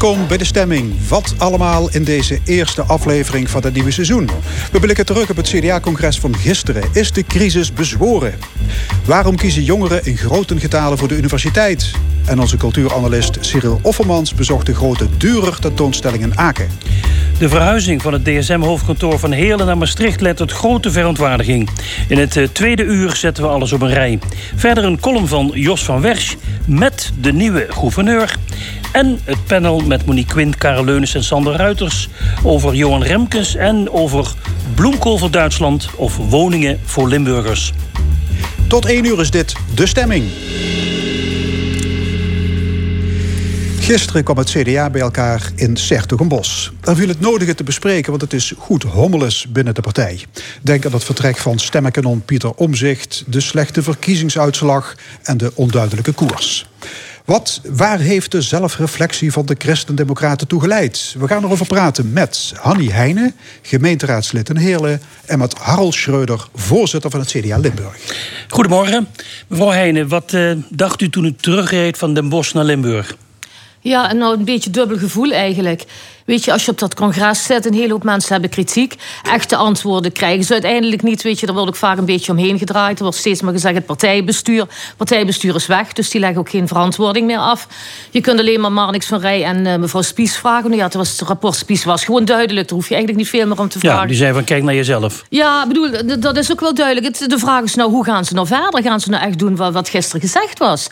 Welkom bij de stemming. Wat allemaal in deze eerste aflevering van het nieuwe seizoen. We blikken terug op het CDA-congres van gisteren. Is de crisis bezworen? Waarom kiezen jongeren in grote getalen voor de universiteit? En onze cultuuranalist Cyril Offermans bezocht de grote Durer tentoonstelling in Aken. De verhuizing van het DSM-hoofdkantoor van Heerlen naar Maastricht leidt tot grote verontwaardiging. In het eh, tweede uur zetten we alles op een rij. Verder een column van Jos van Wersch met de nieuwe gouverneur. En het panel met Monique Quint, Karel Leunis en Sander Ruiters... over Johan Remkes en over bloemkool voor Duitsland... of woningen voor Limburgers. Tot één uur is dit De Stemming. Gisteren kwam het CDA bij elkaar in Sertogenbos. Daar viel het nodige te bespreken, want het is goed hommeles binnen de partij. Denk aan het vertrek van stemmenkanon Pieter Omzicht... de slechte verkiezingsuitslag en de onduidelijke koers. Wat, waar heeft de zelfreflectie van de Christen-Democraten toe geleid? We gaan erover praten met Hanny Heijnen, gemeenteraadslid in Heerlen... en met Harold Schreuder, voorzitter van het CDA Limburg. Goedemorgen. Mevrouw Heijnen, wat uh, dacht u toen u terugreed van Den Bosch naar Limburg? Ja, nou een beetje dubbel gevoel eigenlijk. Weet je, als je op dat congres zit, een hele hoop mensen hebben kritiek. Echte antwoorden krijgen ze uiteindelijk niet. Weet je, daar wordt ook vaak een beetje omheen gedraaid. Er wordt steeds maar gezegd: het partijbestuur. Partijbestuur is weg, dus die leggen ook geen verantwoording meer af. Je kunt alleen maar Marnix van Rij en uh, mevrouw Spies vragen. Nou ja, het, was, het rapport Spies was gewoon duidelijk. Daar hoef je eigenlijk niet veel meer om te vragen. Ja, die zei van: kijk naar jezelf. Ja, bedoel, dat is ook wel duidelijk. De vraag is nou: hoe gaan ze nou verder? Gaan ze nou echt doen wat, wat gisteren gezegd was?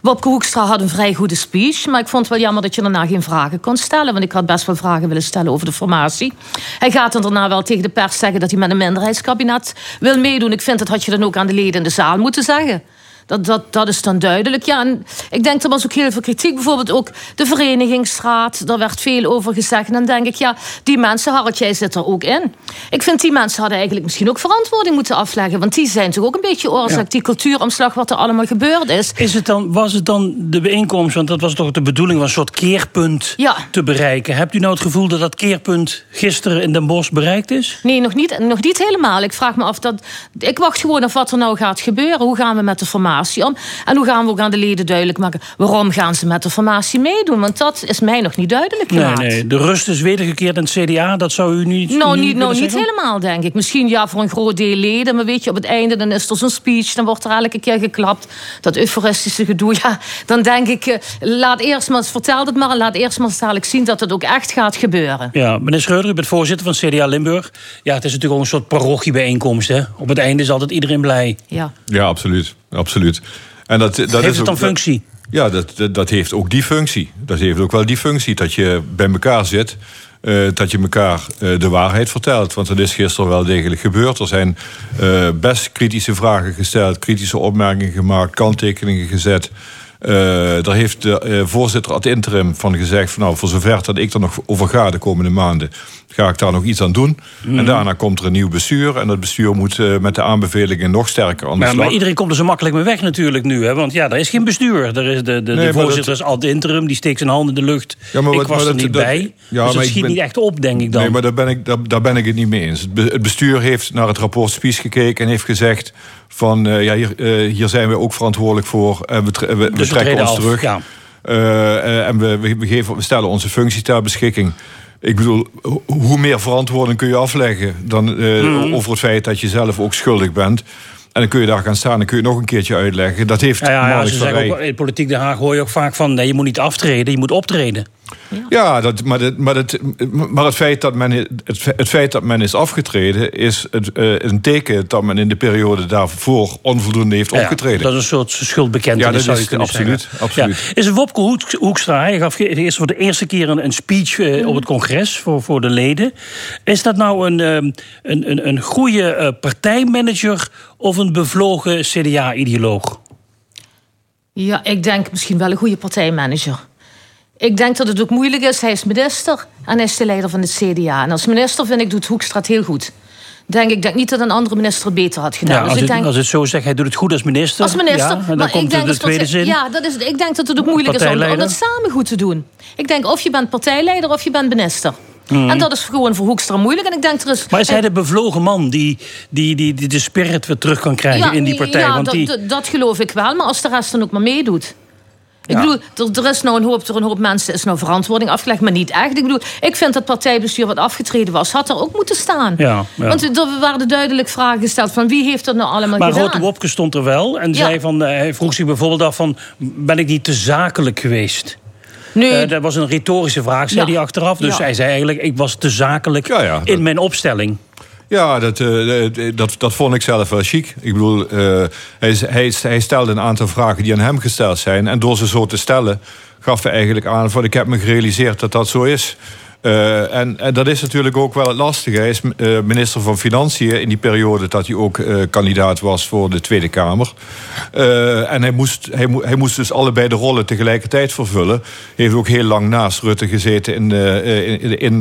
Wopke Hoekstra had een vrij goede speech. Maar ik vond het wel jammer dat je daarna geen vragen kon stellen. Want ik had best wel vragen willen stellen over de formatie. Hij gaat dan daarna wel tegen de pers zeggen dat hij met een minderheidskabinet wil meedoen. Ik vind dat had je dan ook aan de leden in de zaal moeten zeggen. Dat, dat, dat is dan duidelijk. Ja, en ik denk, er was ook heel veel kritiek. Bijvoorbeeld ook de verenigingsraad. Daar werd veel over gezegd. En dan denk ik, ja, die mensen, Harald, jij zit er ook in. Ik vind, die mensen hadden eigenlijk misschien ook verantwoording moeten afleggen. Want die zijn toch ook een beetje oorzaak, die cultuuromslag, wat er allemaal gebeurd is. is het dan, was het dan de bijeenkomst, want dat was toch de bedoeling, was een soort keerpunt ja. te bereiken. Hebt u nou het gevoel dat dat keerpunt gisteren in Den Bosch bereikt is? Nee, nog niet, nog niet helemaal. Ik vraag me af dat. Ik wacht gewoon af wat er nou gaat gebeuren. Hoe gaan we met de formatie? Om? En hoe gaan we ook aan de leden duidelijk maken... waarom gaan ze met de formatie meedoen? Want dat is mij nog niet duidelijk gemaakt. Nee, nee. De rust is wedergekeerd in het CDA. Dat zou u niet Nou, niet, nou, niet helemaal, denk ik. Misschien ja, voor een groot deel leden. Maar weet je, op het einde dan is er zo'n speech. Dan wordt er elke keer geklapt. Dat euforistische gedoe. Ja, dan denk ik, eh, laat eerst maar, vertel het maar... en laat eerst maar dadelijk zien dat het ook echt gaat gebeuren. Ja, meneer Schreuder, u bent voorzitter van CDA Limburg. Ja, het is natuurlijk ook een soort parochiebijeenkomst. Hè? Op het einde is altijd iedereen blij. Ja, ja absoluut absoluut. En dat, dat heeft is het dan functie? Ja, dat, dat, dat, heeft ook die functie. Dat heeft ook wel die functie dat je bij elkaar zit. Uh, dat je elkaar uh, de waarheid vertelt. Want dat is gisteren wel degelijk gebeurd. Er zijn uh, best kritische vragen gesteld, kritische opmerkingen gemaakt, kanttekeningen gezet. daar heeft de voorzitter ad interim van gezegd: van, nou, voor zover dat ik er nog over ga de komende maanden, ga ik daar nog iets aan doen. En Mhm. daarna komt er een nieuw bestuur. En dat bestuur moet uh, met de aanbevelingen nog sterker aan de maar, slag. Maar iedereen komt er zo makkelijk mee weg natuurlijk nu. Hè? Want ja, er is geen bestuur. Er is de, de, nee, de voorzitter dat... is ad interim, die steekt zijn hand in de lucht. Ja, maar wat, ik was maar er niet dat, bij. Ja, dus dat schiet ben... niet echt op, denk ik dan. Nee, maar daar ben ik, daar, daar ben ik het niet mee eens. Het bestuur heeft naar het rapport Spies gekeken en heeft gezegd... van uh, ja, hier, uh, hier zijn we ook verantwoordelijk voor. En we, we, we dus trekken ons af, terug. Ja. en we, we, geven, we stellen onze functie ter beschikking. Ik bedoel, hoe meer verantwoording kun je afleggen dan uh, mm. over het feit dat je zelf ook schuldig bent. En dan kun je daar gaan staan en kun je nog een keertje uitleggen. Dat heeft ja, ja, ja ze zeggen ook, in politiek Den Haag hoor je ook vaak van... nee, je moet niet aftreden, je moet optreden. Ja, ja dat, maar, maar, maar het, feit dat men, het, het feit dat men is afgetreden... is het, uh, een teken dat men in de periode daarvoor onvoldoende heeft ja, opgetreden. Dat is een soort schuldbekentenis, ja, dat zou is absoluut, absoluut. Ja. Is Wopke Hoek, Hoekstra, hij gaf eerst voor de eerste keer een, een speech uh, op het congres... Voor, voor de leden. Is dat nou een, um, een, een, een goede uh, partijmanager... of een bevlogen CDA-ideoloog? Ja, ik denk misschien wel een goede partijmanager. Ik denk dat het ook moeilijk is. Hij is minister en hij is de leider van het CDA. En als minister vind ik doet Hoekstra het heel goed. Denk ik denk niet dat een andere minister het beter had gedaan. Ja, als, dus het, ik denk, als het zo zegt, hij doet het goed als minister. Als minister. Ja, en dan maar komt ik denk de, de tweede dat, zin. Ja, dat is, ik denk dat het ook moeilijk is om, om dat samen goed te doen. Ik denk of je bent partijleider of je bent minister. Mm. En dat is gewoon voor Hoekstra moeilijk. En ik denk er is, maar is hij de bevlogen man die, die, die, die de spirit weer terug kan krijgen ja, in die partij? Ja, Want dat, die... dat geloof ik wel. Maar als de rest dan ook maar meedoet. Ik bedoel, er, er, is nou een hoop, er een hoop mensen is nou verantwoording afgelegd, maar niet echt. Ik bedoel, ik vind dat partijbestuur wat afgetreden was, had er ook moeten staan. Ja, Want er waren duidelijk vragen gesteld van wie heeft dat nou allemaal maar gedaan. Maar Rote Wopke stond er wel en zei van, eh, hij vroeg zich bijvoorbeeld af van, ben ik niet te zakelijk geweest? Nee. Uh, dat was een retorische vraag, zei hij achteraf. Dus hij zei eigenlijk, ik was te zakelijk in mijn opstelling. Ja, dat, uh, dat, dat vond ik zelf wel chic. Ik bedoel, hij, hij, stelde een aantal vragen die aan hem gesteld zijn. En door ze zo te stellen, gaf hij eigenlijk aan... van ik heb me gerealiseerd dat dat zo is. En, en, dat is natuurlijk ook wel het lastige. Hij is minister van Financiën in die periode dat hij ook kandidaat was voor de Tweede Kamer. en hij moest, hij, hij, moest dus allebei de rollen tegelijkertijd vervullen. Hij heeft ook heel lang naast Rutte gezeten in, in, in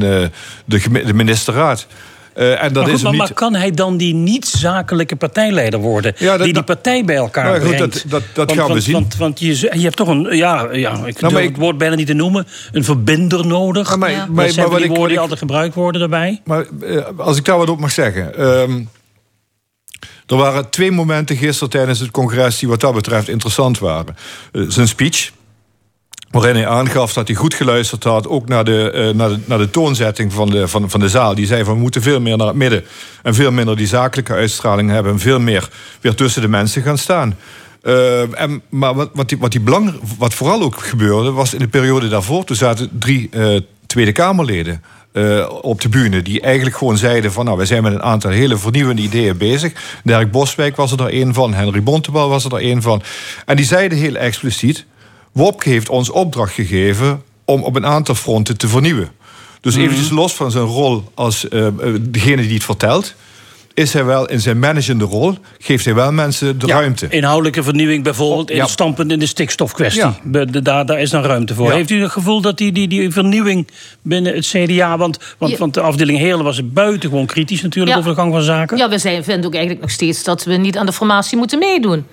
de ministerraad. Uh, en dat maar, goed, is maar, niet... maar, kan hij dan die niet-zakelijke partijleider worden? Ja, dat, die die partij bij elkaar goed, brengt? Dat, dat, dat want, gaan we zien. Want, want je, je, hebt toch een, ja, ja ik nou, durf het woord bijna niet te noemen, een verbinder nodig. Maar, ja. maar, dat zijn maar die ik, woorden die ik, altijd gebruikt worden daarbij. Maar uh, als ik daar wat op mag zeggen... Um, er waren twee momenten gisteren tijdens het congres die wat dat betreft interessant waren. Uh, zijn speech, waarin hij aangaf dat hij goed geluisterd had... ook naar de, uh, naar de, naar de toonzetting van de, van, van de zaal. Die zei van we moeten veel meer naar het midden... en veel minder die zakelijke uitstraling hebben... en veel meer weer tussen de mensen gaan staan. Uh, en, maar wat, wat, die, wat, die belang, wat vooral ook gebeurde... was in de periode daarvoor... toen zaten drie uh, Tweede Kamerleden... Op de bühne. Die eigenlijk gewoon zeiden van... nou, wij zijn met een aantal hele vernieuwende ideeën bezig. Dirk Boswijk was er een van. Henry Bontebal was er een van. En die zeiden heel expliciet... Wopke heeft ons opdracht gegeven om op een aantal fronten te vernieuwen. Dus mm -hmm. eventjes los van zijn rol als uh, degene die het vertelt is hij wel in zijn managende rol, geeft hij wel mensen de ja, ruimte. Inhoudelijke vernieuwing bijvoorbeeld, ja. standpunt in de stikstofkwestie. Ja. Daar, daar is dan ruimte voor. Heeft u het gevoel dat die, die, die vernieuwing binnen het CDA, want, want, want de afdeling Heerlen was buitengewoon kritisch natuurlijk over de gang van zaken. Ja, we zijn, vinden ook eigenlijk nog steeds dat we niet aan de formatie moeten meedoen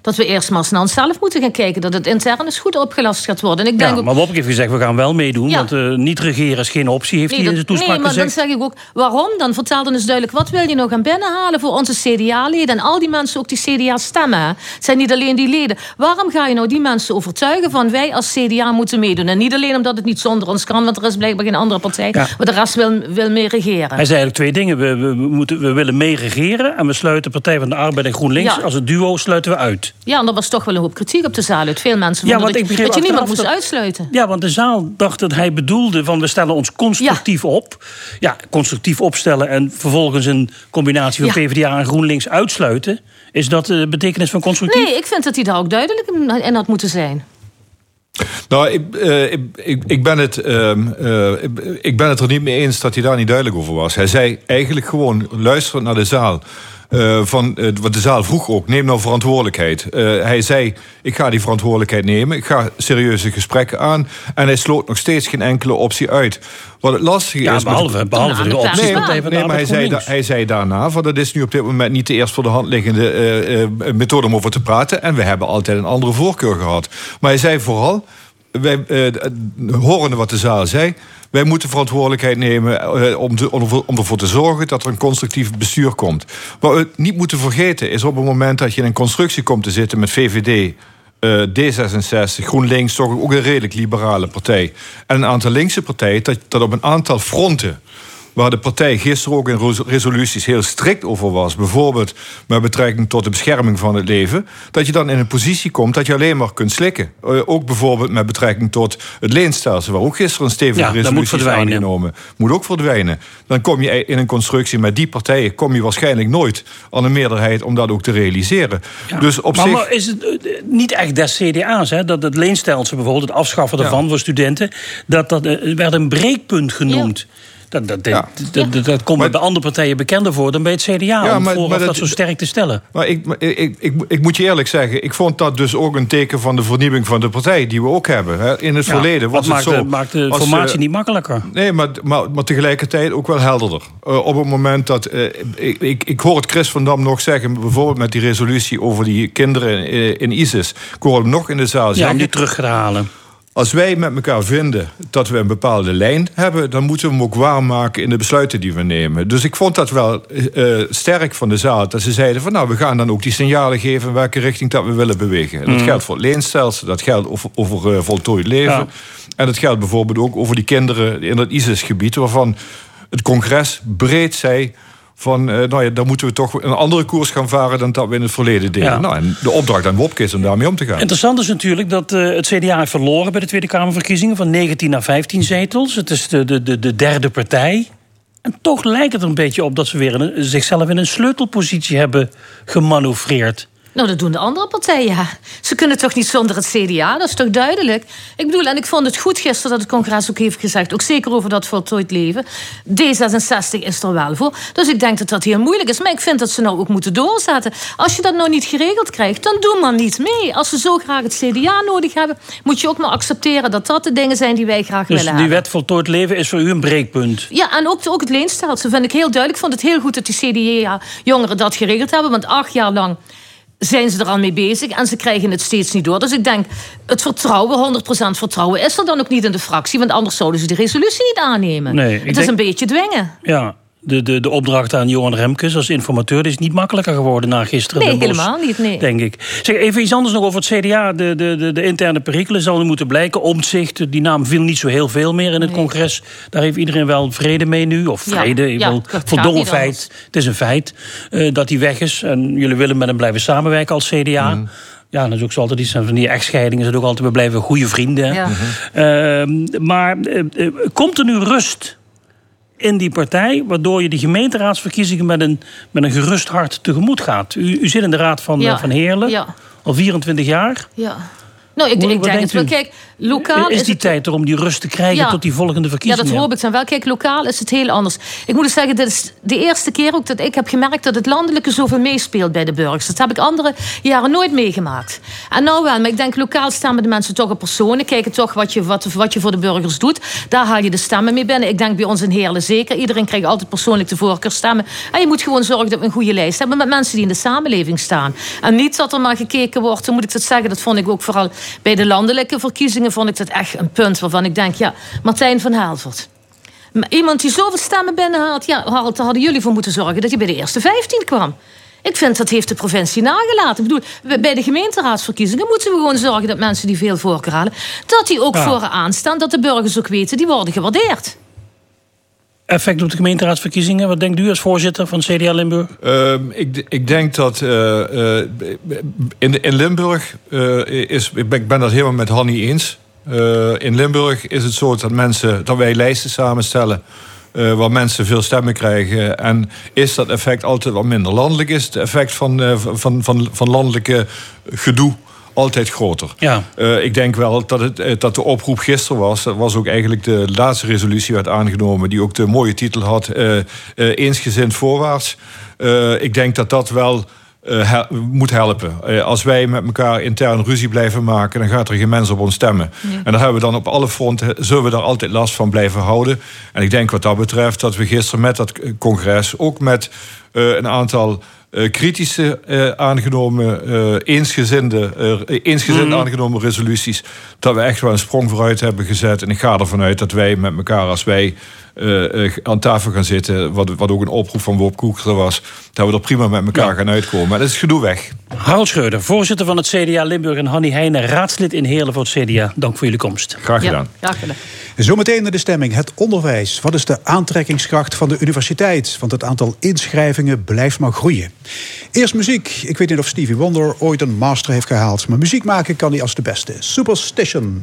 dat we eerst maar naar onszelf moeten gaan kijken. Dat het intern eens goed opgelast gaat worden. En ik denk ja, maar Wopke heeft gezegd, we gaan wel meedoen. Ja. Want uh, niet regeren is geen optie, heeft nee, hij in de toespraak Nee, maar gezegd. dan zeg ik ook, waarom? Dan vertel dan eens duidelijk, wat wil je nou gaan binnenhalen voor onze CDA-leden? En al die mensen ook die CDA stemmen. Het zijn niet alleen die leden. Waarom ga je nou die mensen overtuigen van wij als CDA moeten meedoen? En niet alleen omdat het niet zonder ons kan, want er is blijkbaar geen andere partij. Ja. Maar de rest wil, wil mee regeren. Hij zei eigenlijk twee dingen. We, we, moeten, we willen mee regeren en we sluiten Partij van de Arbeid en GroenLinks. Als het duo sluiten we uit. Ja, en dat was toch wel een hoop kritiek op de zaal uit. Veel mensen vonden ja, dat, ik dat je niemand moest dat, uitsluiten. Ja, want de zaal dacht dat hij bedoelde van we stellen ons constructief ja. op. Ja, constructief opstellen en vervolgens een combinatie van ja. PvdA en GroenLinks uitsluiten. Is dat de betekenis van constructief? Nee, ik vind dat hij daar ook duidelijk in had moeten zijn. Nou, ik, uh, ik, ik, ik, ben het, uh, uh, ik ben het er niet mee eens dat hij daar niet duidelijk over was. Hij zei eigenlijk gewoon, luisterend naar de zaal... Uh, van, uh, wat de zaal vroeg ook, neem nou verantwoordelijkheid. Uh, hij zei, ik ga die verantwoordelijkheid nemen. Ik ga serieuze gesprekken aan. En hij sloot nog steeds geen enkele optie uit. Wat het lastige ja, is... behalve, met, behalve de optie nee, van nee, nee, maar hij zei, da, hij zei daarna... Van, dat is nu op dit moment niet de eerst voor de hand liggende methode om over te praten. En we hebben altijd een andere voorkeur gehad. Maar hij zei vooral... Wij, horende wat de zaal zei... Wij moeten verantwoordelijkheid nemen uh, om, ervoor te zorgen dat er een constructief bestuur komt. Wat we niet moeten vergeten is op het moment dat je in een constructie komt te zitten met VVD. Uh, D66, GroenLinks, toch ook een redelijk liberale partij. En een aantal linkse partijen, dat, dat op een aantal fronten waar de partij gisteren ook in resoluties heel strikt over was, bijvoorbeeld met betrekking tot de bescherming van het leven, dat je dan in een positie komt dat je alleen maar kunt slikken. Uh, ook bijvoorbeeld met betrekking tot het leenstelsel, waar ook gisteren een stevige ja, resolutie is aangenomen. Moet ook verdwijnen. Dan kom je in een constructie met die partijen, kom je waarschijnlijk nooit aan een meerderheid om dat ook te realiseren. Ja. Dus op maar, zich... maar is het uh, niet echt des CDA's, hè, dat het leenstelsel bijvoorbeeld, het afschaffen daarvan ja. voor studenten, dat dat uh, werd een breekpunt genoemd. Ja. Dat, dat, ja. dat, dat, dat komt maar, bij andere partijen bekender voor dan bij het CDA. Ja, om maar, vooraf dat, dat zo sterk te stellen. Maar ik, ik, ik, ik, moet je eerlijk zeggen, ik vond dat dus ook een teken van de vernieuwing van de partij die we ook hebben. In het ja, verleden was het maakt, zo. maakt de formatie uh, niet makkelijker. Nee, maar, maar, maar tegelijkertijd ook wel helderder. Uh, op het moment dat. Uh, ik, ik, ik hoor het Chris van Dam nog zeggen, bijvoorbeeld met die resolutie over die kinderen in, in ISIS. Ik hoor hem nog in de zaal zeggen. Ja, om die terug te halen. Als wij met elkaar vinden dat we een bepaalde lijn hebben, dan moeten we hem ook waarmaken in de besluiten die we nemen. Dus ik vond dat wel uh, sterk van de zaal. Dat ze zeiden van nou, we gaan dan ook die signalen geven in welke richting dat we willen bewegen. En dat mm. geldt voor het leenstelsel, dat geldt over, over uh, voltooid leven. En dat geldt bijvoorbeeld ook over die kinderen in het ISIS-gebied, waarvan het congres breed zei van, uh, nou ja, dan moeten we toch een andere koers gaan varen dan dat we in het verleden deden. Nou, en de opdracht aan Wopke is om daarmee om te gaan. Interessant is natuurlijk dat uh, het CDA heeft verloren bij de Tweede Kamerverkiezingen van 19 naar 15 zetels. Het is de, de, de, de derde partij. En toch lijkt het er een beetje op dat ze weer een, zichzelf in een sleutelpositie hebben gemanoeuvreerd. Nou, dat doen de andere partijen, ja. Ze kunnen toch niet zonder het CDA, dat is toch duidelijk? Ik bedoel, en ik vond het goed gisteren dat het congres ook heeft gezegd... ook zeker over dat voltooid leven. D66 is er wel voor. Dus ik denk dat dat heel moeilijk is. Maar ik vind dat ze nou ook moeten doorzetten. Als je dat nou niet geregeld krijgt, dan doe maar niet mee. Als ze zo graag het CDA nodig hebben... moet je ook maar accepteren dat dat de dingen zijn die wij graag dus willen hebben. die wet voltooid leven is voor u een breekpunt? Ja, en ook, ook het leenstelsel vind ik heel duidelijk. Ik vond het heel goed dat die CDA-jongeren dat geregeld hebben. Want acht jaar lang zijn ze er al mee bezig en ze krijgen het steeds niet door. Dus ik denk, het vertrouwen, 100% vertrouwen, is er dan ook niet in de fractie. Want anders zouden ze de resolutie niet aannemen. Nee, het is een beetje dwingen. Ja, de, de, de opdracht aan Johan Remkes als informateur is niet makkelijker geworden na gisteren. Nee, helemaal niet. Nee. Denk ik. Zeg even iets anders nog over het CDA. De, de, de, de interne perikelen zouden moeten blijken. Omtzigt, die naam viel niet zo heel veel meer in het congres. Daar heeft iedereen wel vrede mee nu. Of vrede, ja, ja, voldongen feit. Het is een feit uh, dat hij weg is. En jullie willen met hem blijven samenwerken als CDA. Mm. Ja, dat is ook zo altijd iets van die echtscheidingen. Is ook altijd, we blijven goede vrienden. Ja. Uh, maar uh, komt er nu rust in die partij, waardoor je de gemeenteraadsverkiezingen met een, met een gerust hart tegemoet gaat. U, u zit in de raad van, ja. van Heerlen, ja. al 24 jaar. Ja. Nou, ik, ik denk het wel. Kijk, lokaal is, die tijd er om die rust te krijgen tot die volgende verkiezingen? Ja, dat hoop ik dan wel. Kijk, lokaal is het heel anders. Ik moet dus zeggen, dit is de eerste keer ook dat ik heb gemerkt dat het landelijke zoveel meespeelt bij de burgers. Dat heb ik andere jaren nooit meegemaakt. En nou wel, maar ik denk lokaal stemmen de mensen toch op personen. Kijken toch wat je, wat, wat je voor de burgers doet. Daar haal je de stemmen mee binnen. Ik denk bij ons in Heerlen zeker. Iedereen krijgt altijd persoonlijk de voorkeur stemmen. En je moet gewoon zorgen dat we een goede lijst hebben met mensen die in de samenleving staan. En niet dat er maar gekeken wordt, hoe moet ik dat zeggen, dat vond ik ook vooral bij de landelijke verkiezingen vond ik dat echt een punt waarvan ik denk, ja, Martijn van Haalvert. Iemand die zoveel stemmen binnenhaalt, ja, daar hadden jullie voor moeten zorgen dat hij bij de eerste 15 kwam. Ik vind dat heeft de provincie nagelaten. Ik bedoel, bij de gemeenteraadsverkiezingen moeten we gewoon zorgen dat mensen die veel voorkeur halen, dat die ook ja. vooraan staan, dat de burgers ook weten, die worden gewaardeerd effect op de gemeenteraadsverkiezingen? Wat denkt u als voorzitter van CDA Limburg? Uh, ik, ik, denk dat uh, uh, in, in Limburg uh, is. Ik ben, dat helemaal met Hanny eens. in Limburg is het zo dat mensen dat wij lijsten samenstellen. waar mensen veel stemmen krijgen. En is dat effect altijd wat minder landelijk? Is het effect van, van, van, van landelijke gedoe altijd groter. Ja. Uh, ik denk wel dat, het, eh, dat de oproep gisteren was. Dat was ook eigenlijk de laatste resolutie werd aangenomen. Die ook de mooie titel had. Uh, uh, eensgezind voorwaarts. ik denk dat dat wel. Uh, moet helpen. als wij met elkaar intern ruzie blijven maken, dan gaat er geen mens op ons stemmen. Ja. En daar hebben we dan op alle fronten, zullen we daar altijd last van blijven houden. En ik denk wat dat betreft dat we gisteren met dat congres, ook met een aantal uh, kritische uh, aangenomen, uh, eensgezinde, eensgezind mm. aangenomen resoluties. Dat we echt wel een sprong vooruit hebben gezet. En ik ga ervan uit dat wij met elkaar, als wij aan tafel gaan zitten, wat, wat ook een oproep van Bob Koeker was, dat we er prima met elkaar gaan uitkomen. Maar dat is gedoe weg. Harold Schreuder, voorzitter van het CDA Limburg en Hanny Heijnen, raadslid in Heerlen voor het CDA. Dank voor jullie komst. Graag gedaan. Ja, graag gedaan. Zometeen naar de stemming. Het onderwijs. Wat is de aantrekkingskracht van de universiteit? Want het aantal inschrijvingen blijft maar groeien. Eerst muziek. Ik weet niet of Stevie Wonder ooit een master heeft gehaald. Maar muziek maken kan hij als de beste. Superstition.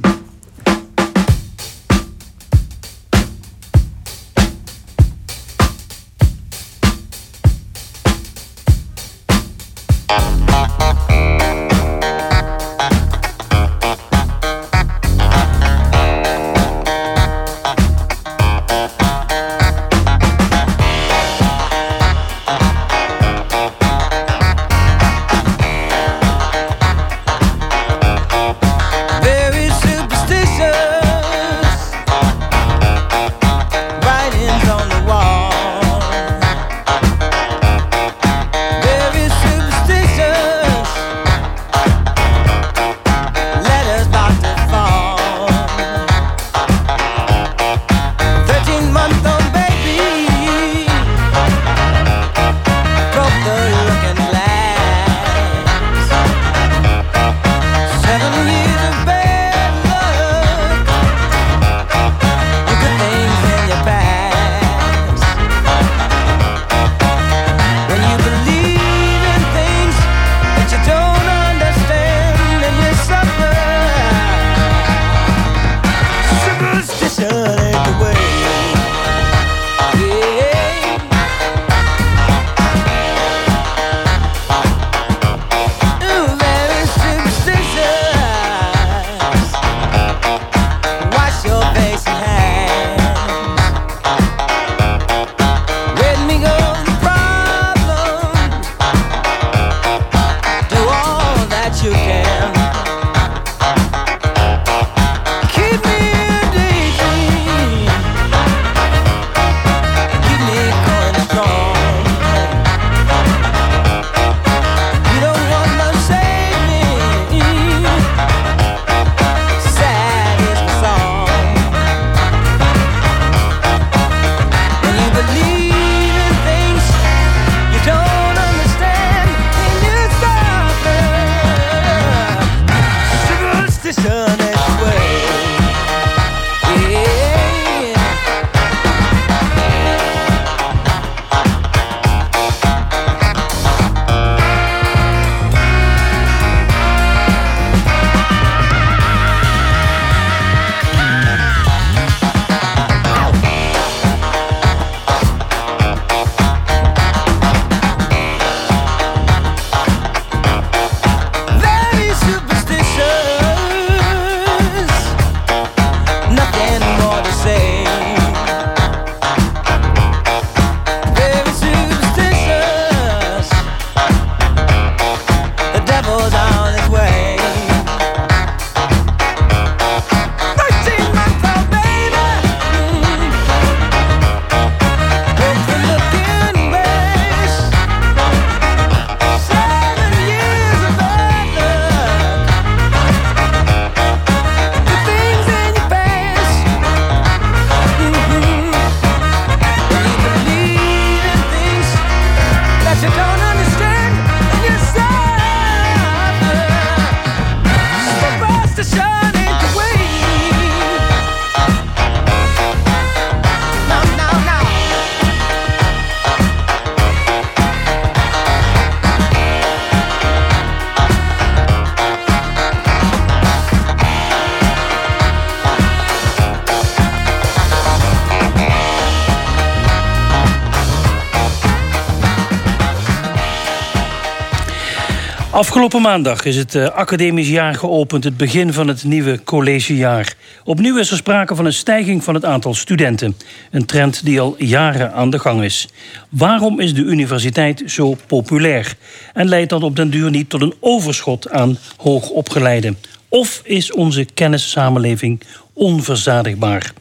Afgelopen maandag is het uh, academisch jaar geopend, het begin van het nieuwe collegejaar. Opnieuw is er sprake van een stijging van het aantal studenten. Een trend die al jaren aan de gang is. Waarom is de universiteit zo populair? En leidt dat op den duur niet tot een overschot aan hoogopgeleiden? Of is onze kennissamenleving onverzadigbaar?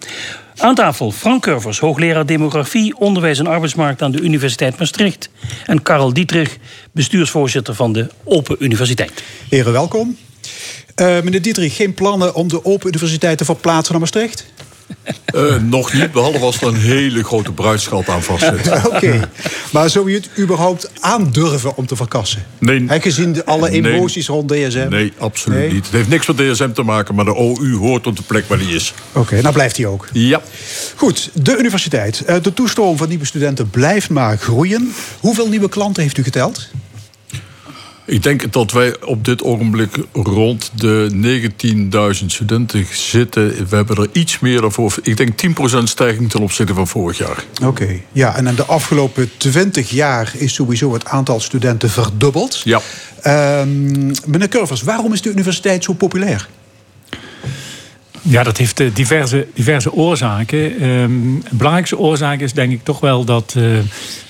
Aan tafel Frank Curvers, hoogleraar demografie, onderwijs en arbeidsmarkt aan de Universiteit Maastricht. En Karel Dietrich, bestuursvoorzitter van de Open Universiteit. Heren, welkom. Uh, meneer Dietrich, geen plannen om de Open Universiteit te verplaatsen naar Maastricht? Uh, nog niet, behalve als er een hele grote bruidschat aan vastzit. Oké, maar zou je het überhaupt aandurven om te verkassen? Nee. He, gezien alle emoties rond DSM? Nee, absoluut niet. Het heeft niks met DSM te maken, maar de OU hoort op de plek waar die is. Oké, nou blijft hij ook. Ja. Goed, de universiteit. Eh, de toestroom van nieuwe studenten blijft maar groeien. Hoeveel nieuwe klanten heeft u geteld? Ik denk dat wij op dit ogenblik rond de 19.000 studenten zitten. We hebben er iets meer dan voor. Ik denk 10% stijging ten opzichte van vorig jaar. Oké, ja. En in de afgelopen 20 jaar is sowieso het aantal studenten verdubbeld. Ja. Um, meneer Curvers, waarom is de universiteit zo populair? Ja, dat heeft eh, diverse, diverse oorzaken. Um, de belangrijkste oorzaak is denk ik toch wel dat. Uh,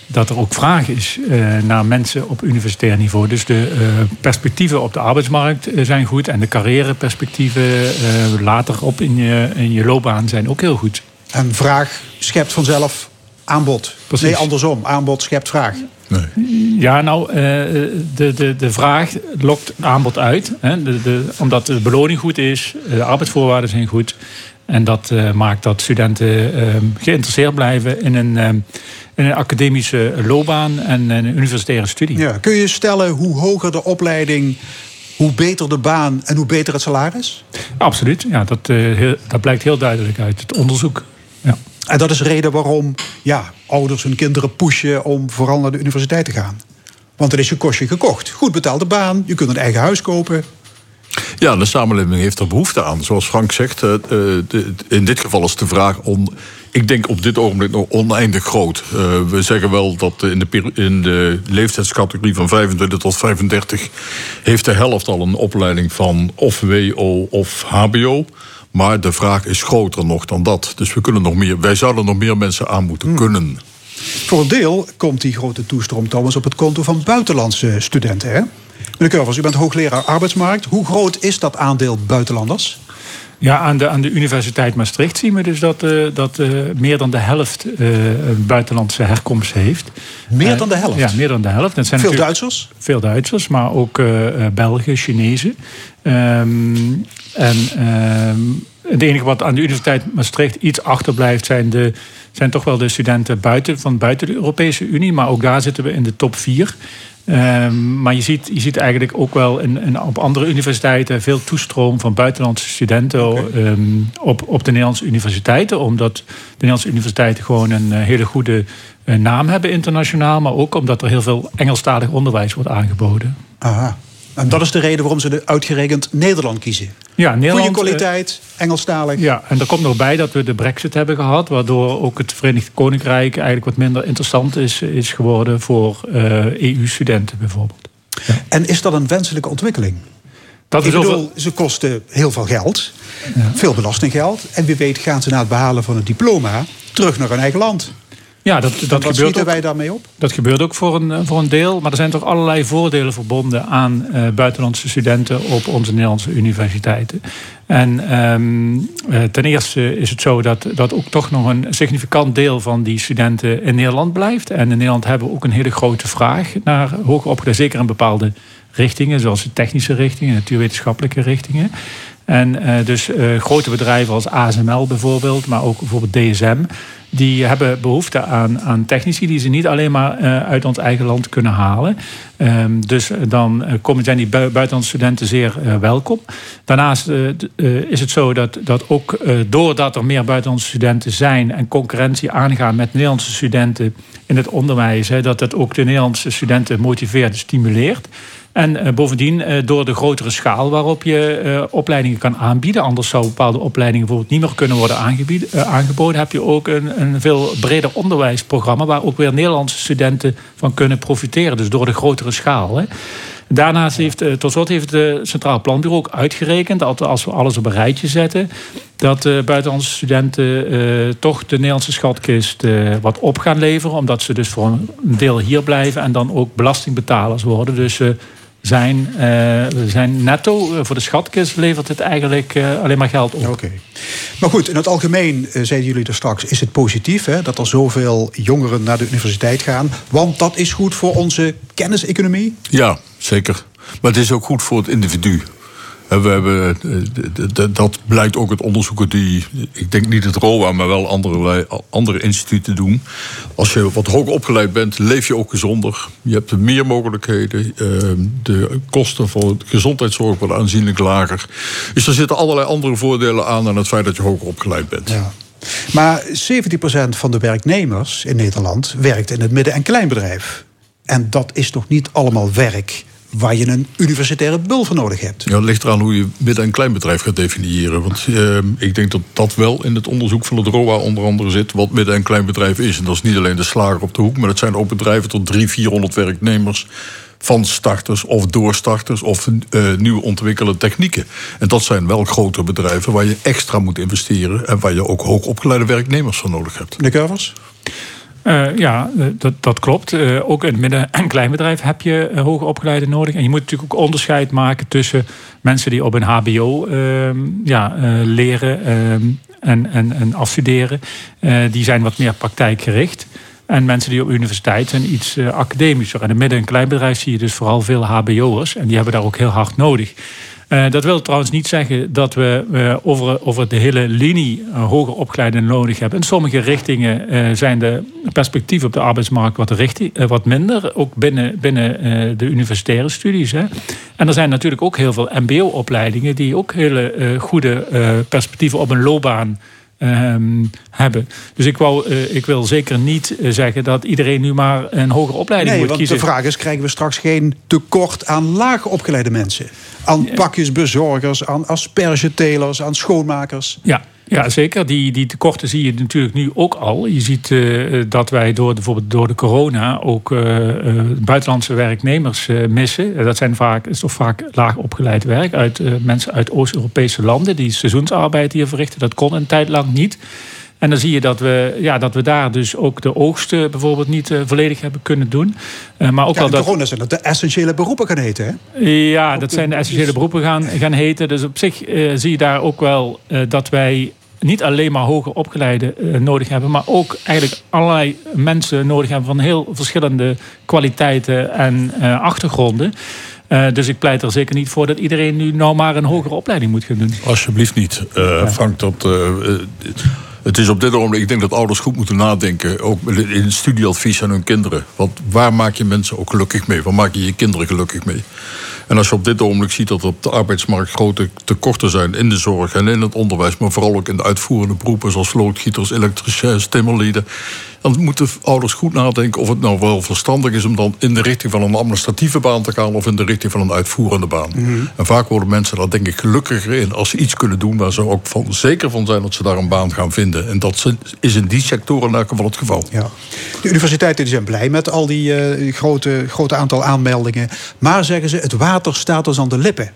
dat er ook vraag is uh, naar mensen op universitair niveau. Dus de uh, perspectieven op de arbeidsmarkt zijn goed. En de carrièreperspectieven uh, later op in je, in je loopbaan zijn ook heel goed. En vraag schept vanzelf aanbod. Precies. Nee, andersom. Aanbod schept vraag. Nee. Ja, nou, de, de, de vraag lokt aanbod uit. Hè? De, de, omdat de beloning goed is, de arbeidsvoorwaarden zijn goed. En dat maakt dat studenten geïnteresseerd blijven in een een academische loopbaan en een universitaire studie. Ja. Kun je stellen hoe hoger de opleiding, hoe beter de baan en hoe beter het salaris? Absoluut, ja, dat, uh, dat blijkt heel duidelijk uit het onderzoek. Ja. En dat is de reden waarom ja, ouders hun kinderen pushen om vooral naar de universiteit te gaan. Want dan is je kostje gekocht. Goed betaalde baan, je kunt een eigen huis kopen. Ja, de samenleving heeft er behoefte aan. Zoals Frank zegt, uh, de, in dit geval is de vraag om ik denk op dit ogenblik nog oneindig groot. Uh, we zeggen wel dat in de, in de leeftijdscategorie van 25 tot 35 heeft de helft al een opleiding van of WO of HBO. Maar de vraag is groter nog dan dat. Dus we kunnen nog meer, wij zouden nog meer mensen aan moeten hmm. kunnen. Voor een deel komt die grote toestroom trouwens op het konto van buitenlandse studenten. Hè? Meneer Curvers, u bent hoogleraar arbeidsmarkt. Hoe groot is dat aandeel buitenlanders? Ja, aan de, aan de Universiteit Maastricht zien we dus dat, uh, dat uh, meer dan de helft uh, buitenlandse herkomst heeft. Meer dan de helft? ja, meer dan de helft. Dat zijn veel Duitsers? Veel Duitsers, maar ook Belgen, Chinezen. Um, en um, het enige wat aan de Universiteit Maastricht iets achterblijft zijn, de, zijn toch wel de studenten buiten, van buiten de Europese Unie. Maar ook daar zitten we in de top 4. Um, maar je ziet, je ziet eigenlijk ook wel in, in, op andere universiteiten veel toestroom van buitenlandse studenten okay. um, op, op de Nederlandse universiteiten. Omdat de Nederlandse universiteiten gewoon een uh, hele goede uh, naam hebben internationaal. Maar ook omdat er heel veel Engelstalig onderwijs wordt aangeboden. Aha. En dat is de reden waarom ze de uitgerekend Nederland kiezen. Ja, Nederland, Goede kwaliteit, Engelstalig. Ja, en er komt nog bij dat we de brexit hebben gehad... waardoor ook het Verenigd Koninkrijk eigenlijk wat minder interessant is, is geworden... voor uh, EU-studenten bijvoorbeeld. Ja. En is dat een wenselijke ontwikkeling? Dat Ik bedoel, over... ze kosten heel veel geld, ja. veel belastinggeld... en wie weet gaan ze na het behalen van een diploma terug naar hun eigen land. Ja, dat, dat wat gebeurt ook, wij daarmee op? Dat gebeurt ook voor een, voor een deel. Maar er zijn toch allerlei voordelen verbonden aan uh, buitenlandse studenten op onze Nederlandse universiteiten. En um, uh, ten eerste is het zo dat, dat ook toch nog een significant deel van die studenten in Nederland blijft. En in Nederland hebben we ook een hele grote vraag naar hoger opgeleid, zeker in bepaalde richtingen, zoals de technische richtingen, natuurwetenschappelijke richtingen. En uh, dus uh, grote bedrijven als ASML bijvoorbeeld, maar ook bijvoorbeeld DSM, die hebben behoefte aan, aan technici die ze niet alleen maar uh, uit ons eigen land kunnen halen. Um, dus dan komen, zijn die buitenlandse studenten zeer welkom. Daarnaast is het zo dat, dat ook doordat er meer buitenlandse studenten zijn en concurrentie aangaan met Nederlandse studenten in het onderwijs, dat dat ook de Nederlandse studenten motiveert en stimuleert. En uh, bovendien, uh, door de grotere schaal waarop je uh, opleidingen kan aanbieden, anders zou bepaalde opleidingen bijvoorbeeld niet meer kunnen worden aangeboden, heb je ook een, een, veel breder onderwijsprogramma waar ook weer Nederlandse studenten van kunnen profiteren. Dus door de grotere schaal. Hè. Daarnaast heeft, tot slot heeft het Centraal Planbureau ook uitgerekend, dat als we alles op een rijtje zetten, dat buitenlandse studenten toch de Nederlandse schatkist wat op gaan leveren, omdat ze dus voor een deel hier blijven en dan ook belastingbetalers worden. Dus zijn, uh, zijn netto eh, voor de schatkist levert het eigenlijk uh, alleen maar geld op. Oké. Okay. Maar goed, in het algemeen, uh, zeiden jullie er straks, is het positief hè, dat er zoveel jongeren naar de universiteit gaan. Want dat is goed voor onze kenniseconomie? Ja, zeker. Maar het is ook goed voor het individu. We hebben, dat blijkt ook uit onderzoeken die, ik denk niet het ROA, maar wel andere, andere instituten doen. Als je wat hoog opgeleid bent, leef je ook gezonder. Je hebt meer mogelijkheden. Ehm, de kosten voor gezondheidszorg worden aanzienlijk lager. Dus er zitten allerlei andere voordelen aan dan het feit dat je hoger opgeleid bent. Ja. Maar 70% van de werknemers in Nederland werkt in het midden- en kleinbedrijf. En dat is toch niet allemaal werk waar je een universitaire bul voor nodig hebt. Ja, het ligt eraan hoe je midden- en kleinbedrijf gaat definiëren. Want uh, ik denk dat dat wel in het onderzoek van het ROA onder andere zit... wat midden- en kleinbedrijf is. En dat is niet alleen de slager op de hoek... maar dat zijn ook bedrijven tot 300, 400 werknemers van starters of doorstarters of uh, nieuw ontwikkelde technieken. En dat zijn wel grote bedrijven waar je extra moet investeren... en waar je ook hoogopgeleide werknemers voor nodig hebt. Meneer Curvers? Uh, ja, dat, dat klopt. Uh, ook in het midden- en kleinbedrijf heb je uh, hoger opgeleide nodig. En je moet natuurlijk ook onderscheid maken tussen mensen die op een HBO ehm, ja, leren ehm, en, en, en afstuderen. die zijn wat meer praktijkgericht. En mensen die op universiteit zijn iets academischer. En in het midden- en kleinbedrijf zie je dus vooral veel HBO'ers. En die hebben daar ook heel hard nodig. Uh, dat wil trouwens niet zeggen dat we uh, over, over de hele linie uh, hoger opgeleiden nodig hebben. In sommige richtingen zijn de perspectieven op de arbeidsmarkt wat, richting, wat minder, ook binnen, binnen de universitaire studies. Hè. En er zijn natuurlijk ook heel veel MBO-opleidingen die ook hele goede perspectieven op een loopbaan Um, hebben. Dus ik, wou, uh, ik wil zeker niet uh, zeggen dat iedereen nu maar een hogere opleiding nee, moet want kiezen. De vraag is: krijgen we straks geen tekort aan laag opgeleide mensen? Aan pakjesbezorgers, aan aspergetelers, aan schoonmakers? Ja, ja, zeker. Die, die tekorten zie je natuurlijk nu ook al. Je ziet uh, dat wij door, bijvoorbeeld door de corona ook uh, uh, buitenlandse werknemers missen. Dat zijn vaak, is toch vaak laag opgeleid werk uit mensen uit Oost-Europese landen die seizoensarbeid hier verrichten. Dat kon een tijd lang niet. En dan zie je dat we, ja, dat we daar dus ook de oogsten bijvoorbeeld niet volledig hebben kunnen doen. maar ook ja, dat... corona zijn dat de essentiële beroepen gaan heten, hè? Ja, dat zijn de essentiële beroepen gaan, gaan heten. Dus op zich zie je daar ook wel dat wij niet alleen maar hoger opgeleide uh, nodig hebben, maar ook eigenlijk allerlei mensen nodig hebben van heel verschillende kwaliteiten en uh, achtergronden. Uh, dus ik pleit er zeker niet voor dat iedereen nu nou maar een hogere opleiding moet gaan doen. Alsjeblieft niet. Frank, dat, het is op dit moment, ik denk dat ouders goed moeten nadenken, ook in studieadvies aan hun kinderen. Want waar maak je mensen ook gelukkig mee? Waar maak je je kinderen gelukkig mee? En als je op dit ogenblik ziet dat er op de arbeidsmarkt grote tekorten zijn in de zorg en in het onderwijs, maar vooral ook in de uitvoerende beroepen zoals loodgieters, elektriciens, timmerlieden, dan moeten ouders goed nadenken of het nou wel verstandig is om dan in de richting van een administratieve baan te gaan of in de richting van een uitvoerende baan. Mhm. En vaak worden mensen daar denk ik gelukkiger in als ze iets kunnen doen waar ze ook van, zeker van zijn dat ze daar een baan gaan vinden. En dat is in die sectoren in elk geval het geval. Ja. De universiteiten zijn blij met al die uh, grote, grote aantal aanmeldingen. Maar zeggen ze, het water staat ons aan de lippen.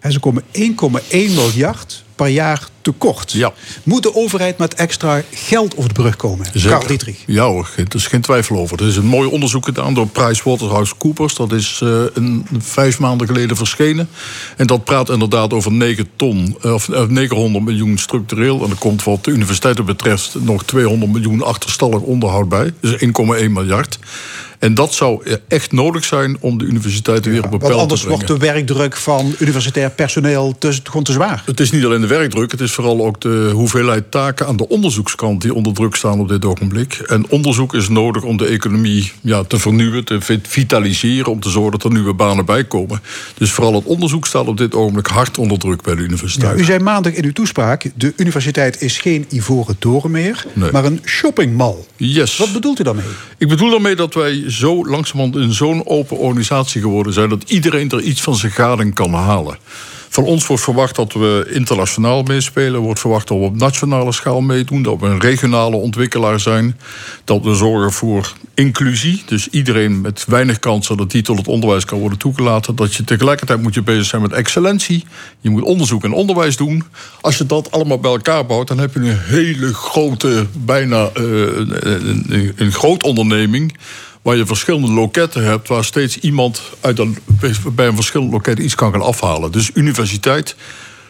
En ze komen 1,1 miljard per jaar tekort. Ja. Moet de overheid met extra geld over de brug komen? Karl Dietrich. Ja hoor, er is geen twijfel over. Er is een mooi onderzoek gedaan door PricewaterhouseCoopers. Dat is uh, een, vijf maanden geleden verschenen. En dat praat inderdaad over 9 ton, eh, of 900 eh, miljoen structureel. En er komt wat de universiteiten betreft nog 200 miljoen achterstallig onderhoud bij. Dus 1,1 miljard. En dat zou echt nodig zijn om de universiteiten weer op een te brengen. anders wordt de werkdruk van universitair personeel te, gewoon te zwaar. Het is niet alleen de werkdruk, het is vooral ook de hoeveelheid taken aan de onderzoekskant die onder druk staan op dit ogenblik. En onderzoek is nodig om de economie ja, te vernieuwen, te vitaliseren, om te zorgen dat er nieuwe banen bij komen. Dus vooral het onderzoek staat op dit ogenblik hard onder druk bij de universiteit. u zei maandag in uw toespraak: de universiteit is geen ivoren toren meer, maar een shoppingmall. Yes. Wat bedoelt u daarmee? Ik bedoel daarmee dat wij zo langzamerhand in zo'n open organisatie geworden zijn dat iedereen er iets van zijn gading kan halen. Van ons wordt verwacht dat we internationaal meespelen. Wordt verwacht dat we op nationale schaal meedoen. Dat we een regionale ontwikkelaar zijn. Dat we zorgen voor inclusie. Dus iedereen met weinig kansen dat die tot het onderwijs kan worden toegelaten. Dat je tegelijkertijd moet je bezig zijn met excellentie. Je moet onderzoek en onderwijs doen. Als je dat allemaal bij elkaar bouwt, dan heb je een hele grote, bijna een, een, een groot onderneming waar je verschillende loketten hebt, waar steeds iemand uit een, bij een verschillend loket iets kan gaan afhalen. Dus universiteit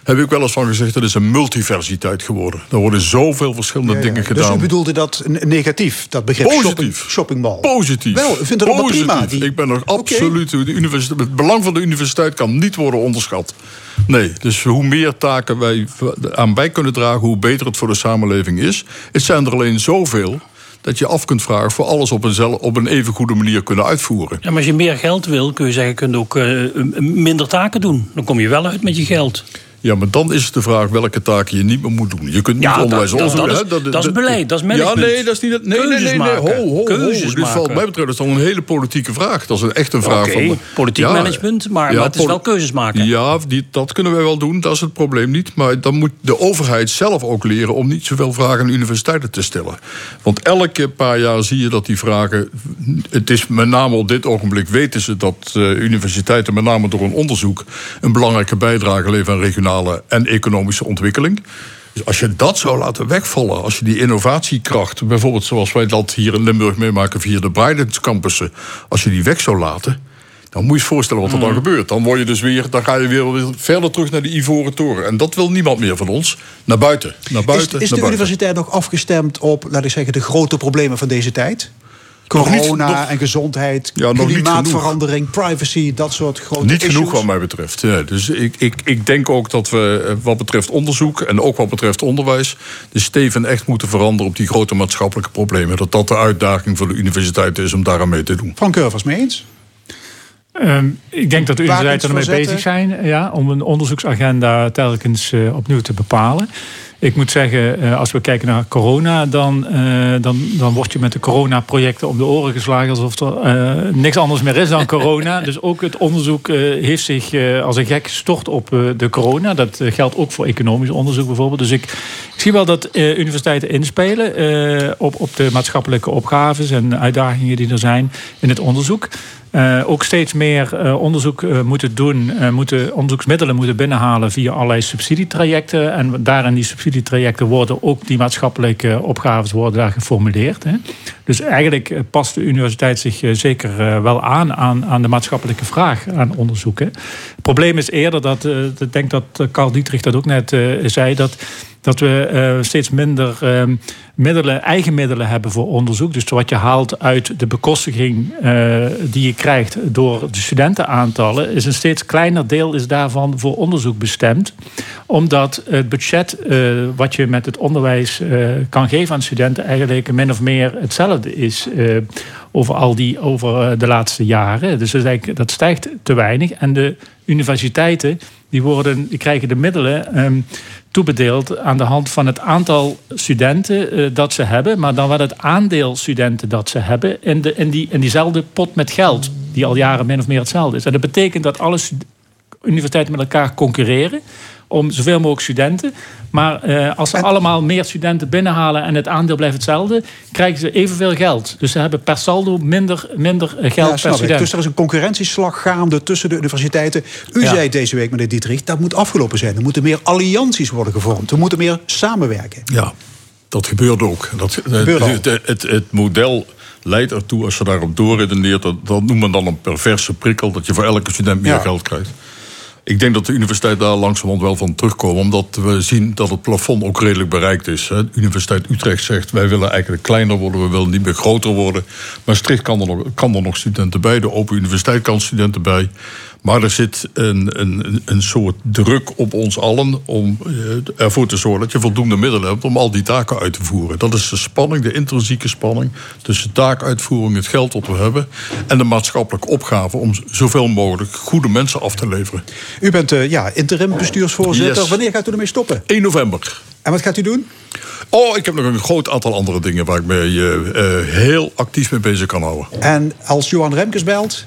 heb ik wel eens van gezegd, dat is een multiversiteit geworden. Er worden zoveel verschillende dingen gedaan. Dus u bedoelde dat negatief, dat begrip Positief. shoppingmall? Positief. Wel, u vindt het allemaal prima. Die... Ik ben nog absoluut... De universiteit, het belang van de universiteit kan niet worden onderschat. Nee, dus hoe meer taken wij aan bij kunnen dragen... hoe beter het voor de samenleving is. Het zijn er alleen zoveel dat je af kunt vragen voor alles op een, op een even goede manier kunnen uitvoeren. Ja, maar als je meer geld wil, kun je zeggen, kun je ook uh, minder taken doen. Dan kom je wel uit met je geld. Ja, maar dan is het de vraag welke taken je niet meer moet doen. Je kunt niet onderwijs dat, dat, is, dat, dat, is beleid, dat is management. Ja, nee, dat is niet... Nee, nee, nee, nee, ho, ho, ho. Keuzes Dit valt mij betreft dat is een hele politieke vraag. Dat is een, echt een vraag okay, van... politiek management, maar, maar het is wel keuzes maken. Ja, die, dat kunnen wij wel doen, dat is het probleem niet. Maar dan moet de overheid zelf ook leren... om niet zoveel vragen aan universiteiten te stellen. Want elke paar jaar zie je dat die vragen... Het is met name op dit ogenblik weten ze dat uh, universiteiten... met name door een onderzoek... een belangrijke bijdrage leveren aan regionale en economische ontwikkeling. Dus als je dat zou laten wegvallen, als je die innovatiekracht, bijvoorbeeld zoals wij dat hier in Limburg meemaken via de Bridens campussen, als je die weg zou laten, dan moet je je voorstellen wat er dan mm. gebeurt. Dan, word je dus weer, dan ga je weer verder terug naar de Ivoren Toren. En dat wil niemand meer van ons. Naar buiten. Naar buiten is, is de universiteit nog afgestemd op, laat ik zeggen, de grote problemen van deze tijd? Corona en gezondheid, ja, klimaatverandering, privacy, dat soort grote Niet genoeg wat mij betreft. Ja, dus ik, ik, ik denk ook dat we eh, wat betreft onderzoek en ook wat betreft onderwijs... de steven echt moeten veranderen op die grote maatschappelijke problemen. Dat dat de uitdaging voor de universiteit is om daaraan mee te doen. Frank Curvers, mee eens? Um, ik denk dat de universiteiten ermee bezig zijn ja, om een onderzoeksagenda telkens uh, opnieuw te bepalen. Ik moet zeggen, eh, als we kijken naar corona, dan, uh, dan, dan word je met de coronaprojecten om de oren geslagen alsof er uh, niks anders meer is dan corona. dus ook het onderzoek heeft zich als een gek gestort op de corona. Dat geldt ook voor economisch onderzoek bijvoorbeeld. Dus ik, ik zie wel dat universiteiten inspelen op, op de maatschappelijke opgaves en uitdagingen die er zijn in het onderzoek. Uh, ook steeds meer uh, onderzoek uh, moeten doen, moeten onderzoeksmiddelen moeten binnenhalen via allerlei subsidietrajecten. En daar in die subsidietrajecten worden ook die maatschappelijke opgaves worden daar geformuleerd. Hè. Dus eigenlijk past de universiteit zich zeker wel aan, aan aan de maatschappelijke vraag aan onderzoeken. Het probleem is eerder dat, ik denk dat Carl Dietrich dat ook net zei, dat dat we uh, steeds minder uh, middelen, eigen middelen hebben voor onderzoek. Dus wat je haalt uit de bekostiging uh, die je krijgt door de studentenaantallen, is een steeds kleiner deel is daarvan voor onderzoek bestemd. Omdat het budget wat je met het onderwijs kan geven aan studenten eigenlijk min of meer hetzelfde is over al die over de laatste jaren. Dus dat stijgt te weinig. En de universiteiten die, worden, die krijgen de middelen um, toebedeeld aan de hand van het aantal studenten uh, dat ze hebben, maar dan wat het aandeel studenten dat ze hebben in, de, in, die, in diezelfde pot met geld, die al jaren min of meer hetzelfde is. En dat betekent dat alle universiteiten met elkaar concurreren om zoveel mogelijk studenten. Maar uh, als ze allemaal meer studenten binnenhalen en het aandeel blijft hetzelfde, krijgen ze evenveel geld. Dus ze hebben per saldo minder, minder eh, geld per student. Ik. Dus er is een concurrentieslag gaande tussen de universiteiten. U zei deze week, meneer Dietrich, dat moet afgelopen zijn. Er moeten meer allianties worden gevormd. We moeten meer samenwerken. Ja, dat gebeurt ook. Dat, het, het, het, model leidt ertoe, als je daarop doorredeneert, dat, dat noemt men dan een perverse prikkel, dat je voor elke student meer geld krijgt. Ik denk dat de universiteit daar langzamerhand wel van terugkomt. Omdat we zien dat het plafond ook redelijk bereikt is. De Universiteit Utrecht zegt wij willen eigenlijk kleiner worden. We willen niet meer groter worden. Maastricht kan er nog, kan er nog studenten bij. De Open Universiteit kan studenten bij. Maar er zit een, een, een soort druk op ons allen om eh, ervoor te zorgen dat je voldoende middelen hebt om al die taken uit te voeren. Dat is de spanning, de intrinsieke spanning tussen taakuitvoering, het geld dat we hebben, en de maatschappelijke opgave om zoveel mogelijk goede mensen af te leveren. U bent uh, ja, interim bestuursvoorzitter. Wanneer gaat u ermee stoppen? 1 november. En wat gaat u doen? Oh, ik heb nog een groot aantal andere dingen waar ik me uh, heel actief mee bezig kan houden. En als Johan Remkes belt?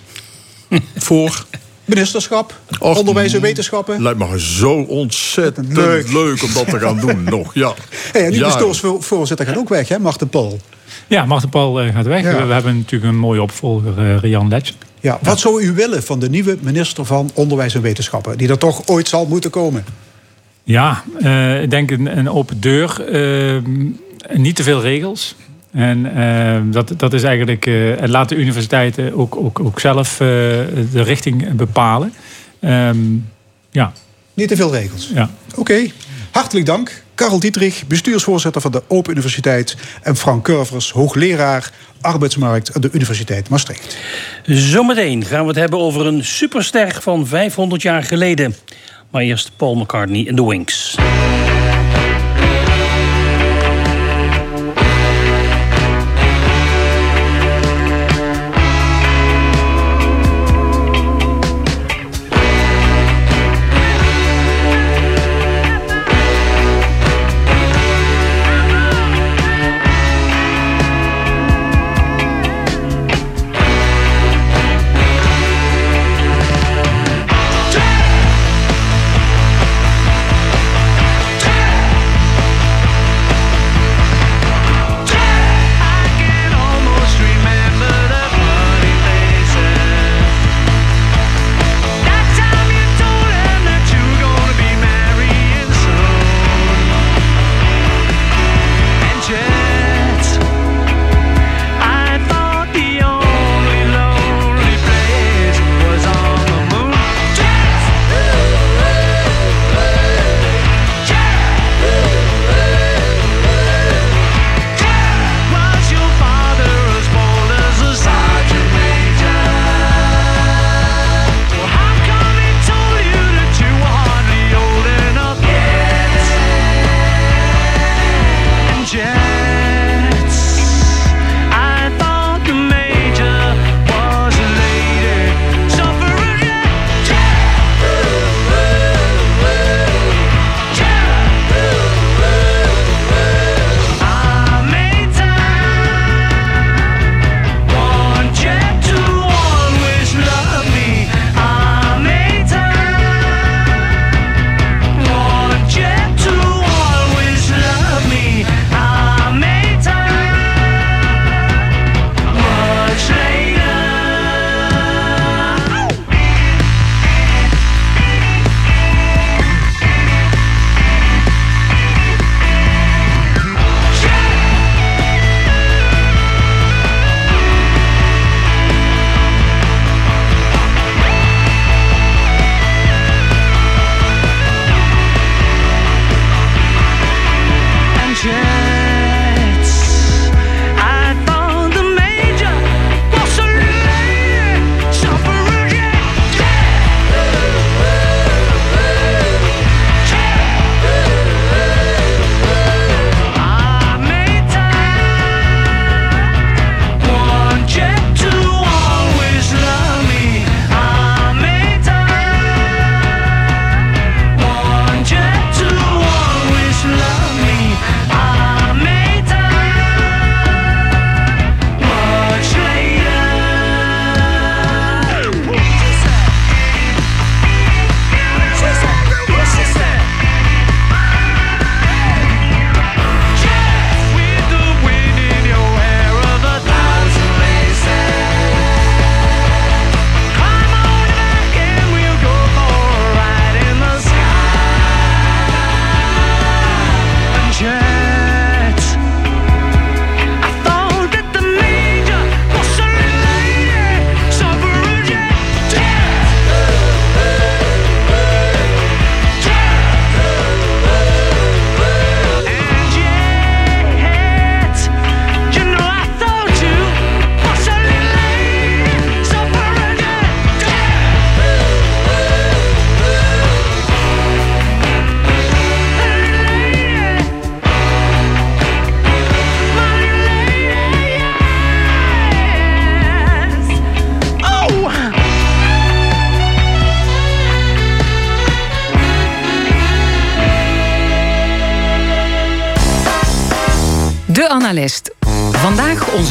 Voor? Ministerschap, onderwijs en wetenschappen. Lijkt me zo ontzettend leuk. leuk. om dat te gaan doen nog. Ja. Hey, en bestuursvoorzitter gaat ook weg, hè, Marten Paul? Ja, Marten Paul eh, gaat weg. We hebben natuurlijk een mooie opvolger, uh, Rian Letch. Ja, wat zou u willen van de nieuwe minister van Onderwijs en Wetenschappen... die er toch ooit zal moeten komen? Ja, uh, ik denk een, een open deur. niet te veel regels. En uh, dat, dat is eigenlijk. Uh, laat de universiteiten ook, ook, ook zelf uh, de richting bepalen. Um, ja. Niet te veel regels. Ja. Oké. Hartelijk dank. Karel Dietrich, bestuursvoorzitter van de Open Universiteit. En Frank Curvers, hoogleraar arbeidsmarkt aan de Universiteit Maastricht. Zometeen gaan we het hebben over een superster van 500 jaar geleden. Maar eerst Paul McCartney en de Wings.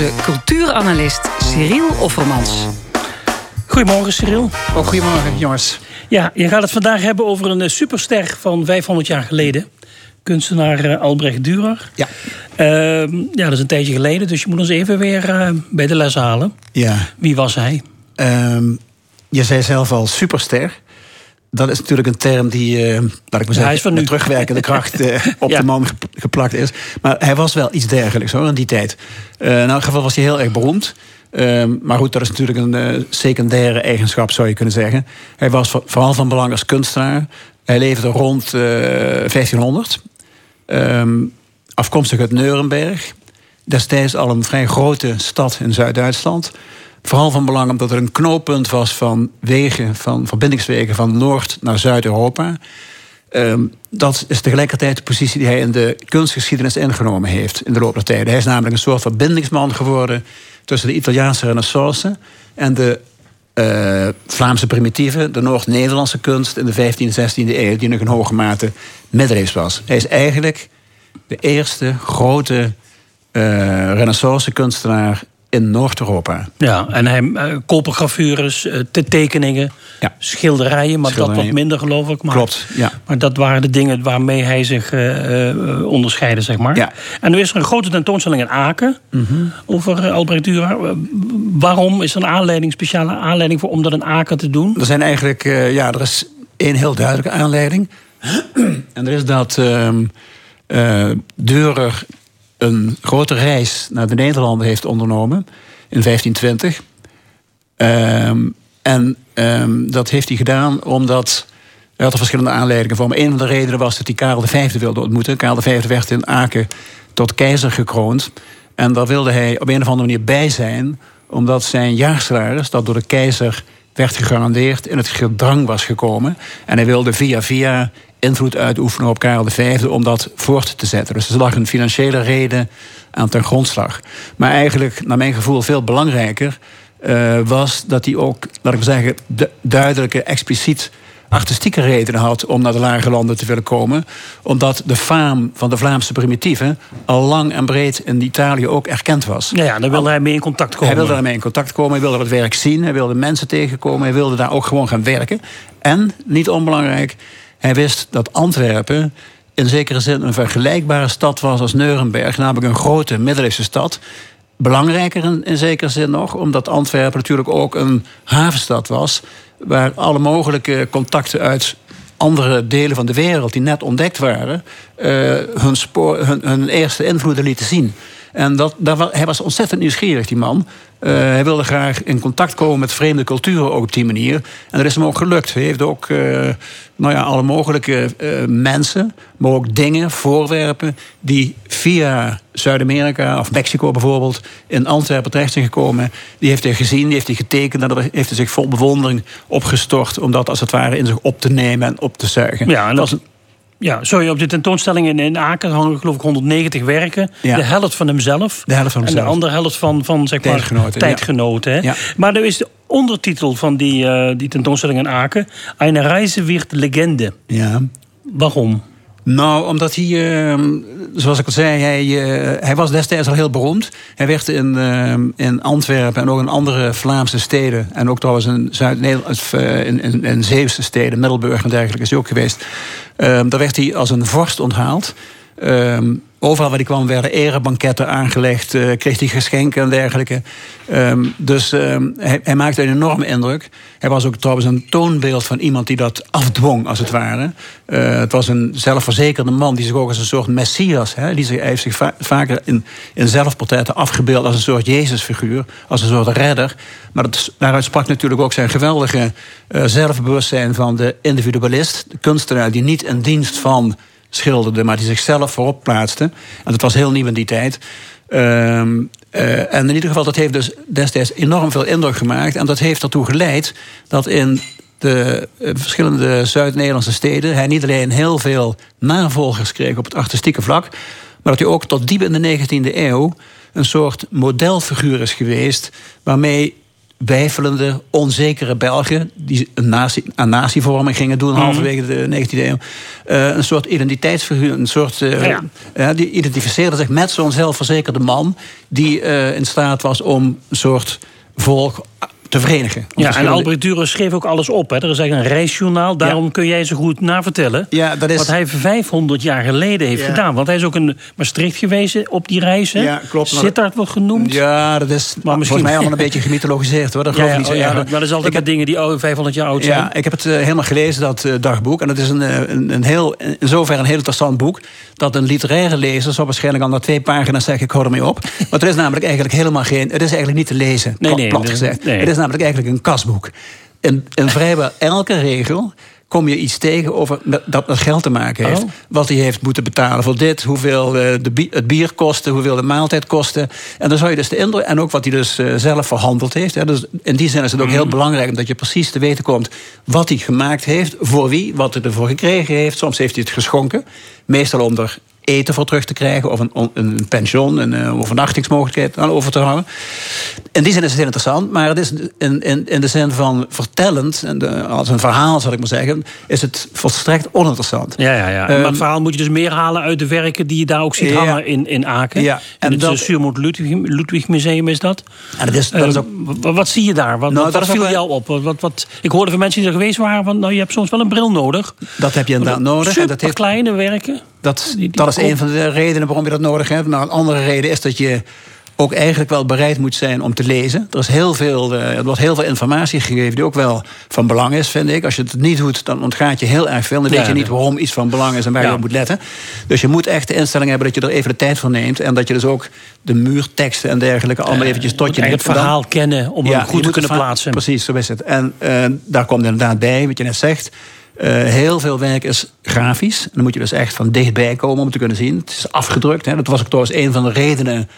Onze cultuuranalist Cyril Offermans. Goedemorgen, Cyril. Oh, goedemorgen, jongens. Ja, je gaat het vandaag hebben over een eh, superster van 500 jaar geleden. Kunstenaar uh, Albrecht Dürer. Ja. Uh, ja, dat is een tijdje geleden, dus je moet ons even weer uh, bij de les halen. Ja. Wie was hij? Um, je zei zelf al superster. Dat is natuurlijk een term die, uh, laat ik maar zeggen, met terugwerkende kracht uh, op ja. de man geplakt is. Maar hij was wel iets dergelijks hoor, in die tijd. Uh, in elk geval was hij heel erg beroemd. Uh, maar goed, dat is natuurlijk een secundaire eigenschap, zou je kunnen zeggen. Hij was vooral van belang als kunstenaar. Hij leefde rond uh, 1500. Um, afkomstig uit Nuremberg. Destijds al een vrij grote stad in Zuid-Duitsland. Vooral van belang omdat er een knooppunt was van wegen, van verbindingswegen van Noord naar Zuid-Europa. Um, dat is tegelijkertijd de positie die hij in de kunstgeschiedenis ingenomen heeft in de loop der tijden. Hij is namelijk een soort verbindingsman geworden tussen de Italiaanse renaissance en de uh, Vlaamse primitieve, de Noord-Nederlandse kunst in de 15e en 16e eeuw, die nog in hoge mate middeleeuws was. Hij is eigenlijk de eerste grote uh, renaissance kunstenaar in Noord-Europa. Ja, en hij uh, kopergravures, uh, tekeningen, ja. schilderijen, maar schilderijen. dat wat minder geloof ik. Maar, Klopt, ja. Maar dat waren de dingen waarmee hij zich uh, onderscheidde, zeg maar. Ja. En nu is er een grote tentoonstelling in Aken mm -hmm. over Albrecht Dürer. waarom is er een aanleiding, speciale aanleiding voor om dat in Aken te doen? Er zijn eigenlijk, ja, er is één heel duidelijke aanleiding. en dat is dat Dürer een grote reis naar de Nederlanden heeft ondernomen in 1520. Um, en um, dat heeft hij gedaan omdat. Hij had er verschillende aanleidingen voor. Maar een van de redenen was dat hij Karel V wilde ontmoeten. Karel V werd in Aken tot keizer gekroond. En daar wilde hij op een of andere manier bij zijn, omdat zijn jaarsalaris, dat door de keizer werd gegarandeerd, in het gedrang was gekomen. En hij wilde via via invloed uitoefenen op Karel V om dat voort te zetten. Dus er lag een financiële reden aan ten grondslag. Maar eigenlijk, naar mijn gevoel, veel belangrijker uh, was dat hij ook, laat ik maar zeggen, duidelijke, expliciet artistieke redenen had om naar de lage landen te willen komen. Omdat de faam van de Vlaamse primitieven al lang en breed in Italië ook erkend was. Ja, ja daar wilde hij mee in contact komen. Hij wilde daarmee in contact komen, hij wilde het werk zien, hij wilde mensen tegenkomen, hij wilde daar ook gewoon gaan werken. En, niet onbelangrijk, hij wist dat Antwerpen in zekere zin een vergelijkbare stad was als Nuremberg, namelijk een grote middeleeuwse stad. Belangrijker in, zekere zin nog, omdat Antwerpen natuurlijk ook een havenstad was, waar alle mogelijke contacten uit andere delen van de wereld die net ontdekt waren, uh, hun, spoor, hun, hun eerste invloeden lieten zien. En dat, dat, hij was ontzettend nieuwsgierig, die man. Uh, hij wilde graag in contact komen met vreemde culturen ook op die manier. En dat is hem ook gelukt. Hij heeft ook uh, nou ja, alle mogelijke uh, mensen, maar ook dingen, voorwerpen... die via Zuid-Amerika of Mexico bijvoorbeeld in Antwerpen terecht zijn gekomen. Die heeft hij gezien, die heeft hij getekend... en daar heeft hij zich vol bewondering opgestort... om dat als het ware in zich op te nemen en op te zuigen. Ja, en dat, ja, sorry, op de tentoonstelling in, in Aken hangen geloof ik 190 werken. Ja. De helft van hemzelf. De helft van hemzelf. En de andere helft van, van zeg maar, tijdgenoten. tijdgenoten hè? Ja. Maar er is de ondertitel van die, uh, die tentoonstelling in Aken. Eine Reise wird Legende. Ja. Waarom? Nou, omdat hij, uh, zoals ik al zei, hij, uh, hij was destijds al heel beroemd. Hij werd in, uh, in Antwerpen en ook in andere Vlaamse steden... en ook trouwens in, Zuid-Nederland, in, in, in Zeeuwse steden, Middelburg en dergelijke is hij ook geweest. daar werd hij als een vorst onthaald. Um, overal waar hij kwam werden erebanketten aangelegd, uh, kreeg hij geschenken en dergelijke. Um, dus um, hij, maakte een enorme indruk. Hij was ook trouwens een toonbeeld van iemand die dat afdwong, als het ware. Uh, het was een zelfverzekerde man die zich ook als een soort messias, hè, die zich, hij heeft zich va vaker in, in zelfportretten afgebeeld als een soort Jezusfiguur, als een soort redder. Maar dat, daaruit sprak natuurlijk ook zijn geweldige uh, zelfbewustzijn van de individualist, de kunstenaar die niet in dienst van schilderde, maar die zichzelf voorop plaatste. En dat was heel nieuw in die tijd. Um, uh, en in ieder geval, dat heeft dus destijds enorm veel indruk gemaakt. En dat heeft ertoe geleid dat in de uh, verschillende Zuid-Nederlandse steden... hij niet alleen heel veel navolgers kreeg op het artistieke vlak... maar dat hij ook tot diep in de 19e eeuw een soort modelfiguur is geweest... waarmee weifelende, onzekere Belgen... die een, nazi, een natievorming gingen doen Mhm. halverwege de 19e eeuw. Eh, een soort identiteitsfiguur, een soort... eh, Ja. ja, die identificeerde zich met zo'n zelfverzekerde man... die eh, in staat was om een soort volk te verenigen. Ja, en Albrecht Dürer schreef ook alles op. Hè. Er is eigenlijk een reisjournaal. Daarom kun jij zo goed navertellen. Ja, dat is- Wat hij 500 jaar geleden heeft Ja. gedaan. Want hij is ook in Maastricht geweest op die reis. hè? Ja, klopt. Sittard wordt genoemd. Ja, dat is Maar volgens misschien- mij allemaal een beetje gemythologiseerd. Hoor. Dat geloof ik niet zo oh, ja, dat, maar dat is altijd met dingen die oude 500 jaar oud zijn. Ja, ik heb het eh, helemaal gelezen, dat eh, dagboek. En het is een, eh, een, een heel, in zoverre een heel interessant boek. Dat een literaire lezer zou waarschijnlijk al na twee pagina's zeggen: ik hou ermee op. Want het is namelijk eigenlijk helemaal geen. Het is eigenlijk niet te lezen, Nee, plat- nee, plat nee, gezegd. nee. Het is namelijk eigenlijk een kasboek. In, in vrijwel elke regel kom je iets tegen over dat met geld te maken heeft. Oh. Wat hij heeft moeten betalen voor dit, hoeveel eh, de bi- het bier kostte, hoeveel de maaltijd kostte. En dan zou je dus de indruk, en ook wat hij dus eh, zelf verhandeld heeft. Hè. Dus in die zin is het ook heel belangrijk omdat je precies te weten komt wat hij gemaakt heeft, voor wie, wat hij ervoor gekregen heeft. Soms heeft hij het geschonken, meestal om er eten voor terug te krijgen, of een, een pension, een eh, overnachtingsmogelijkheid aan over te houden. In die zin is het heel interessant, maar het is in, in, in de zin van vertellend, en de, als een verhaal zal ik maar zeggen, is het volstrekt oninteressant. Ja, ja, ja. Ehm, maar het verhaal moet je dus meer halen uit de werken die je daar ook ziet Ja. hangen in, in Aken. Ja, En en het dat- dat... Suurmoed Ludwig, Ludwig Museum is dat. En dat is, dat is Eh, ook wat, wat zie je daar? Wat, Nou, wat, wat viel jou op? Wat, wat, ik hoorde van mensen die er geweest waren... Van, nou, je hebt soms wel een bril nodig. Dat heb je inderdaad nodig. En dat heeft, kleine werken. Dat, die dat is een van de redenen waarom je dat nodig hebt. Nou, een andere reden is dat je ook eigenlijk wel bereid moet zijn om te lezen. Er, is heel veel, eh, er wordt heel veel informatie gegeven die ook wel van belang is, vind ik. Als je het niet doet, dan ontgaat je heel erg veel. Dan Ja, weet je niet waarom iets van belang is en waar Ja. je op moet letten. Dus je moet echt de instelling hebben dat je er even de tijd voor neemt. En dat je dus ook de muurteksten en dergelijke allemaal eventjes tot je het neemt. En dan- verhaal kennen om Ja, hem je goed te kunnen het plaatsen. Precies, zo is het. En eh, daar komt inderdaad bij, wat je net zegt. Eh, heel veel werk is grafisch. En dan moet je dus echt van dichtbij komen om te kunnen zien. Het is afgedrukt. Hè. Dat was ook trouwens een van de redenen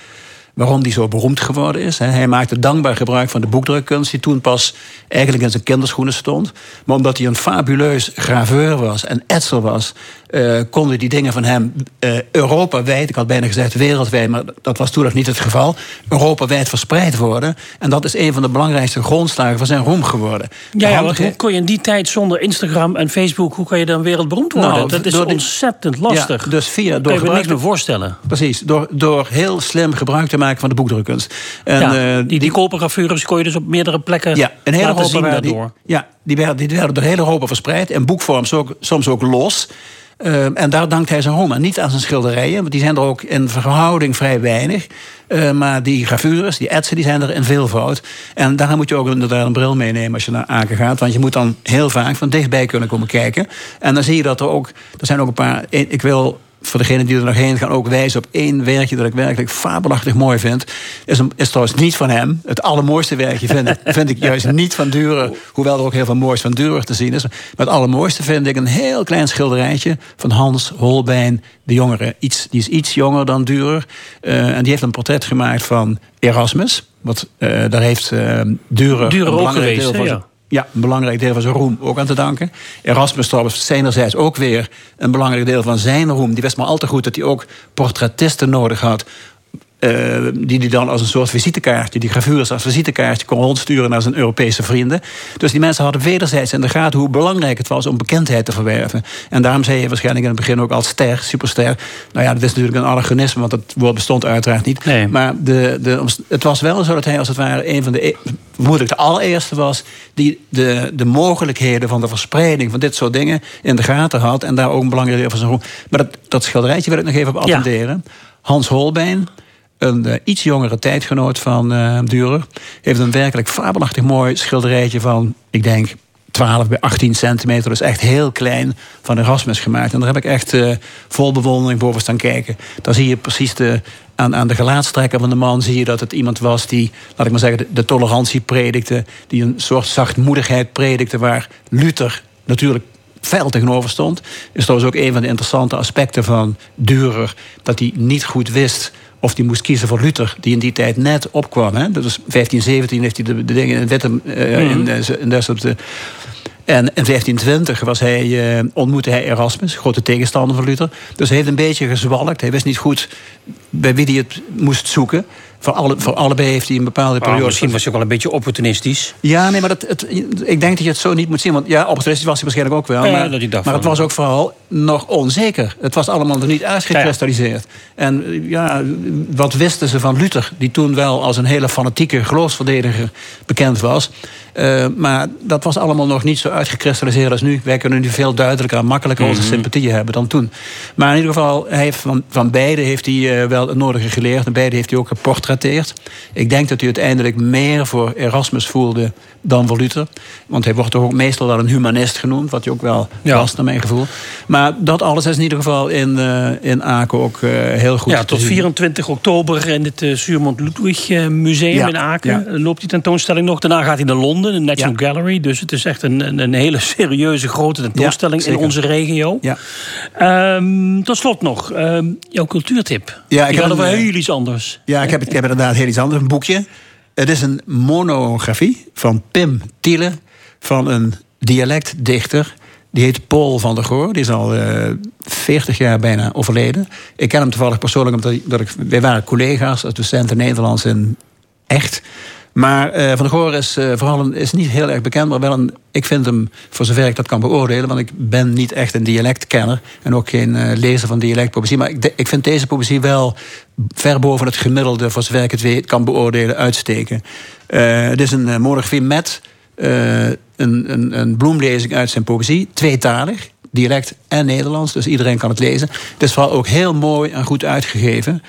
waarom hij zo beroemd geworden is. Hij maakte dankbaar gebruik van de boekdrukkunst... die toen pas eigenlijk in zijn kinderschoenen stond. Maar omdat hij een fabuleus graveur was en etser was... eh, konden die dingen van hem eh Europawijd... ik had bijna gezegd wereldwijd, maar dat was toen nog niet het geval... Europawijd verspreid worden. En dat is een van de belangrijkste grondslagen van zijn roem geworden. De Ja, ja handige- hoe kon je in die tijd zonder Instagram en Facebook... hoe kan je dan wereldberoemd worden? Nou, dat is die- ontzettend lastig. Ja, dus via, door kan je niks meer voorstellen. Precies, door, door heel slim gebruik te maken van de boekdrukkunst. En, ja, eh, die, die kon je dus op meerdere plekken ja, in heel laten Europa zien werden die, daardoor. ja, die werden, die werden door heel Europa verspreid. In boekvorm soms ook los. Eh, en daar dankt hij zijn aan. Niet aan zijn schilderijen, want die zijn er ook in verhouding vrij weinig. Eh, maar die gravures, die etsen, die zijn er in veelvoud. En daar moet je ook inderdaad een bril meenemen als je naar Aken gaat. Want je moet dan heel vaak van dichtbij kunnen komen kijken. En dan zie je dat er ook... Er zijn ook een paar... Ik wil voor degenen die er nog heen gaan ook wijzen op één werkje dat ik werkelijk fabelachtig mooi vind. Is, een, is trouwens niet van hem. Het allermooiste werkje vind, ik- vind ik juist niet van Durer. Hoewel er ook heel veel moois van Durer te zien is. Maar het allermooiste vind ik een heel klein schilderijtje van Hans Holbein de Jongere. Iets, die is iets jonger dan Durer. Eh, en die heeft een portret gemaakt van Erasmus. Wat, eh, daar heeft eh Durer, Durer een ook geweest, deel van ja. Ja, een belangrijk deel van zijn roem ook aan te danken. Erasmus trouwens zijnerzijds ook weer een belangrijk deel van zijn roem. Die wist maar al te goed dat hij ook portretisten nodig had. Eh, die hij dan als een soort visitekaartje, die gravures als visitekaartje kon rondsturen naar zijn Europese vrienden. Dus die mensen hadden wederzijds in de gaten hoe belangrijk het was om bekendheid te verwerven. En daarom zei je waarschijnlijk in het begin ook als ster, superster. Nou ja, dat is natuurlijk een anachronisme, want dat woord bestond uiteraard niet. Nee. Maar de, de, het was wel zo dat hij als het ware een van de, e- vermoedelijk de allereerste was... die de, de mogelijkheden van de verspreiding van dit soort dingen in de gaten had... en daar ook een belangrijk deel van zijn. Maar dat, dat schilderijtje wil ik nog even op Ja. attenderen. Hans Holbein, een eh, iets jongere tijdgenoot van eh Dürer... heeft een werkelijk fabelachtig mooi schilderijtje van, ik denk... 12 bij 18 centimeter, dus echt heel klein, van Erasmus gemaakt. En daar heb ik echt eh, vol bewondering boven staan kijken. Daar zie je precies de, aan, aan de gelaatstrekken van de man... zie je dat het iemand was die, laat ik maar zeggen, de, tolerantie predikte... die een soort zachtmoedigheid predikte... waar Luther natuurlijk fel tegenover stond. Is trouwens ook een van de interessante aspecten van Dürer... dat hij niet goed wist of hij moest kiezen voor Luther, die in die tijd net opkwam. Hè? Dat was 1517 heeft hij de, de dingen in wetten eh, in, de- in des op de. En in 1520 was hij, eh, ontmoette hij Erasmus, grote tegenstander van Luther. Dus hij heeft een beetje gezwalkt. Hij wist niet goed bij wie hij het moest zoeken. Voor, alle, voor allebei heeft hij een bepaalde Oh, periode. misschien was hij ook wel een beetje opportunistisch. Ja, nee, maar dat, het, ik denk dat je het zo niet moet zien. Want ja, opportunistisch was hij waarschijnlijk ook wel. Ja, maar dat maar het was ook vooral nog onzeker. Het was allemaal nog niet uitgekristalliseerd. En ja, wat wisten ze van Luther? Die toen wel als een hele fanatieke geloofsverdediger bekend was. Eh, maar dat was allemaal nog niet zo uitgekristalliseerd als nu. Wij kunnen nu veel duidelijker en makkelijker onze sympathieën hebben dan toen. Maar in ieder geval, hij heeft van, van beide heeft hij eh, wel het nodige geleerd. En beide heeft hij ook geportretteerd. Ik denk dat hij uiteindelijk meer voor Erasmus voelde dan voor Luther. Want hij wordt toch ook meestal wel een humanist genoemd. Wat hij ook wel Ja. was, naar mijn gevoel. Maar dat alles is in ieder geval in, eh, in Aken ook heel goed ja, tot zien. 24 oktober in het uh, Suurmond Ludwig Museum Ja, in Aken ja. loopt die tentoonstelling nog. Daarna gaat hij naar Londen, de National Gallery. Dus het is echt een, een, hele serieuze grote tentoonstelling Ja, in onze regio. Ja. Ehm, tot slot nog, ehm, jouw cultuurtip. Ja, ik heb een, over eh, heel iets anders. Ja, ik heb, ik heb inderdaad heel iets anders. Een boekje. Het is een monografie van Pim Tiele. Van een dialectdichter. Die heet Paul van der Goor. Die is al eh 40 jaar bijna overleden. Ik ken hem toevallig persoonlijk omdat ik, dat ik, wij waren collega's als docenten Nederlands in Echt. Maar eh, Van der Goor is eh, vooral een, is niet heel erg bekend, maar wel een. Ik vind hem, voor zover ik dat kan beoordelen, want ik ben niet echt een dialectkenner en ook geen eh, lezer van dialectpoëzie. Maar ik, de- ik vind deze poëzie wel ver boven het gemiddelde, voor zover ik het kan beoordelen, uitsteken. Het is een monografie met een, een, een bloemlezing uit zijn poëzie, tweetalig. Dialect en Nederlands, dus iedereen kan het lezen. Het is vooral ook heel mooi en goed uitgegeven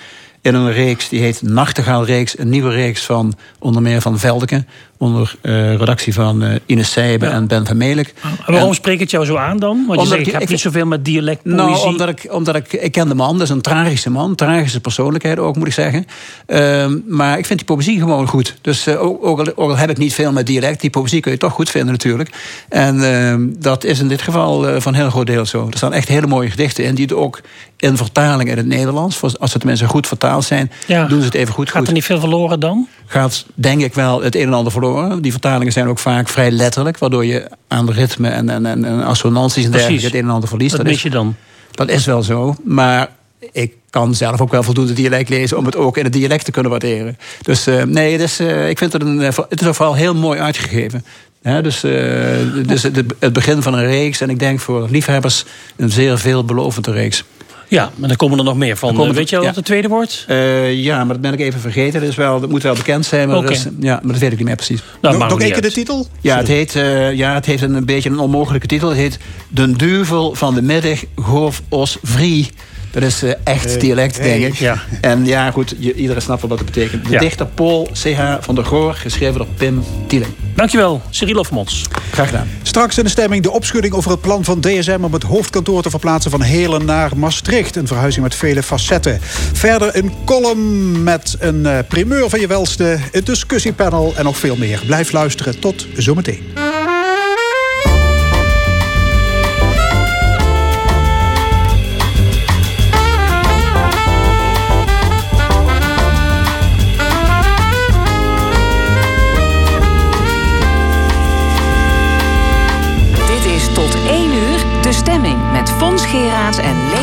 in een reeks die heet Nachtegaalreeks. Een nieuwe reeks van onder meer van Veldeke. Onder eh, redactie van eh Ines Seijben Ja. en Ben van Meelijk. En waarom En- spreekt het jou zo aan dan? Want je zegt, ik, ik- heb ik- niet zoveel met dialectpoëzie. Nou, omdat ik, omdat ik, ik ken de man, dat is een tragische man. Tragische persoonlijkheid ook, moet ik zeggen. Ehm, maar ik vind die poëzie gewoon goed. Dus eh, ook, ook, al, ook al heb ik niet veel met dialect... die poëzie kun je toch goed vinden natuurlijk. En ehm, dat is in dit geval van heel groot deel zo. Er staan echt hele mooie gedichten in... die ook in vertaling in het Nederlands... als ze tenminste goed vertaald zijn... Ja. doen ze het even goed. Gaat goed er niet veel verloren dan? gaat denk ik wel het een en ander verloren. Die vertalingen zijn ook vaak vrij letterlijk... waardoor je aan de ritme en, en, en, en assonanties en dergelijke... Precies. het een en ander verliest. Dat Dat mis is- je dan. dat is wel zo, maar ik kan zelf ook wel voldoende dialect lezen... om het ook in het dialect te kunnen waarderen. Dus eh, nee, het is, eh, ik vind het, een, eh, het is vooral heel mooi uitgegeven. Dus dus het, het begin van een reeks. En ik denk voor liefhebbers een zeer veelbelovende reeks. Ja, maar dan komen er nog meer van. Dan komen Eh, Weet je al ja. wat de tweede wordt? Eh, ja, maar dat ben ik even vergeten. Dat, is wel, dat moet wel bekend zijn. Maar, Oké. dat is- ja, maar dat weet ik niet meer precies. Nou, nog één keer de titel? Ja, het, heet, eh, ja, het heeft een, een beetje een onmogelijke titel. Het heet De Duvel van de Middag Goof Os Vrie. Dat is eh, echt dialect, denk ik. Ja. En ja, goed, je- iedereen snapt wel wat het betekent. De Ja. dichter Paul C.H. van der Goor, geschreven door Pim Tieling. Dankjewel, Cyril Hofmans. Graag gedaan. Straks in de stemming de opschudding over het plan van DSM om het hoofdkantoor te verplaatsen van Helen naar Maastricht. Een verhuizing met vele facetten. Verder een column met een eh, primeur van je welste, een discussiepanel en nog veel meer. Blijf luisteren. Tot zometeen. En Leo Houben.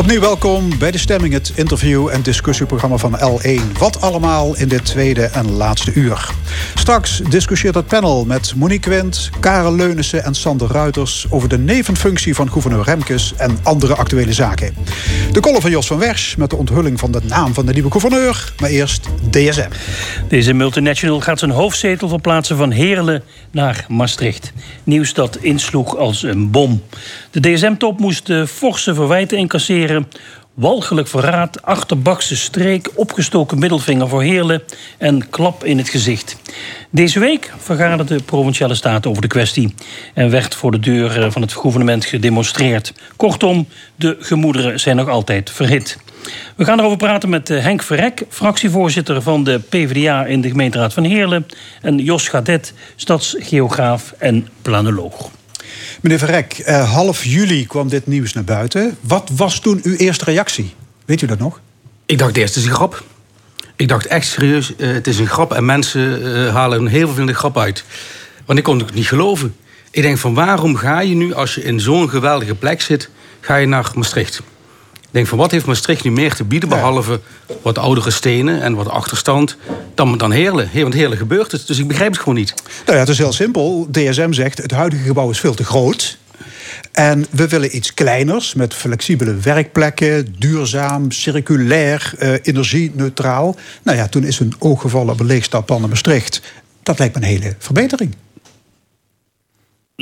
Opnieuw welkom bij de stemming, het interview- en discussieprogramma van L1. Wat allemaal in dit tweede en laatste uur. Straks discussieert het panel met Monique Wendt, Karel Leunissen en Sander Ruiters over de nevenfunctie van gouverneur Remkes en andere actuele zaken. De column van Jos van Wersch met de onthulling van de naam van de nieuwe gouverneur. Maar eerst DSM. Deze multinational gaat zijn hoofdzetel verplaatsen van Heerlen naar Maastricht. Nieuws dat insloeg als een bom. De DSM-top moest eh, forse verwijten incasseren. Walgelijk verraad, achterbakse streek, opgestoken middelvinger voor Heerlen en klap in het gezicht. Deze week vergaderde de Provinciale Staten over de kwestie en werd voor de deur eh, van het gouvernement gedemonstreerd. Kortom, de gemoederen zijn nog altijd verhit. We gaan erover praten met eh, Henk Verrek, fractievoorzitter van de PvdA in de gemeenteraad van Heerlen. En Jos Gadet, stadsgeograaf en planoloog. Meneer Verrek, eh, half juli kwam dit nieuws naar buiten. Wat was toen uw eerste reactie? Weet u dat nog? Ik dacht eerst, het is een grap. Ik dacht echt serieus, eh, het is een grap. En mensen eh, halen een heel vervelende grap uit. Want ik kon het niet geloven. Ik denk van waarom ga je nu, als je in zo'n geweldige plek zit... ga je naar Maastricht? Ik denk van wat heeft Maastricht nu meer te bieden... behalve wat oudere stenen en wat achterstand... dan, dan Heerlen. Want Heerlen gebeurt het. Dus ik begrijp het gewoon niet. Nou ja, het is heel simpel. DSM zegt het huidige gebouw is veel te groot. En we willen iets kleiners met flexibele werkplekken, duurzaam, circulair, eh, energie-neutraal. Nou ja, toen is een oog gevallen op een leegstappan in Maastricht. Dat lijkt me een hele verbetering.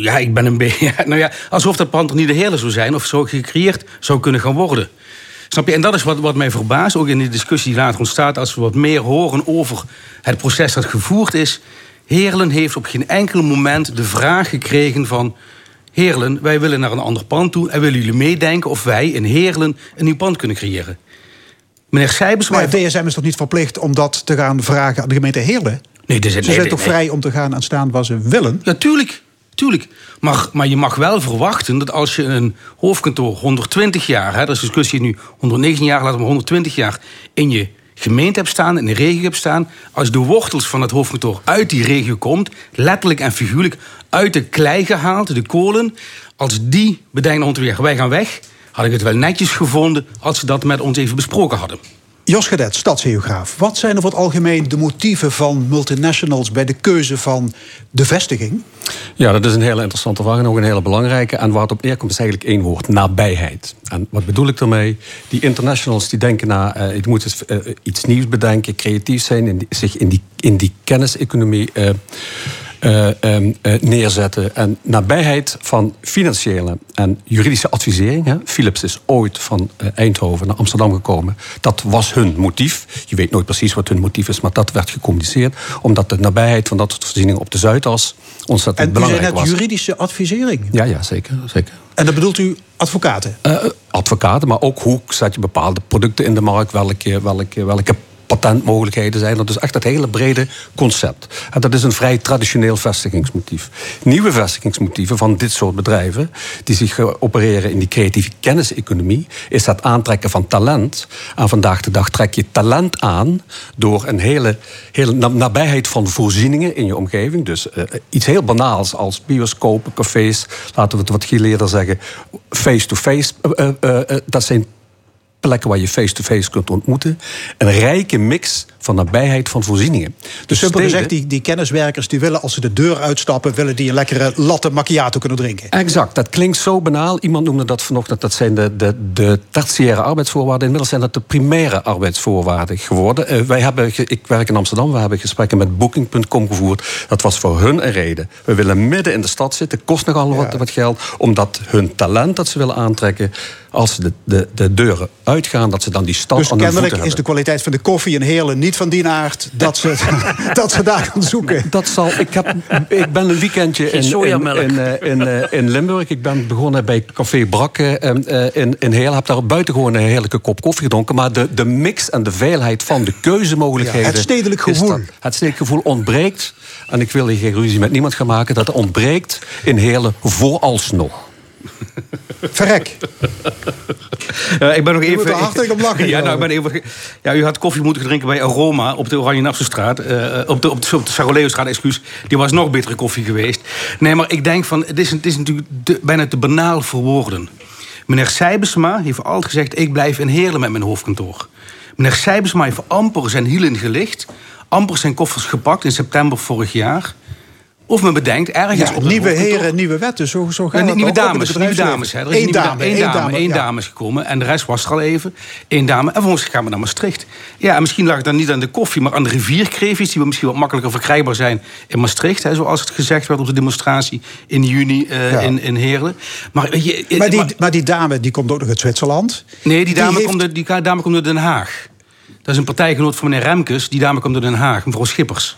Ja, ik ben een beetje. Nou ja, alsof dat pand niet de hele zou zijn of zo gecreëerd zou kunnen gaan worden. Snap je? En dat is wat, wat mij verbaast, ook in de discussie die later ontstaat, als we wat meer horen over het proces dat gevoerd is. Heerlen heeft op geen enkel moment de vraag gekregen van. Heerlen, wij willen naar een ander pand toe en willen jullie meedenken of wij in Heerlen een nieuw pand kunnen creëren? Meneer Seibers... Maar DSM is toch niet verplicht om dat te gaan vragen aan de gemeente Heerlen? Nee, dus, ze nee, zijn nee, toch nee. vrij om te gaan en staan waar ze willen? Ja, tuurlijk. Tuurlijk. Maar, je mag wel verwachten dat als je een hoofdkantoor 120 jaar, hè, dat is discussie nu 119 jaar, laten we 120 jaar, in je gemeente hebt staan, in de regio hebt staan. Als de wortels van het hoofdkantoor uit die regio komt, letterlijk en figuurlijk uit de klei gehaald, de kolen. Als die bedenken ontweg, wij gaan weg, had ik het wel netjes gevonden als ze dat met ons even besproken hadden. Jos Gedet, stadsgeograaf. Wat zijn over het algemeen de motieven van multinationals bij de keuze van de vestiging? Ja, dat is een hele interessante vraag en ook een hele belangrijke. En waar het op neerkomt is eigenlijk één woord: nabijheid. En wat bedoel ik daarmee? Die internationals die denken na, uh, moet uh, iets nieuws bedenken, creatief zijn, in zich in die, in die kenniseconomie. Uh, uh, um, uh, neerzetten. En nabijheid van financiële en juridische advisering. Hè. Philips is ooit van uh, Eindhoven naar Amsterdam gekomen. Dat was hun motief. Je weet nooit precies wat hun motief is, maar dat werd gecommuniceerd. Omdat de nabijheid van dat soort voorzieningen op de Zuidas ontzettend en belangrijk was. En was. juridische advisering? Ja, ja zeker, zeker. En dat bedoelt u advocaten? advocaten, maar ook hoe zet je bepaalde producten in de markt, welke, welke, welke patentmogelijkheden zijn er. Dus echt het hele brede concept. En dat is een vrij traditioneel vestigingsmotief. Nieuwe vestigingsmotieven van dit soort bedrijven, die zich uh, opereren in die creatieve kenniseconomie, is het aantrekken van talent. En vandaag de dag trek je talent aan door een hele, hele nabijheid van voorzieningen in je omgeving. Dus uh, iets heel banaals als bioscopen, cafés, laten we het wat geleerder zeggen, face-to-face. -face, uh, dat zijn plekken waar je face-to-face -face kunt ontmoeten. Een rijke mix van nabijheid van voorzieningen. Dus simpel gezegd, die, die kenniswerkers die willen als ze de deur uitstappen... willen die een lekkere latte macchiato kunnen drinken. Exact, dat klinkt zo banaal. Iemand noemde dat vanochtend, dat zijn de, de, de tertiaire arbeidsvoorwaarden. Inmiddels zijn dat de primaire arbeidsvoorwaarden geworden. Uh, wij hebben, ik werk in Amsterdam, we hebben gesprekken met Booking.com gevoerd. Dat was voor hun een reden. We willen midden in de stad zitten, kost nogal ja. wat, wat geld... omdat hun talent dat ze willen aantrekken... als ze de, de, de deuren uitgaan, dat ze dan die stad dus aan hun kennelijk is de kwaliteit van de koffie in Heerlen niet van die aard dat ze, dat ze daar gaan zoeken. Dat zal. Ik, heb, ik ben een weekendje in, in, in, in, in Limburg. Ik ben begonnen bij Café Brakke in, in Heel. Heb daar buiten gewoon een heerlijke kop koffie gedronken. Maar de, de mix en de veelheid van de keuzemogelijkheden. Ja, het stedelijk gevoel. Dat, het stedelijk gevoel ontbreekt. En ik wil hier geen ruzie met niemand gaan maken. Dat ontbreekt in Heerlen vooralsnog. Verrek. Uh, ik ben nog even. lachen. Ja, nou, ik ben even. Ja, u had koffie moeten drinken bij Aroma op de Oranje Nassaustraat. Uh, op de, op de, op de excuus. Die was nog betere koffie geweest. Nee, maar ik denk van. Het is, het is natuurlijk te, bijna te banaal voor woorden. Meneer Sijbesma heeft altijd gezegd: ik blijf in Heerlen met mijn hoofdkantoor. Meneer Sijbesma heeft amper zijn hielen gelicht. Amper zijn koffers gepakt in september vorig jaar. Of men bedenkt ergens ja, op nieuwe heren, nieuwe wetten. Zo, zo gaat het nieuwe dames, nieuwe dames. Hè. Er is Eén dame, één dame, dame, één dame is gekomen. En de rest was er al even. Eén dame. En vervolgens gaan we naar Maastricht. Ja, en misschien lag het dan niet aan de koffie, maar aan de rivierkreefjes... die misschien wat makkelijker verkrijgbaar zijn in Maastricht. Hè, zoals het gezegd werd op de demonstratie in juni uh, ja. in, in Heerlen. Maar, je, maar, die, maar, maar, die dame die komt ook nog uit Zwitserland. Nee, die dame, die heeft... komt, uit, die dame komt uit Den Haag. Dat is een partijgenoot van meneer Remkes. Die dame komt uit Den Haag, mevrouw Schippers.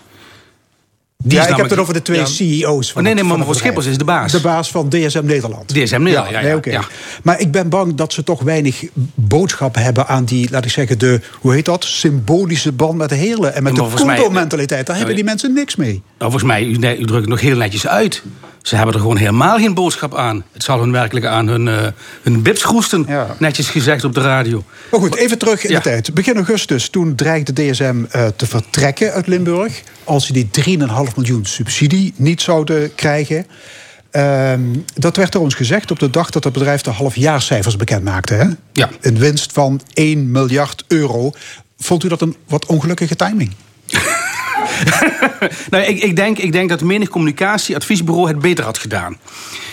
Die ja, ik heb het over de twee ja. CEO's. Van oh, nee, nee, maar mevrouw Schippers is de baas. De baas van DSM Nederland. DSM Nederland, ja. ja, nee, okay. ja, Maar ik ben bang dat ze toch weinig boodschap hebben aan die, laat ik zeggen, de, hoe heet dat? Symbolische band met de Heerlen. En met de Kunto-mentaliteit. Daar hebben die mensen niks mee. Nou, volgens mij, u, nee, u drukt het nog heel netjes uit. Ze hebben er gewoon helemaal geen boodschap aan. Het zal hun werkelijk aan hun, uh, hun bips groesten. Ja. Netjes gezegd op de radio. Maar goed, even terug in ja. de tijd. Begin augustus, toen dreigde DSM uh, te vertrekken uit Limburg. Als ze die 3,5 miljoen subsidie niet zouden krijgen. Ehm, dat werd door ons gezegd op de dag dat het bedrijf de halfjaarcijfers bekend maakte. Hè? Ja. Een winst van 1 miljard euro. Vond u dat een wat ongelukkige timing? nou, ik, ik, denk, ik denk dat menig communicatieadviesbureau het beter had gedaan.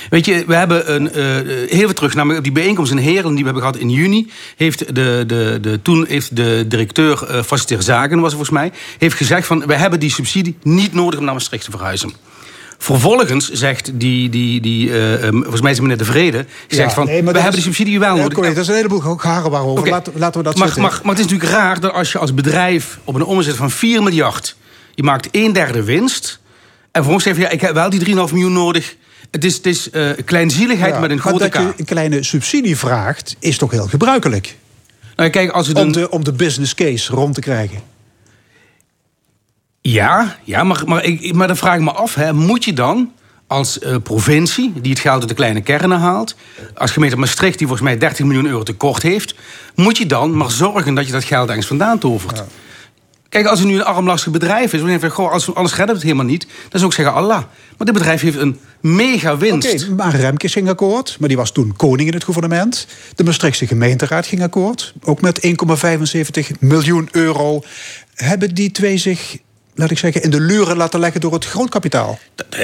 Weet je, we hebben een, uh, heel veel terug, namelijk op die bijeenkomst in Heren die we hebben gehad in juni, heeft de, de, de, toen heeft de directeur uh, facilitaire zaken, was volgens mij, heeft gezegd van, we hebben die subsidie niet nodig om naar Maastricht te verhuizen. Vervolgens zegt die, die, die uh, um, volgens mij is meneer De Vrede, zegt van, nee, we hebben die subsidie wel nodig. Dat is een heleboel garen waarover. Okay. Laten, laten we dat maar, maar, maar het is natuurlijk raar dat als je als bedrijf op een omzet van 4 miljard, je maakt een derde winst, en vervolgens zeg je, ja, ik heb wel die 3,5 miljoen nodig. Het is, het is uh, kleinzieligheid ja, met een grote maar dat je een kleine subsidie vraagt, is toch heel gebruikelijk? Nou, kijk, als het om, een... de, om de business case rond te krijgen. Ja, ja maar, maar, ik, maar dan vraag ik me af, hè, moet je dan als uh, provincie, die het geld uit de kleine kernen haalt... als gemeente Maastricht, die volgens mij 30 miljoen euro tekort heeft... moet je dan maar zorgen dat je dat geld ergens vandaan tovert. Ja. Kijk, als er nu een armlastig bedrijf is... dan denk ik, goh, als, anders redden we het helemaal niet... dan zou ik zeggen, Allah. Maar dit bedrijf heeft een mega winst. Oké, okay, maar Remkes ging akkoord. Maar die was toen koning in het gouvernement. De Maastrichtse gemeenteraad ging akkoord. Ook met 1,75 miljoen euro. Hebben die twee zich laat ik zeggen, in de luren laten leggen door het grootkapitaal?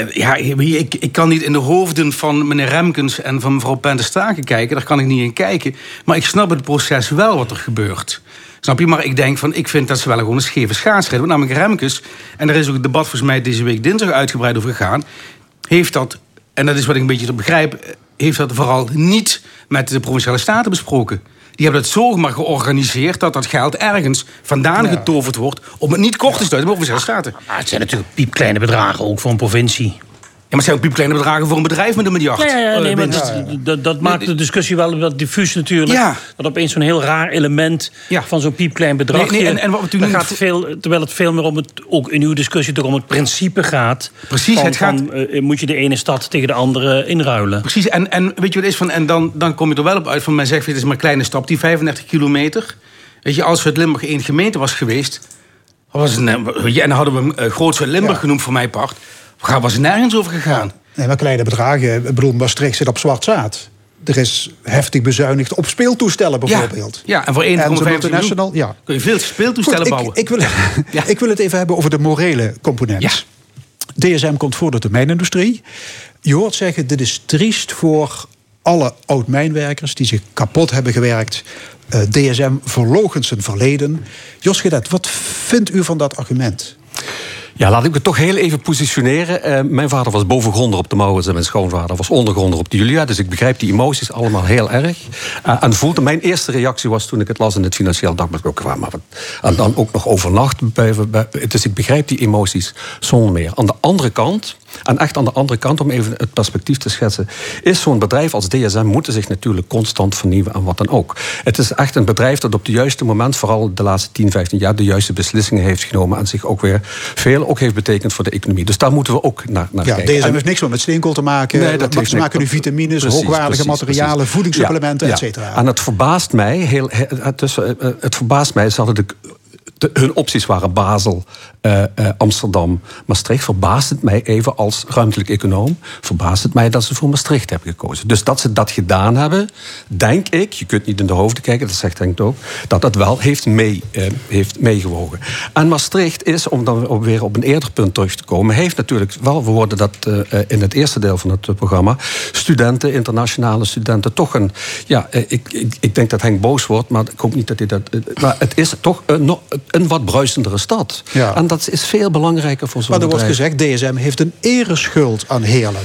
Ja, ik, ik kan niet in de hoofden van meneer Remkens en van mevrouw Pentestaken kijken. Daar kan ik niet in kijken. Maar ik snap het proces wel wat er gebeurt. Snap je? Maar ik denk van, ik vind dat ze wel gewoon een scheve schaats redden. Namelijk Remkes, en daar is ook het debat volgens mij deze week dinsdag uitgebreid over gegaan. Heeft dat, en dat is wat ik een beetje te begrijp, heeft dat vooral niet met de provinciale staten besproken. Die hebben het zo maar georganiseerd dat dat geld ergens vandaan ja. getoverd wordt. om het niet kort te sluiten met provinciale staten. Maar het zijn natuurlijk piepkleine bedragen, ook voor een provincie. Ja, maar het zijn ook piepkleine bedragen voor een bedrijf met een miljard. Ja, ja, nee, maar dat, dat, dat maakt de discussie wel wat diffuus natuurlijk. Ja. Dat opeens zo'n heel raar element ja. van zo'n piepklein bedrag. Nee, nee, en, en wat we gaat veel, terwijl het veel meer om het, ook in uw discussie, toch om het principe gaat. Precies, van, het gaat. Van, uh, moet je de ene stad tegen de andere inruilen? Precies, en, en weet je wat is van. En dan, dan kom je er wel op uit van. Men zegt, het is maar een kleine stap, die 35 kilometer. Weet je, als het Limburg één gemeente was geweest. Was het, en dan hadden we hem uh, Grootse Limburg ja. genoemd voor mijn part. Was er nergens over gegaan. Nee, maar kleine bedragen. Ik bedoel, Maastricht zit op zwart zaad. Er is heftig bezuinigd op speeltoestellen bijvoorbeeld. Ja, ja en voor 1,5 miljoen ja. kun je veel speeltoestellen Goed, bouwen. Ik, ik, wil, ja. ik wil het even hebben over de morele component. Ja. DSM komt voor de termijnindustrie. Je hoort zeggen, dit is triest voor alle oud-mijnwerkers... die zich kapot hebben gewerkt. Uh, DSM verloochent zijn verleden. Jos Gedet, wat vindt u van dat argument? Ja, laat ik het toch heel even positioneren. Uh, mijn vader was bovengrondig op de Maurits en mijn schoonvader was ondergrondig op de Julia. Dus ik begrijp die emoties allemaal heel erg. Uh, en voelde, mijn eerste reactie was toen ik het las in het Financieel Dagblad. Ook, wat, en dan ook nog overnacht. Bij, dus ik begrijp die emoties zonder meer. Aan de andere kant, en echt aan de andere kant, om even het perspectief te schetsen, is zo'n bedrijf als DSM moeten zich natuurlijk constant vernieuwen en wat dan ook. Het is echt een bedrijf dat op het juiste moment, vooral de laatste 10, 15 jaar, de juiste beslissingen heeft genomen en zich ook weer veel ook heeft betekend voor de economie. Dus daar moeten we ook naar, naar ja, kijken. DSM heeft niks meer met steenkool te maken. Nee, dat ze maken nu vitamines, precies, hoogwaardige precies, materialen, precies. voedingssupplementen, ja, et cetera. Ja. En het verbaast mij, heel, het, dus, het verbaast mij, ze hadden de hun opties waren Basel, uh, uh, Amsterdam, Maastricht. Verbaast het mij even als ruimtelijk econoom. Verbaast het mij dat ze voor Maastricht hebben gekozen. Dus dat ze dat gedaan hebben, denk ik, je kunt niet in de hoofden kijken, dat zegt Henk ook, dat dat wel heeft, mee, uh, heeft meegewogen. En Maastricht is, om dan weer op een eerder punt terug te komen, heeft natuurlijk wel, we worden dat in het eerste deel van het programma, studenten, internationale studenten, toch een, ja, ik, ik, ik denk dat Henk boos wordt, maar ik hoop niet dat hij dat, maar het is toch een, een wat bruisendere stad. Ja. En dat is veel belangrijker voor zo'n Maar er wordt bedrijf. gezegd, DSM heeft een ereschuld aan Heerlen.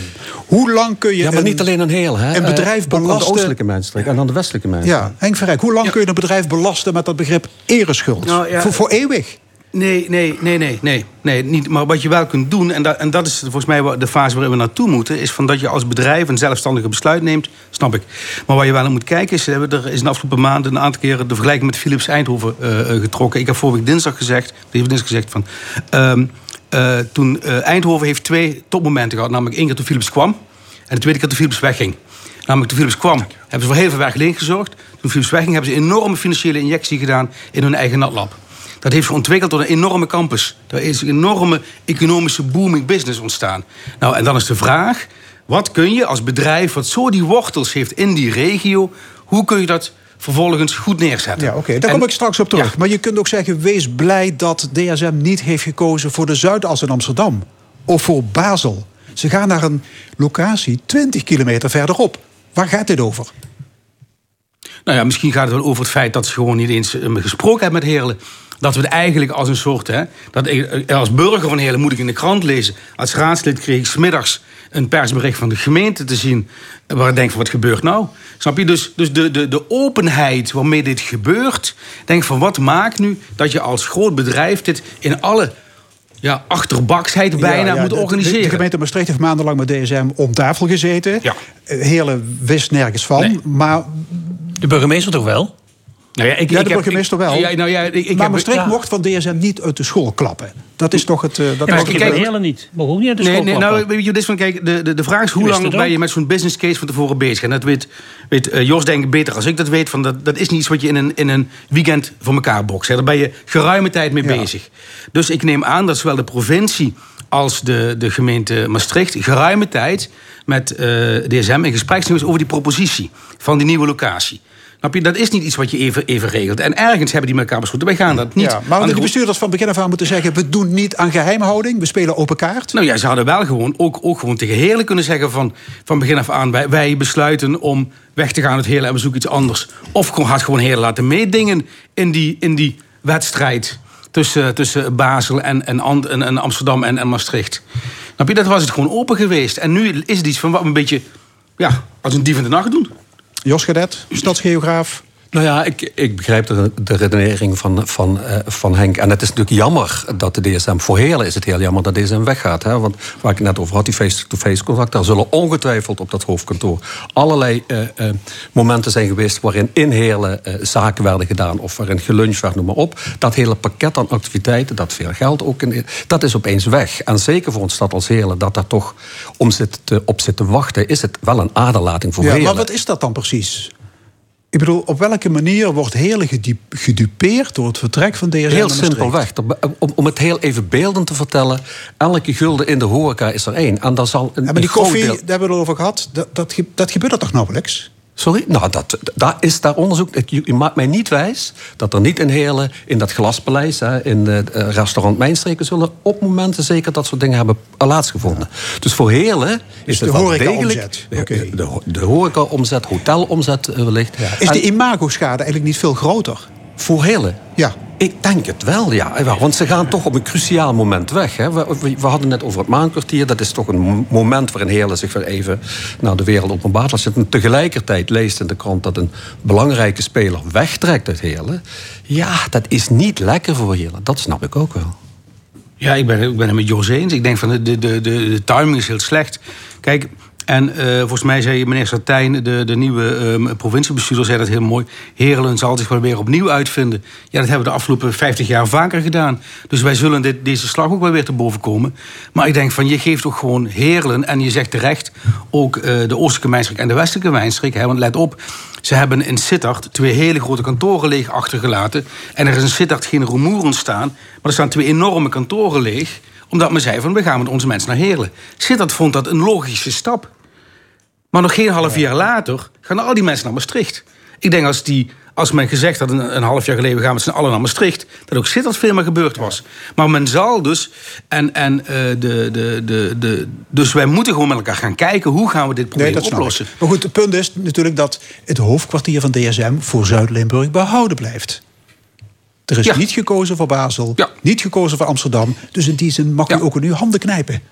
Hoe lang kun je Ja, maar een, niet alleen een heel, hè? een bedrijf Uh, ook aan de belasten... oostelijke mijnstreek en aan de westelijke mijnstreek. Ja, Henk Verrijk, hoe lang Ja. kun je een bedrijf belasten met dat begrip ereschuld? Nou, ja. voor, voor eeuwig? Nee, nee, nee, nee, nee, nee, niet. Maar wat je wel kunt doen, en dat, en dat is volgens mij de fase waarin we naartoe moeten, is van dat je als bedrijf een zelfstandige besluit neemt, snap ik. Maar waar je wel naar moet kijken is, er is de afgelopen maanden een aantal keren de vergelijking met Philips Eindhoven eh, getrokken. Ik heb vorige dinsdag gezegd, heeft dinsdag gezegd van, ehm, eh, toen Eindhoven heeft twee topmomenten gehad, namelijk één keer toen Philips kwam en de tweede keer toen Philips wegging. Namelijk toen Philips kwam, hebben ze voor heel veel werk gezorgd. Toen Philips wegging, hebben ze een enorme financiële injectie gedaan in hun eigen natlab. Dat heeft zich ontwikkeld tot een enorme campus. Er is een enorme economische booming business ontstaan. Nou, en dan is de vraag... Wat kun je als bedrijf wat zo die wortels heeft in die regio, hoe kun je dat vervolgens goed neerzetten? Ja, oké, daar En- kom ik straks op terug. Maar je kunt ook zeggen, wees blij dat DSM niet heeft gekozen voor de Zuidas in Amsterdam. Of voor Basel. Ze gaan naar een locatie 20 kilometer verderop. Waar gaat dit over? Nou ja, misschien gaat het wel over het feit dat ze gewoon niet eens eh, gesproken hebben met Heerlen. Dat we het eigenlijk als een soort. Hè, dat ik, eh, als burger van Heerlen moet ik in de krant lezen. Als raadslid kreeg ik smiddags een persbericht van de gemeente te zien. Waar ik denk van wat gebeurt nou? Snap je? Dus, dus de, de, de openheid waarmee dit gebeurt. Denk van wat maakt nu dat je als groot bedrijf dit in alle ja, achterbaksheid bijna Ja, ja, moet de- de- organiseren. De, gemeente Maastricht heeft maandenlang met DSM om tafel gezeten. Ja. Eh, Heerlen wist nergens van. Nee. Maar De burgemeester toch wel? Nou ja, ik, ja, ik de heb- ik- wel. Ja, nou ja, ik, ik maar heb, Maastricht ja. mocht van DSM niet uit de school klappen. Dat is toch het... eh, dat maar kijk, Heerlen niet. Maar hoe niet uit de Nee, school nee, klappen? nou, weet je, van, kijk, de, de, de vraag is hoe lang ben je met zo'n business case van tevoren bezig? En dat weet, weet eh, Jos denk ik beter als ik dat weet. Van dat, dat is niet iets wat je in een, in een weekend voor elkaar bokst. hè. Daar ben je geruime tijd mee Ja. bezig. Dus ik neem aan dat zowel de provincie als de, de gemeente Maastricht... geruime tijd met eh, DSM in gesprek zijn geweest over die propositie van die nieuwe locatie. Snap je? Dat is niet iets wat je even, even regelt. En ergens hebben die met elkaar besloten. Wij gaan dat niet. ja, maar de bestuurders van begin af aan moeten zeggen... we doen niet aan geheimhouding, we spelen open kaart. Nou ja, ze hadden wel gewoon ook, ook gewoon tegen Heerlen kunnen zeggen van, van begin af aan... Wij, wij besluiten om weg te gaan uit Heerlen en we zoeken iets anders. Of gewoon, had gewoon Heerlen laten meedingen in die, in die wedstrijd... tussen, tussen Basel en, en, Ant- en, en Amsterdam en, en Maastricht. Snap je, dat was het gewoon open geweest. En nu is het iets van wat we een beetje ja, als een dief in de nacht doen. Jos Gadet, stadsgeograaf. Nou ja, ik, ik begrijp de, de redenering van, van, eh, van Henk. En het is natuurlijk jammer dat de DSM... Voor Heerlen is het heel jammer dat DSM weggaat. Hè? Want waar ik net over had, die face-to-face contact... daar zullen ongetwijfeld op dat hoofdkantoor... allerlei eh, eh, momenten zijn geweest... waarin in Heerlen zaken werden gedaan... of waarin geluncht werd, noem maar op. Dat hele pakket aan activiteiten, dat veel geld ook... In, dat is opeens weg. En zeker voor een stad als Heerlen... dat daar toch om zit te, op zit te wachten... is het wel een aderlating voor Ja, Heerlen. maar wat is dat dan precies? Ik bedoel, op welke manier wordt Heerlen gedu- gedupeerd... door het vertrek van DSM Heel simpelweg. Om, om het heel even beeldend te vertellen. Elke gulden in de horeca is er één. En zal een, Ja, maar die koffie, daar hebben we het over gehad... dat, dat, dat gebeurt er toch nauwelijks? Sorry? Nou, dat, daar is daar onderzoek. Ik- Je maakt mij niet wijs dat er niet in Heerlen, in dat glaspaleis, hè, in het eh, restaurant Mijnstreken, zullen op momenten zeker dat soort dingen hebben plaatsgevonden. Dus voor Heerlen is de het wel degelijk. De, de, de horeca-omzet, hotelomzet eh, wellicht. Is de imago-schade eigenlijk niet veel groter? voor Heerlen? Ja. Ik denk het wel, ja. Ja, Want ze gaan toch op een cruciaal moment weg. Hè. We, we, hadden net over het maankwartier. Dat is toch een mo- moment waarin Heerlen zich weer even naar de wereld openbaart. Als je het tegelijkertijd leest in de krant dat een belangrijke speler wegtrekt uit Heerlen. Ja, dat is niet lekker voor Heerlen. Dat snap ik ook wel. Ja, ik ben, ik ben het met Jos eens. Ik denk van de, de, de, de timing is heel slecht. Kijk, en eh, volgens mij zei meneer Sartijn, de, de nieuwe ehm, provinciebestuurder, zei dat heel mooi. Heerlen zal zich weer opnieuw uitvinden. Ja, dat hebben we de afgelopen 50 jaar vaker gedaan. Dus wij zullen dit, deze slag ook wel weer te boven komen. Maar ik denk van, je geeft ook gewoon Heerlen, en je zegt terecht, ook eh, de oostelijke mijnstreek en de westelijke mijnstreek. Hè, want let op, ze hebben in Sittard twee hele grote kantoren leeg achtergelaten. En er is in Sittard geen rumoer ontstaan. Maar er staan twee enorme kantoren leeg. Omdat men zei van, we gaan met onze mensen naar Heerlen. Sittard vond dat een logische stap. Maar nog geen half jaar later gaan al die mensen naar Maastricht. Ik denk als, die, als men gezegd had een, een half jaar geleden... we gaan met z'n allen naar Maastricht... dat ook Sittard veel meer gebeurd was. Maar men zal dus... En, en, eh, de, de, de, de, dus wij moeten gewoon met elkaar gaan kijken... hoe gaan we dit probleem ik. oplossen. Maar goed, het punt is natuurlijk dat het hoofdkwartier van DSM... voor Zuid-Limburg behouden blijft. Er is Ja. niet gekozen voor Basel, Ja. niet gekozen voor Amsterdam. Dus in die zin mag Ja. u ook in uw handen knijpen.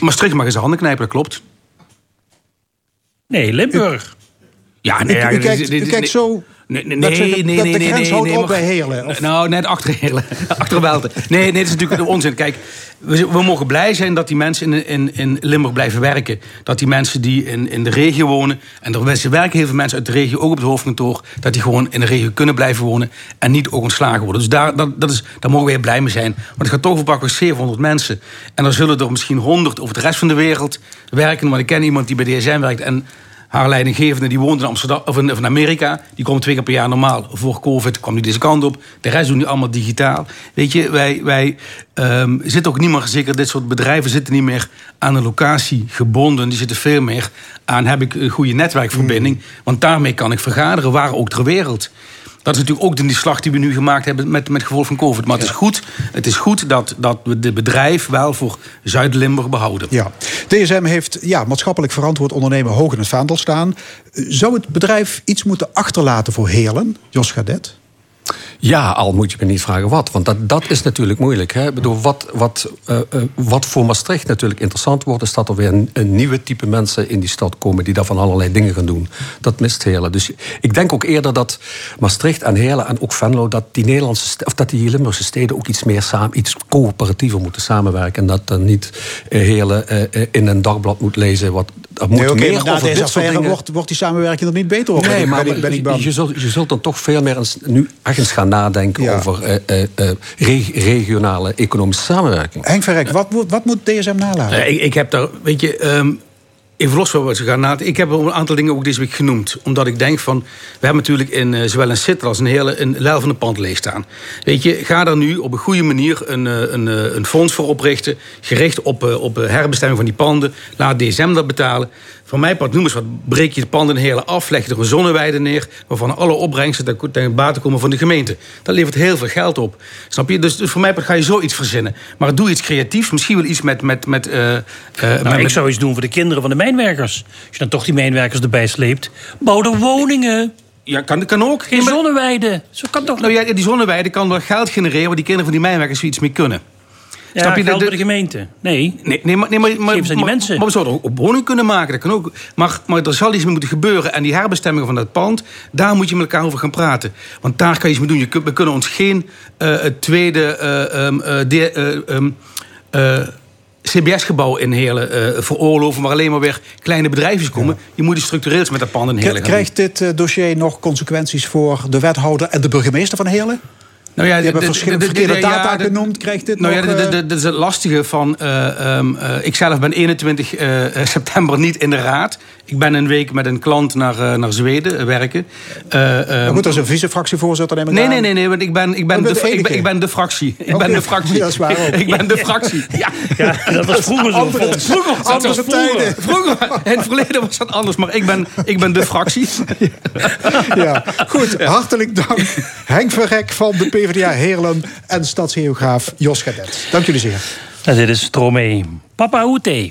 Maastricht mag in zijn handen knijpen, dat klopt. Nee, Limburg. Ja, U, ja, u kijkt zo... Nee, nee, dat nee, dat de nee, grens nee, houdt nee, op maar- bij Heerlen. Of- Nou, net achter Heerlen. achter Welten. Nee, nee, dat is natuurlijk onzin. Kijk, we, we mogen blij zijn dat die mensen in, in, in Limburg blijven werken. Dat die mensen die in, in de regio wonen... en er werken heel veel mensen uit de regio, ook op het hoofdkantoor... dat die gewoon in de regio kunnen blijven wonen... en niet ook ontslagen worden. Dus daar, dat, dat is, daar mogen we heel blij mee zijn. Want het gaat toch over pakweg 700 mensen. En dan zullen er misschien 100 over de rest van de wereld werken. Maar ik ken iemand die bij DSM werkt... en haar leidinggevende die woont in Amsterdam of in, of in Amerika. Die komt twee keer per jaar normaal. Voor COVID kwam die deze kant op. De rest doen nu allemaal digitaal. Weet je, wij, wij ehm, zitten ook niet meer zeker. Dit soort bedrijven zitten niet meer aan een locatie gebonden. Die zitten veel meer aan heb ik een goede netwerkverbinding. Want daarmee kan ik vergaderen waar ook ter wereld. Dat is natuurlijk ook de slag die we nu gemaakt hebben met, met gevolg van COVID. Maar het is goed, het is goed dat, dat we de bedrijf wel voor Zuid-Limburg behouden. Ja. DSM heeft ja, maatschappelijk verantwoord ondernemen hoog in het vaandel staan. Zou het bedrijf iets moeten achterlaten voor Heerlen, Jos Gadet? Ja, al moet je me niet vragen wat. Want dat, dat is natuurlijk moeilijk. Hè? Ik bedoel, wat, wat, uh, uh, wat voor Maastricht natuurlijk interessant wordt... is dat er weer een, nieuwe type mensen in die stad komen... die daar van allerlei dingen gaan doen. Dat mist Heerlen. Dus ik denk ook eerder dat Maastricht en Heerlen en ook Venlo... dat die, Nederlandse, of dat die Limburgse steden ook iets meer samen... iets coöperatiever moeten samenwerken. En dat dan niet uh, Heerlen in een dagblad moet lezen... Wat, er moet nee, okay, meer over dit soort dingen... wordt, wordt die samenwerking er niet beter op. Nee, maar ben ik, ben ik je, zult, je zult dan toch veel meer eens, nu ergens gaan nadenken Ja. over eh, eh, eh, reg- regionale economische samenwerking. Henk Verrek, wat, moet- wat moet DSM nalaten? Ik, ik heb daar, weet je, ehm, even los van wat ze gaan. Ik heb een aantal dingen ook deze week genoemd. Omdat ik denk van, we hebben natuurlijk in, eh, zowel in Sitter als in hele een Leil van de Pand leeg staan. Weet je, ga daar nu op een goede manier een, eh, een, eh, een fonds voor oprichten. Gericht op, op herbestemming van die panden. Laat DSM dat betalen. Van mij part noem eens wat, breek je de panden in hele af, leg je er een zonneweide neer, waarvan alle opbrengsten ten- bate komen van de gemeente. Dat levert heel veel geld op. Snap je? Dus, dus voor mij part ga je zoiets verzinnen. Maar doe iets creatiefs, misschien wel iets met. met, met, Nou, met- ik zou iets doen voor de kinderen van de mijnwerkers. Als je dan toch die mijnwerkers erbij sleept. Bouw er woningen. Ja, kan, kan ook. Geen zonneweiden. Zo kan toch Nou ja, die zonneweide kan wel geld genereren... waar die kinderen van die mijnwerkers zoiets mee kunnen. Ja, Snap je? geld De- bij de gemeente. Nee. Nee, nee, maar, nee, maar, die mensen. Maar we zouden ook op woning kunnen maken. Dat kan ook. Maar, maar er zal iets mee moeten gebeuren. En die herbestemming van dat pand, daar moet je met elkaar over gaan praten. Want daar kan je iets mee doen. Je, we kunnen ons geen eh, tweede eh, ehm, eh, de- eh, ehm, eh, CBS-gebouw in Heerlen veroorloven... waar alleen maar weer kleine bedrijfjes komen. Je moet iets structureels met dat pand in Heerlen. Krijgt dit dossier nog consequenties voor de wethouder en de burgemeester van Heerlen? Nou ja, Die hebben verschillende de- de- verkeerde data genoemd. Krijgt dit Nou ja, de- eh, dat is het lastige van... eh, ehm, eh, ik zelf ben 21 eh, september niet in de raad. Ik ben een week met een klant naar, naar Zweden werken. Eh, ehm, maar goed, als een vice-fractievoorzitter neem ik Nee, nee, nee, nee, want ik ben, ik ben, Oh, de, ik, ben, de fractie. Ik ben de fractie. dat is waar ook. ik ben de fractie. Ja, Ja, dat was vroeger zo. Vroeger was dat tijden. Vroeger, in het verleden was dat anders, maar ik ben, ik ben de fractie. Ja, goed. Hartelijk dank. Henk Verrek van de PvdA Heerlen en stadsgeograaf Jos Gadet. Dank jullie zeer. En dit is Stromee. Papa Oete.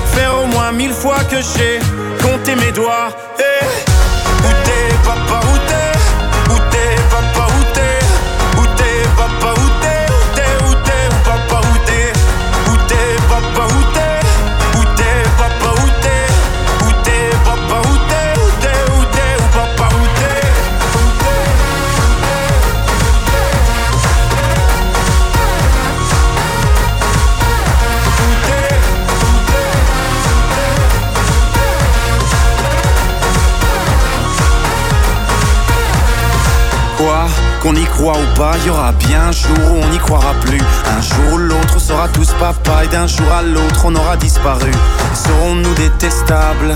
faire au moins mille fois que j'ai compté mes doigts. Eh, où t'es papa, Qu'on y croit ou pas, y aura bien un jour où on n'y croira plus. Un jour ou l'autre, sera tous papa et d'un jour à l'autre, on aura disparu. Serons-nous détestables?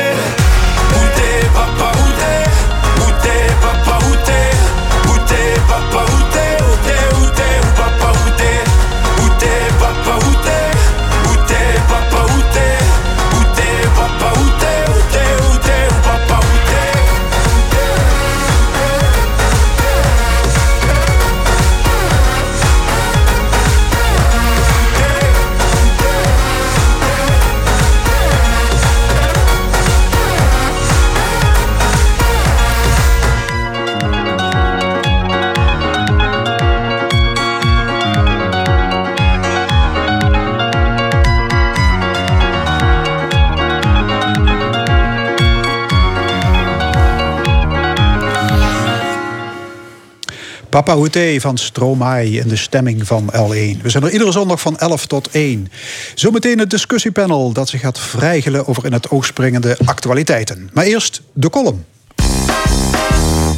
Papa Hoete van Stromae in de stemming van L1. We zijn er iedere zondag van 11 tot 1. Zometeen het discussiepanel dat zich gaat vrijgelen over in het oog springende actualiteiten. Maar eerst de column.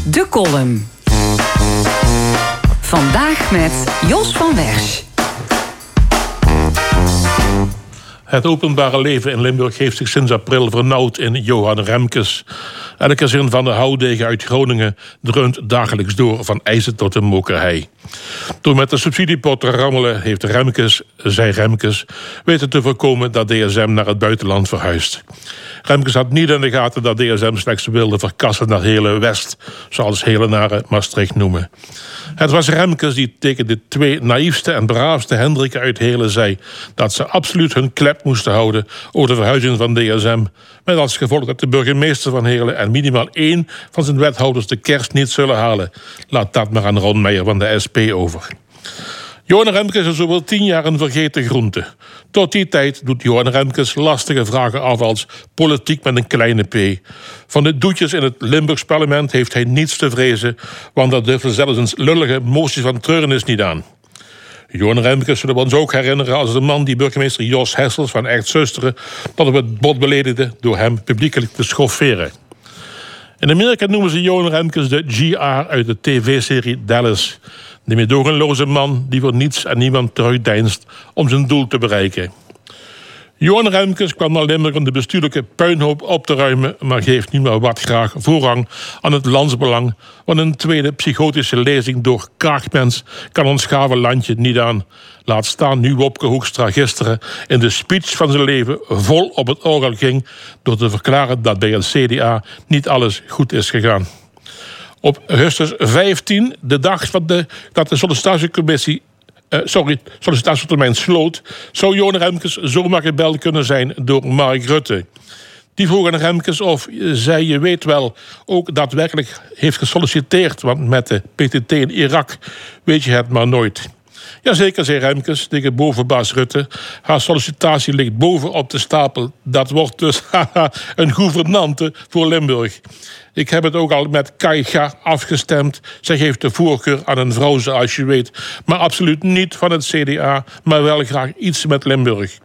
De column. Vandaag met Jos van Wersch. Het openbare leven in Limburg heeft zich sinds april vernauwd in Johan Remkes. Elke zin van de houdegen uit Groningen dreunt dagelijks door van ijzer tot de mokerhei. Door met de subsidiepot te rammelen heeft Remkes, zij Remkes, weten te voorkomen dat DSM naar het buitenland verhuist. Remkes had niet in de gaten dat DSM slechts wilde verkassen naar hele West, zoals Helenaren Maastricht noemen. Het was Remkes die tegen de twee naïefste en braafste Hendrikken uit Helen zei dat ze absoluut hun klep moesten houden over de verhuizing van DSM. Met als gevolg dat de burgemeester van Helen en minimaal één van zijn wethouders de kerst niet zullen halen. Laat dat maar aan Ron Meijer van de SP over. Johan Remkes is zowel tien jaar een vergeten groente. Tot die tijd doet Johan Remkes lastige vragen af als politiek met een kleine p. Van de doetjes in het Limburgs parlement heeft hij niets te vrezen, want dat durft zelfs een lullige motie van treurnis niet aan. Johan Remkes zullen we ons ook herinneren als de man die burgemeester Jos Hessels van Echt Zusteren tot op het bot beledigde door hem publiekelijk te schofferen. In Amerika noemen ze Johan Remkes de GR uit de tv-serie Dallas. De medogenloze man die voor niets en niemand terugdeinst om zijn doel te bereiken. Johan Remkes kwam naar Limburg om de bestuurlijke puinhoop op te ruimen, maar geeft nu maar wat graag voorrang aan het landsbelang. Want een tweede psychotische lezing door Kraagmens kan ons gave landje niet aan. Laat staan nu Wopke Hoekstra gisteren in de speech van zijn leven vol op het orgel ging door te verklaren dat bij het CDA niet alles goed is gegaan. Op augustus 15, de dag van de, dat de sollicitatiecommissie uh, sorry, sollicitatietermijn sloot, zou Johan Remkes zomaar gebeld kunnen zijn door Mark Rutte. Die vroeg aan Remkes of zij, je weet wel, ook daadwerkelijk heeft gesolliciteerd. Want met de PTT in Irak weet je het maar nooit. Jazeker, zei Remkes tegen bovenbaas Rutte. Haar sollicitatie ligt bovenop de stapel. Dat wordt dus een gouvernante voor Limburg. Ik heb het ook al met Kaiga afgestemd. Zij geeft de voorkeur aan een vrouw, zoals je weet. Maar absoluut niet van het CDA, maar wel graag iets met Limburg.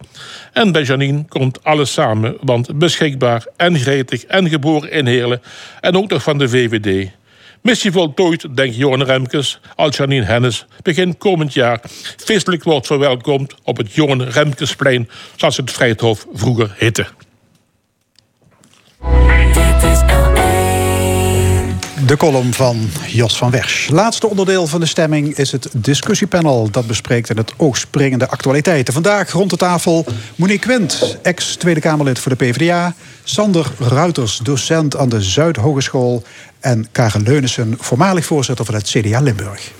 En bij Janine komt alles samen, want beschikbaar en gretig en geboren in Heerlen. En ook nog van de VVD. Missie voltooid, denkt Johan Remkes, als Janine Hennis begin komend jaar feestelijk wordt verwelkomd op het Johan Remkesplein, zoals het Vrijthof vroeger heette. De column van Jos van Wersch. Laatste onderdeel van de stemming is het discussiepanel. Dat bespreekt in het oogspringende actualiteiten. Vandaag rond de tafel Monique Quint, ex-Tweede Kamerlid voor de PvdA. Sander Ruiters, docent aan de Zuidhogeschool. En Karen Leunissen, voormalig voorzitter van het CDA Limburg.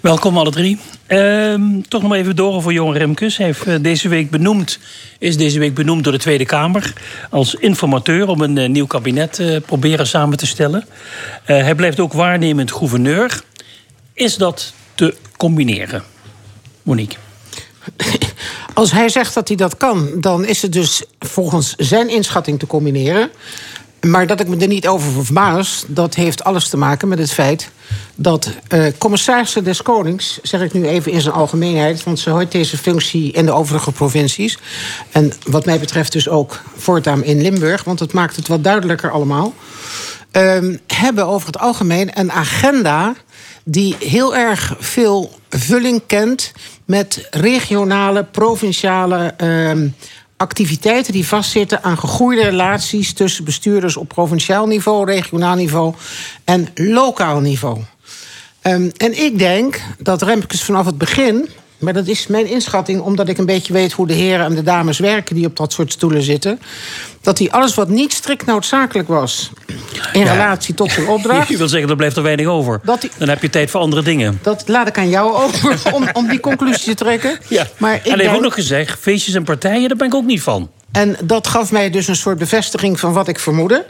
Welkom alle drie. Ehm, toch nog even door voor Johan Remkes. Hij heeft eh, deze week benoemd, is deze week benoemd door de Tweede Kamer als informateur om een uh, nieuw kabinet uh, proberen samen te stellen. hij blijft ook waarnemend gouverneur. Is dat te combineren? Monique. Als hij zegt dat hij dat kan, dan is het dus volgens zijn inschatting te combineren. Maar dat ik me er niet over verbaas, dat heeft alles te maken met het feit dat uh, commissarissen des Konings, zeg ik nu even in zijn algemeenheid, want ze hoort deze functie in de overige provincies. En wat mij betreft dus ook voortaan in Limburg, want het maakt het wat duidelijker allemaal. Uh, hebben over het algemeen een agenda die heel erg veel vulling kent met regionale, provinciale uh, activiteiten die vastzitten aan gegroeide relaties tussen bestuurders op provinciaal niveau, regionaal niveau en lokaal niveau. Um, en ik denk dat Remkes vanaf het begin maar dat is mijn inschatting, omdat ik een beetje weet hoe de heren en de dames werken die op dat soort stoelen zitten. Dat hij alles wat niet strikt noodzakelijk was in relatie tot zijn opdracht. Je wil zeggen, er blijft er weinig over. Dan heb je tijd voor andere dingen. Dat laat ik aan jou over om, om die conclusie te trekken. Ja. Maar ik en hij heeft ook nog gezegd: feestjes en partijen, daar ben ik ook niet van. En dat gaf mij dus een soort bevestiging van wat ik vermoedde.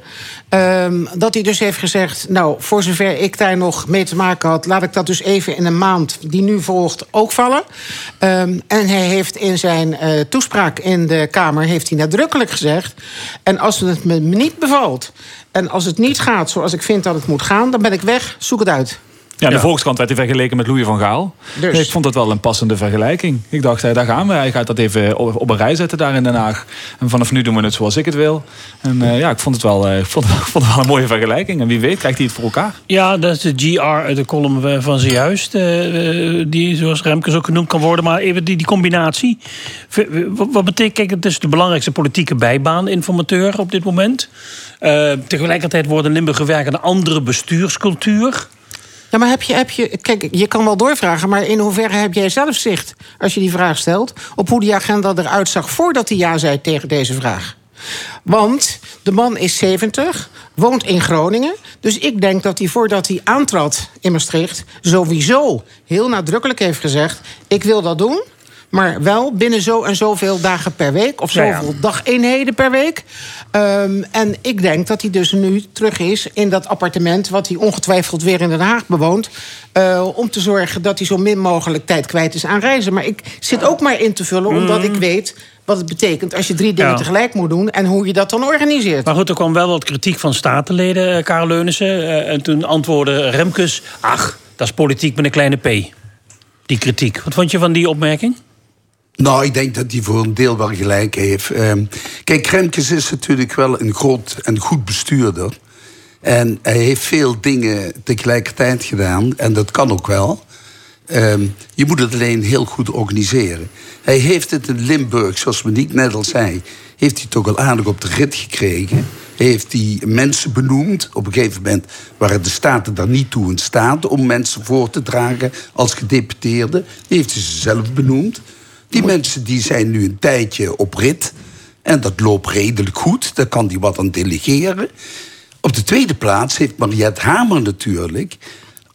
Um, dat hij dus heeft gezegd, nou, voor zover ik daar nog mee te maken had... laat ik dat dus even in een maand die nu volgt ook vallen. Um, en hij heeft in zijn uh, toespraak in de Kamer heeft hij nadrukkelijk gezegd... en als het me niet bevalt en als het niet gaat zoals ik vind dat het moet gaan... dan ben ik weg, zoek het uit. Ja, de Volkskrant werd hij vergeleken met Louis van Gaal. Dus. Ik vond dat wel een passende vergelijking. Ik dacht, daar gaan we. Hij gaat dat even op een rij zetten daar in Den Haag. En vanaf nu doen we het zoals ik het wil. En uh, ja, ik vond het, wel, uh, vond, vond het wel een mooie vergelijking. En wie weet krijgt hij het voor elkaar. Ja, dat is de GR uit de column van zojuist. Uh, die, zoals Remkes ook genoemd kan worden. Maar even die, die combinatie. Wat betekent, kijk, het is de belangrijkste politieke bijbaan, informateur op dit moment. tegelijkertijd wordt in Limburg gewerkt aan een andere bestuurscultuur. Ja, maar heb je, heb je. Kijk, je kan wel doorvragen, maar in hoeverre heb jij zelf zicht, als je die vraag stelt, op hoe die agenda eruit zag voordat hij ja zei tegen deze vraag? Want de man is 70, woont in Groningen. Dus ik denk dat hij voordat hij aantrad in Maastricht... sowieso heel nadrukkelijk heeft gezegd... ik wil dat doen, maar wel binnen zo en zoveel dagen per week. Of zoveel ja, dageenheden per week. Um, en ik denk dat hij dus nu terug is in dat appartement... wat hij ongetwijfeld weer in Den Haag bewoont... Uh, om te zorgen dat hij zo min mogelijk tijd kwijt is aan reizen. Maar ik zit ook maar in te vullen, omdat mm. ik weet wat het betekent als je drie dingen tegelijk moet doen... en hoe je dat dan organiseert. Maar goed, er kwam wel wat kritiek van statenleden, eh, Karel Leunissen. Uh, en toen antwoordde Remkes... ach, dat is politiek met een kleine p. Die kritiek. Wat vond je van die opmerking? Nou, ik denk dat hij voor een deel wel gelijk heeft. Um, kijk, Kremkes is natuurlijk wel een groot en goed bestuurder. En hij heeft veel dingen tegelijkertijd gedaan. En dat kan ook wel. Um, je moet het alleen heel goed organiseren. Hij heeft het in Limburg, zoals Monique net al zei... heeft hij toch al aardig op de rit gekregen. Hij heeft die mensen benoemd. Op een gegeven moment waren de staten daar niet toe in staat... om mensen voor te dragen als gedeputeerde. Heeft hij ze zelf benoemd. Die mensen die zijn nu een tijdje op rit. En dat loopt redelijk goed. Daar kan hij wat aan delegeren. Op de tweede plaats heeft Mariette Hamer natuurlijk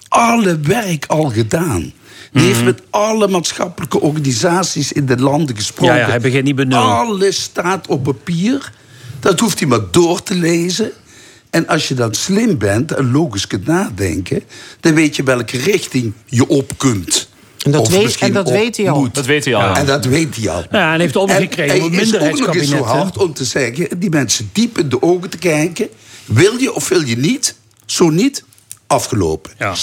alle werk al gedaan. Die heeft mhm. met alle maatschappelijke organisaties in de landen gesproken. Ja, ja hij begint niet benul. Alles staat op papier. Dat hoeft hij maar door te lezen. En als je dan slim bent en logisch kunt nadenken... dan weet je welke richting je op kunt. En dat, weet, en dat weet hij al. Dat weet hij al. En dat weet hij al. Ja, en heeft de gekregen om een minderheidskabinet. Het is ook nog eens zo hard om te zeggen... die mensen diep in de ogen te kijken. Wil je of wil je niet? Zo niet, afgelopen. Ja.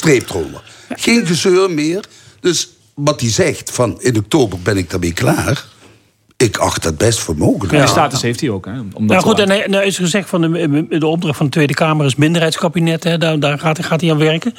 Geen gezeur meer. Dus wat hij zegt van in oktober ben ik daarmee klaar... Ik acht dat best voor mogelijk. Ja, de status heeft hij ook. Hè, om nou goed, en hij, nou is gezegd van de, de opdracht van de Tweede Kamer is minderheidskabinet. Hè, daar daar gaat, gaat hij aan werken.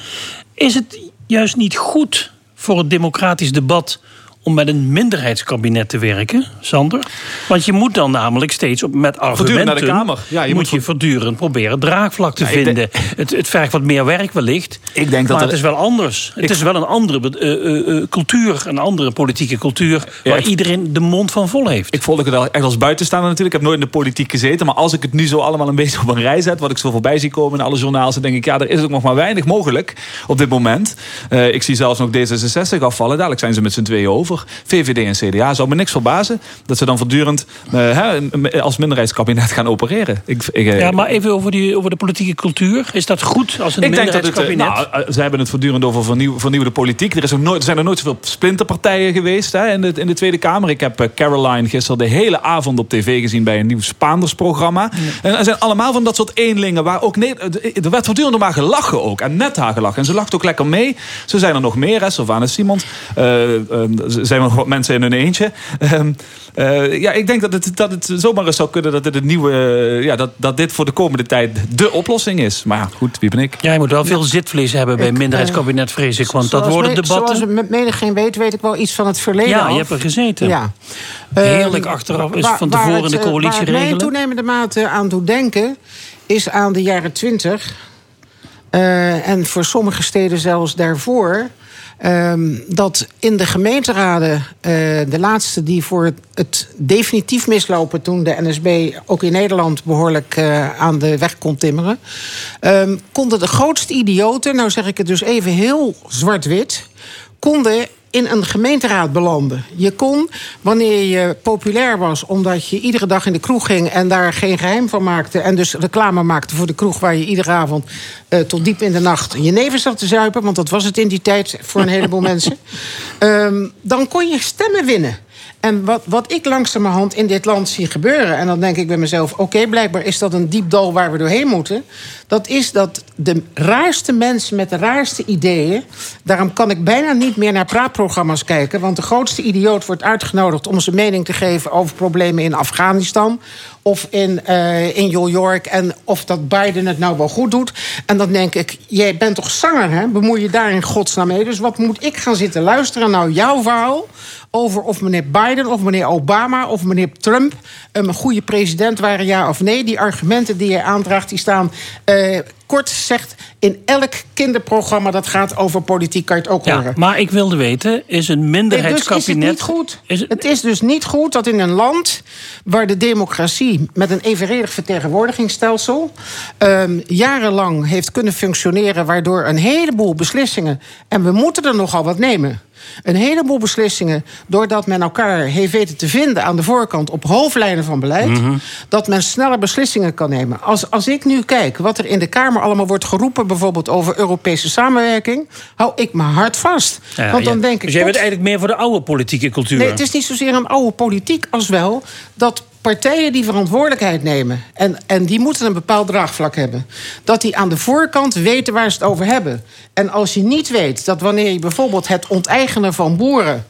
Is het juist niet goed voor het democratisch debat om met een minderheidskabinet te werken, Sander? Want je moet dan namelijk steeds op, met argumenten... naar de Kamer. Ja, je moet, je voortdurend proberen draagvlak te vinden. Het, het vergt wat meer werk wellicht. Ik denk dat het is wel anders. Het is wel een andere uh, uh, cultuur, een andere politieke cultuur... waar iedereen de mond van vol heeft. Ik volg het wel echt als buitenstaander natuurlijk. Ik heb nooit in de politiek gezeten. Maar als ik het nu zo allemaal een beetje op een rij zet... wat ik zo voorbij zie komen in alle journaals... dan denk ik, ja, er is ook nog maar weinig mogelijk op dit moment. ik zie zelfs nog D66 afvallen. Dadelijk zijn ze met z'n tweeën over. VVD en CDA. Zou me niks verbazen dat ze dan voortdurend hè, als minderheidskabinet gaan opereren. Ik, ik, ja, maar even over, die, over de politieke cultuur. Is dat goed als een ik denk dat het, minderheidskabinet? nou, ze hebben het voortdurend over vernieuw, vernieuwde politiek. Er, is ook nooit, er zijn er nooit zoveel splinterpartijen geweest hè, in, de, in de Tweede Kamer. Ik heb eh, Caroline gisteren de hele avond op tv gezien bij een nieuw Spaanders-programma. En er zijn allemaal van dat soort eenlingen waar ook... Nee, er werd voortdurend maar gelachen ook. En net haar gelachen. En ze lacht ook lekker mee. Ze zijn er nog meer, hè. Sylvana Simons. Eh, eh, er zijn nog wat mensen in hun eentje. Ehm, eh, ja, ik denk dat het, dat het zomaar eens zou kunnen dat, het een nieuwe, eh, ja, dat, dat dit voor de komende tijd de oplossing is. Maar ja, goed, wie ben ik? Ja, je moet wel veel zitvlees hebben bij minderheidskabinet, vrees ik. Want dat worden debatten. Zoals met menigeen weet, weet ik wel iets van het verleden Ja, af. je hebt er gezeten. Ja. Heerlijk Ehm, achteraf is waar- van waar tevoren het, de eh, coalitie Waar het mij in regelen. toenemende mate aan doet denken... is aan de jaren twintig. eh, en voor sommige steden zelfs daarvoor... ehm, dat in de gemeenteraden, eh, de laatste die voor het, definitief mislopen... toen de NSB ook in Nederland behoorlijk eh, aan de weg kon timmeren... ehm, konden de grootste idioten, nou zeg ik het dus even heel zwart-wit... konden in een gemeenteraad belanden. Je kon, wanneer je populair was... omdat je iedere dag in de kroeg ging en daar geen geheim van maakte... en dus reclame maakte voor de kroeg waar je iedere avond... eh, tot diep in de nacht je neven zat te zuipen... want dat was het in die tijd voor een heleboel mensen... Ehm, dan kon je stemmen winnen. En wat, wat ik langzamerhand in dit land zie gebeuren... en dan denk ik bij mezelf, oké, blijkbaar is dat een diep dal waar we doorheen moeten... dat is dat de raarste mensen met de raarste ideeën... daarom kan ik bijna niet meer naar praatprogramma's kijken... want de grootste idioot wordt uitgenodigd om zijn mening te geven... over problemen in Afghanistan of in, eh, in New York... en of dat Biden het nou wel goed doet. En dan denk ik, jij bent toch zanger, hè? Bemoei je daar in godsnaam mee? Dus wat moet ik gaan zitten luisteren nou jouw verhaal... over of meneer Biden of meneer Obama of meneer Trump... een goede president waren, ja of nee. Die argumenten die je aandraagt, die staan... eh, kort gezegd, in elk kinderprogramma dat gaat over politiek... kan je het ook Ja, horen. maar ik wilde weten, is een Nee, dus is het minderheidskabinet... niet goed. het... is dus niet goed dat in een land waar de democratie met een evenredig vertegenwoordigingsstelsel ehm, jarenlang heeft kunnen functioneren, waardoor een heleboel beslissingen, en we moeten er nogal wat nemen. Een heleboel beslissingen, doordat men elkaar heeft weten te vinden aan de voorkant op hoofdlijnen van beleid, Mhm. dat men sneller beslissingen kan nemen. Als, als ik nu kijk wat er in de Kamer allemaal wordt geroepen, bijvoorbeeld over Europese samenwerking, hou ik mijn hart vast. Ja, Want dan ja. denk ik. dus jij bent eigenlijk meer voor de oude politieke cultuur. Nee, het is niet zozeer een oude politiek als wel dat partijen die verantwoordelijkheid nemen... En, en die moeten een bepaald draagvlak hebben... dat die aan de voorkant weten waar ze het over hebben. En als je niet weet dat wanneer je bijvoorbeeld het onteigenen van boeren...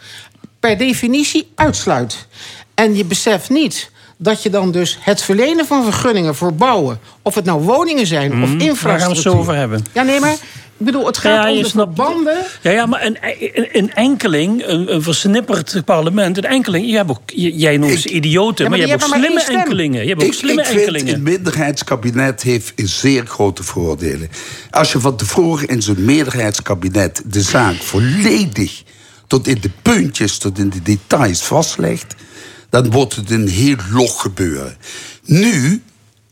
per definitie uitsluit... en je beseft niet dat je dan dus het verlenen van vergunningen voor bouwen... of het nou woningen zijn of Mhm, infrastructuur... Daar gaan we het zo over hebben. Ja, nee, maar ik bedoel, het gaat Ja, om je de snapt- verbanden... Ja, ja maar een, een, een enkeling, een, een versnipperd parlement, een enkeling, je hebt ook, jij noemt ze idioten, Ja, maar, maar je hebt ook slimme enkelingen. Je hebt ook Ik, slimme ik vind enkelingen. een minderheidskabinet heeft zeer grote voordelen. Als je van tevoren in zo'n meerderheidskabinet de zaak volledig tot in de puntjes, tot in de details vastlegt, dan wordt het een heel log gebeuren. Nu,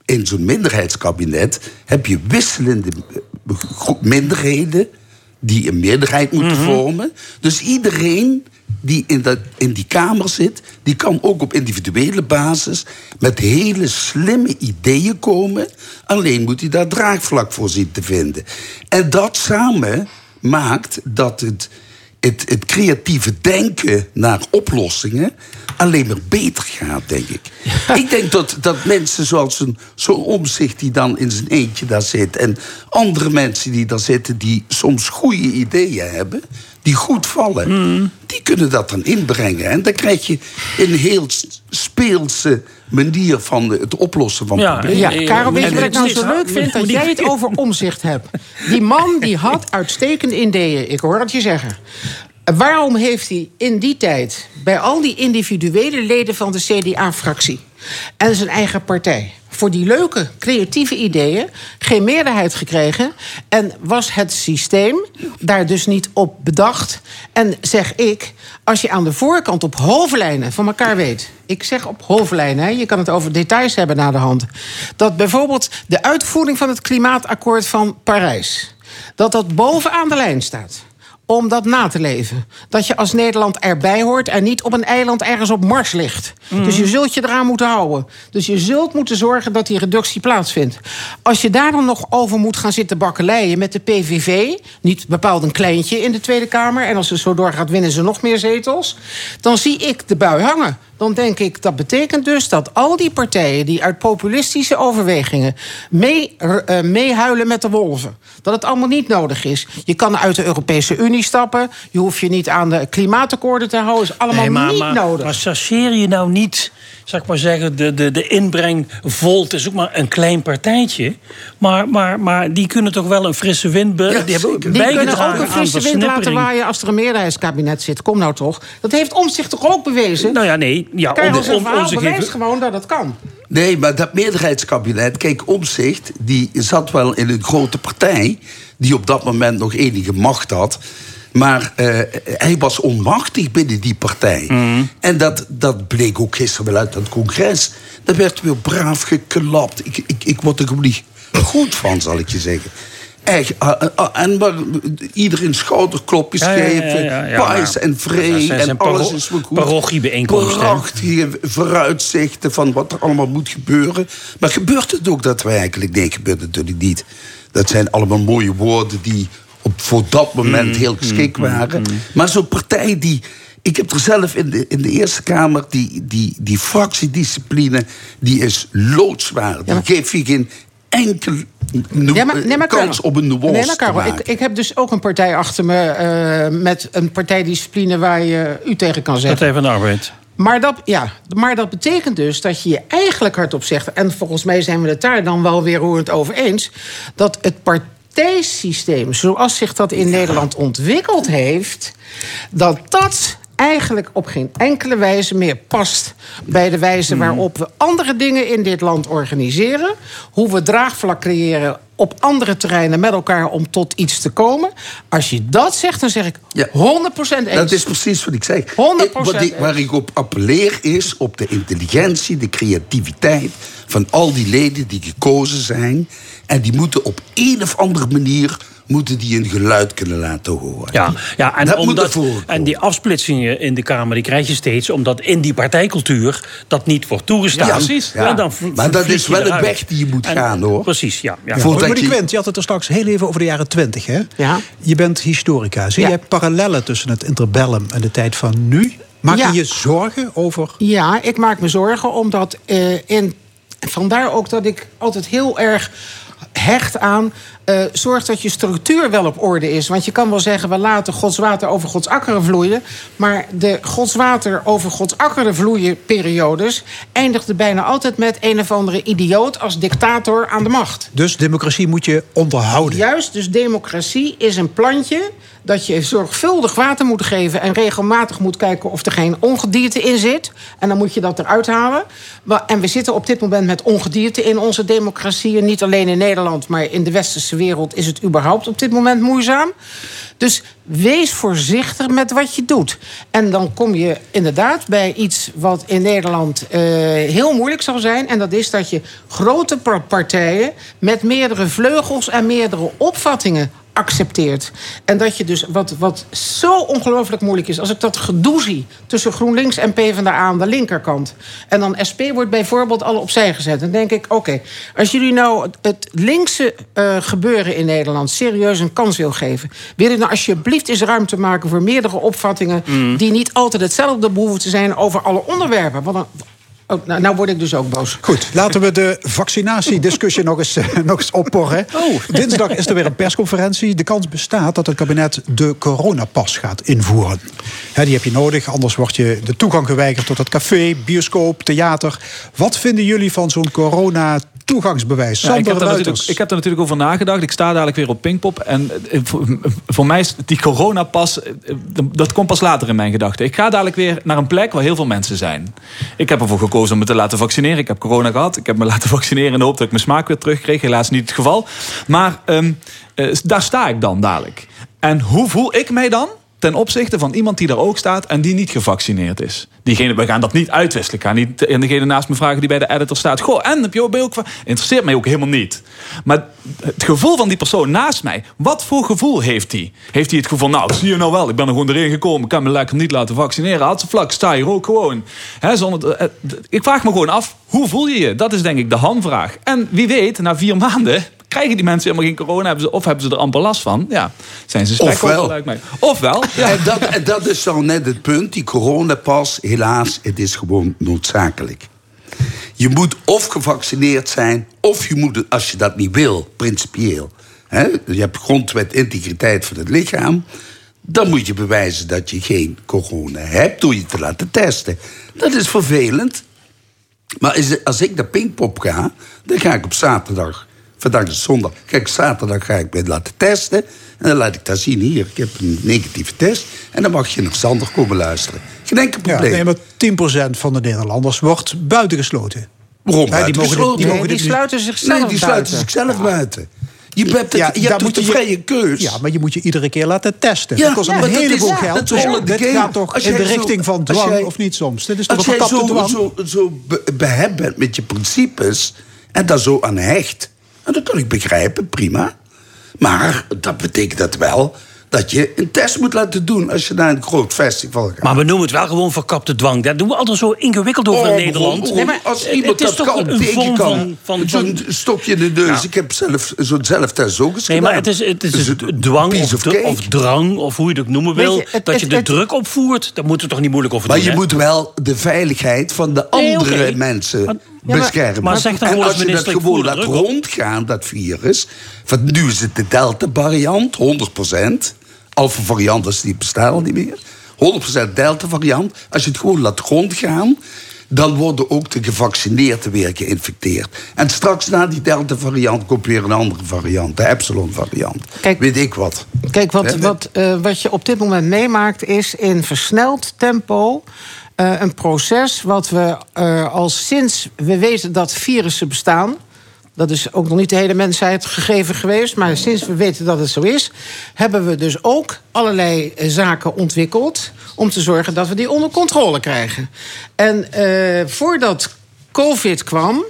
in zo'n minderheidskabinet, heb je wisselende minderheden die een meerderheid moeten vormen. Dus iedereen die in, dat, in die Kamer zit, die kan ook op individuele basis met hele slimme ideeën komen. Alleen moet hij daar draagvlak voor zien te vinden. En dat samen maakt dat het, het, het creatieve denken naar oplossingen alleen maar beter gaat, denk ik. Ik denk dat, dat mensen zoals een, zo'n omzicht die dan in zijn eentje daar zit... en andere mensen die daar zitten die soms goede ideeën hebben... die goed vallen, die kunnen dat dan inbrengen. En dan krijg je een heel speelse manier van het oplossen van problemen. Ja, Karel, weet je wat ik nou zo leuk vind? Dat jij het over omzicht hebt. Die man die had uitstekende ideeën, ik hoor het je zeggen. Waarom heeft hij in die tijd bij al die individuele leden van de CDA-fractie en zijn eigen partij voor die leuke creatieve ideeën geen meerderheid gekregen en was het systeem daar dus niet op bedacht? En zeg ik, als je aan de voorkant op hoofdlijnen van elkaar weet, ik zeg op hoofdlijnen, je kan het over details hebben na de hand, dat bijvoorbeeld de uitvoering van het klimaatakkoord van Parijs, dat dat bovenaan de lijn staat om dat na te leven. Dat je als Nederland erbij hoort en niet op een eiland ergens op Mars ligt. Mhm. Dus je zult je eraan moeten houden. Dus je zult moeten zorgen dat die reductie plaatsvindt. Als je daar dan nog over moet gaan zitten bakkeleien met de PVV... niet bepaald een kleintje in de Tweede Kamer... en als ze zo doorgaat winnen ze nog meer zetels... dan zie ik de bui hangen. Dan denk ik, dat betekent dus dat al die partijen... die uit populistische overwegingen mee, eh, meehuilen met de wolven... dat het allemaal niet nodig is. Je kan uit de Europese Unie stappen. Je hoeft je niet aan de klimaatakkoorden te houden. is allemaal Nee, maar, niet maar, nodig. Maar chargeer je nou niet, zeg ik maar zeggen, de, de, de inbreng Volt is ook maar een klein partijtje. Maar, maar, maar die kunnen toch wel een frisse wind be- die hebben ook Die kunnen ook bijgedragen een frisse wind laten waaien als er een meerderheidskabinet zit. Kom nou toch. Dat heeft Omtzigt toch ook bewezen? Nou ja, nee. Ja, bewijst heeft- gewoon dat het kan. Nee, maar dat meerderheidskabinet, kijk, Omzicht, die zat wel in een grote partij, die op dat moment nog enige macht had. Maar eh, hij was onmachtig binnen die partij. En dat, dat bleek ook gisteren wel uit het congres. Daar werd weer braaf geklapt. Ik, ik, ik word er gewoon niet goed van, zal ik je zeggen. Echt, ah, ah, ah, en maar iedereen schouderklopjes Ja, ja, ja, geven, ja, ja, pais en vree en alles is wel goed. parochiebijeenkomsten? Prachtige vooruitzichten van wat er allemaal moet gebeuren. Maar gebeurt het ook daadwerkelijk? Nee, gebeurt het natuurlijk niet. Dat zijn allemaal mooie woorden die op, voor dat moment Mm, heel geschikt mm, waren. mm, mm. Maar zo'n partij die... Ik heb er zelf in de, in de Eerste Kamer... die, die, die fractiediscipline, die is loodzwaar. Die geeft je geen enkel Ja, maar- nee, maar kans Karel, op een nuance Nee, maar te Karel, maken. ik, ik heb dus ook een partij achter me... eh, met een partijdiscipline waar je u tegen kan zeggen. Partij van de Arbeid. Maar dat, ja, maar dat betekent dus dat je je eigenlijk hardop zegt... en volgens mij zijn we het daar dan wel weer roerend over eens... dat het partijsysteem, zoals zich dat in Nederland ontwikkeld heeft... dat dat eigenlijk op geen enkele wijze meer past... bij de wijze waarop we andere dingen in dit land organiseren... hoe we draagvlak creëren op andere terreinen met elkaar om tot iets te komen. Als je dat zegt, dan zeg ik 100% eens. Dat is precies wat ik zeg. 100% Ik- wat ik- waar ik op appelleer is op de intelligentie, de creativiteit van al die leden die gekozen zijn. En die moeten op een of andere manier moeten die een geluid kunnen laten horen. Ja, ja en, dat omdat, en die afsplitsingen in de Kamer die krijg je steeds... omdat in die partijcultuur dat niet wordt toegestaan. Ja, precies. Ja. En dan Maar dat is wel een weg die je moet En- gaan, hoor. Precies, ja. ja. Ja. Voordat maar die je- Quint, je had het er straks heel even over de jaren twintig, hè? Ja. Je bent historica. Zie Ja. jij parallellen tussen het interbellum en de tijd van nu? Maak Ja. je je zorgen over... Ja, ik maak me zorgen omdat eh, in, vandaar ook dat ik altijd heel erg hecht aan. eh zorg dat je structuur wel op orde is. Want je kan wel zeggen, we laten Gods water over Gods akkeren vloeien. Maar de Gods water over Gods akkeren vloeien periodes eindigde bijna altijd met een of andere idioot als dictator aan de macht. Dus democratie moet je onderhouden. Juist, dus democratie is een plantje dat je zorgvuldig water moet geven en regelmatig moet kijken of er geen ongedierte in zit. En dan moet je dat eruit halen. En we zitten op dit moment met ongedierte in onze democratieën. Niet alleen in Nederland, maar in de westerse wereld is het überhaupt op dit moment moeizaam. Dus wees voorzichtig met wat je doet. En dan kom je inderdaad bij iets wat in Nederland eh, heel moeilijk zal zijn. En dat is dat je grote par- partijen met meerdere vleugels en meerdere opvattingen accepteert. En dat je dus, wat, wat zo ongelooflijk moeilijk is... als ik dat gedoe zie tussen GroenLinks en PvdA aan de linkerkant... en dan SP wordt bijvoorbeeld al opzij gezet... dan denk ik, oké, als jullie nou het, linkse eh, gebeuren in Nederland... serieus een kans wil geven... wil je nou alsjeblieft eens ruimte maken voor meerdere opvattingen... Mm. die niet altijd hetzelfde behoeven te zijn over alle onderwerpen. Want dan, oh, nou, nou word ik dus ook boos. Goed, laten we de vaccinatiediscussie nog, eens, eh, nog eens opporren. Dinsdag is er weer een persconferentie. De kans bestaat dat het kabinet de coronapas gaat invoeren. Die heb je nodig, anders wordt je de toegang geweigerd tot het café, bioscoop, theater. Wat vinden jullie van zo'n corona-toegangsbewijs? Ja, ik, heb daar natuurlijk, ik heb er natuurlijk over nagedacht. Ik sta dadelijk weer op Pinkpop. En eh, voor, voor mij is die coronapas... eh, dat komt pas later in mijn gedachten. Ik ga dadelijk weer naar een plek waar heel veel mensen zijn. Ik heb ervoor gekozen om me te laten vaccineren. Ik heb corona gehad. Ik heb me laten vaccineren in de hoop dat ik mijn smaak weer terugkreeg. Helaas niet het geval. Maar ehm, eh, daar sta ik dan dadelijk. En hoe voel ik mij dan? Ten opzichte van iemand die daar ook staat en die niet gevaccineerd is. Diegene, we gaan dat niet uitwisselen. Ik ga niet en degene naast me vragen die bij de editor staat. Goh, en heb je ook, ben Interesseert mij ook helemaal niet. Maar het gevoel van die persoon naast mij, wat voor gevoel heeft hij? Heeft hij het gevoel, nou, zie je nou wel, ik ben er gewoon erin gekomen, ik kan me lekker niet laten vaccineren. Had ze vlak, sta hier ook gewoon. He, zonder, eh, ik vraag me gewoon af, hoe voel je je? Dat is denk ik de hamvraag. En wie weet, na vier maanden krijgen die mensen helemaal geen corona, hebben ze, of hebben ze er amper last van. Ja, zijn ze Ofwel. lijkt mij. Ofwel. Ja. En, dat, en dat is dan net het punt. Die coronapas, helaas, het is gewoon noodzakelijk. Je moet of gevaccineerd zijn, of je moet, als je dat niet wil, principieel. Hè? Je hebt grondwet integriteit van het lichaam. Dan moet je bewijzen dat je geen corona hebt door je te laten testen. Dat is vervelend. Maar als ik naar Pinkpop ga, dan ga ik op zaterdag. Vandaag is zondag. Kijk, zaterdag ga ik me laten testen. En dan laat ik daar zien. Hier, ik heb een negatieve test. En dan mag je naar Sander komen luisteren. Geen enkel Ja, probleem. nee, maar 10% van de Nederlanders wordt buitengesloten. Waarom Ja, die mogen dit- buitengesloten? die mogen die sluiten zichzelf Nee, die sluiten buiten. zichzelf buiten. Je, hebt het, je hebt moet de je- vrije keus? Ja, maar je moet je iedere keer laten testen. Ja, dat kost ja, een maar dat heleboel is- geld. dat Dus dit gaat toch Als in de zo- richting van dwang jij- of niet soms? Dit is toch Als een jij verkapte zo, zo, zo bent met je principes en daar zo aan hecht, en dat kan ik begrijpen, prima. Maar dat betekent dat wel dat je een test moet laten doen als je naar een groot festival gaat. Maar we noemen het wel gewoon verkapte dwang. Daar doen we altijd zo ingewikkeld over in Oh, Nederland. Nee, maar als het iemand is dat toch kan, een tegen kan. van- van- Zo'n stokje in de neus. Ja. Ik heb zelf zo'n zelftest ook eens Nee, gedaan. maar het is, het is Dus dwang of, of drang, of hoe je het ook noemen wil. je, het- dat je de het- druk opvoert, daar moeten we toch niet moeilijk over Maar doen. je hè? moet wel de veiligheid van de Nee, andere mensen Maar- maar- beschermen. maar zeg dan en gewoon als je dat gewoon laat rondgaan, dat virus... Want nu is het de Delta-variant, 100%. Alpha-variant is die bestaat al niet meer. 100% Delta-variant. Als je het gewoon laat rondgaan... dan worden ook de gevaccineerden weer geïnfecteerd. En straks na die Delta-variant komt weer een andere variant. De Epsilon-variant. Kijk- Weet ik wat. Kijk, wat, wat, eh, wat je op dit moment meemaakt is in versneld tempo eh, een proces wat we eh, al sinds we weten dat virussen bestaan. Dat is ook nog niet de hele mensheid gegeven geweest. Maar sinds we weten dat het zo is, hebben we dus ook allerlei eh, zaken ontwikkeld. om te zorgen dat we die onder controle krijgen. En voordat COVID kwam,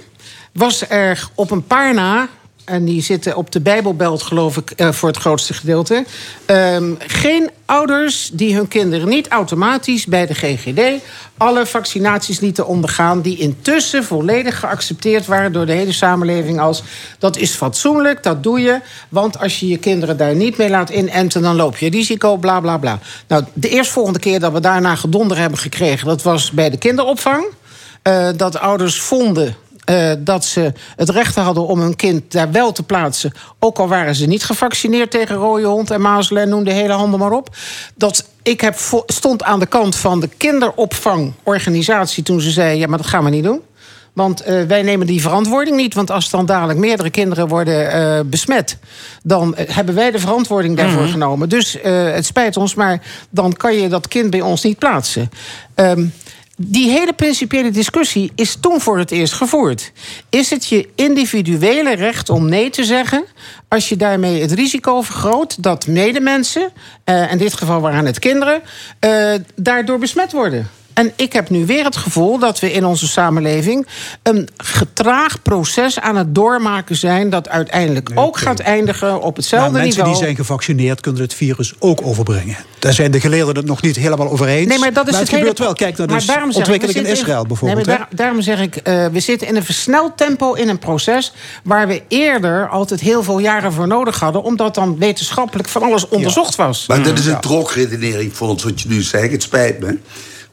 was er op een paar na. En die zitten op de Bijbelbelt, geloof ik, eh, voor het grootste gedeelte. ehm, geen ouders die hun kinderen niet automatisch bij de GGD alle vaccinaties lieten ondergaan. die intussen volledig geaccepteerd waren door de hele samenleving. als dat is fatsoenlijk, dat doe je. Want als je je kinderen daar niet mee laat inenten, dan loop je risico, bla bla bla. Nou, de eerstvolgende keer dat we daarna gedonder hebben gekregen. dat was bij de kinderopvang. Eh, dat ouders vonden eh, dat ze het recht hadden om hun kind daar wel te plaatsen. Ook al waren ze niet gevaccineerd tegen rode hond en mazelen en noem de hele handen maar op. Dat ik heb stond aan de kant van de kinderopvangorganisatie toen ze zei: ja, maar dat gaan we niet doen. Want eh, wij nemen die verantwoording niet. Want als dan dadelijk meerdere kinderen worden eh, besmet, dan hebben wij de verantwoording daarvoor genomen. Dus het spijt ons, maar dan kan je dat kind bij ons niet plaatsen. Ehm, die hele principiële discussie is toen voor het eerst gevoerd. Is het je individuele recht om nee te zeggen... als je daarmee het risico vergroot dat medemensen... eh, in dit geval waren het kinderen... eh, daardoor besmet worden? En ik heb nu weer het gevoel dat we in onze samenleving... een getraag proces aan het doormaken zijn... dat uiteindelijk ook gaat eindigen op hetzelfde Maar mensen niveau. die zijn gevaccineerd kunnen het virus ook overbrengen. Daar zijn de geleerden het nog niet helemaal over eens. Nee, maar dat is het, het hele- gebeurt wel. Kijk naar de ontwikkeling in Israël bijvoorbeeld. Nee, maar daar- daarom zeg ik, eh, we zitten in een versneld tempo in een proces... waar we eerder altijd heel veel jaren voor nodig hadden... omdat dan wetenschappelijk van alles onderzocht was. Maar dat is een drogredenering voor ons, wat je nu zegt. Het spijt me.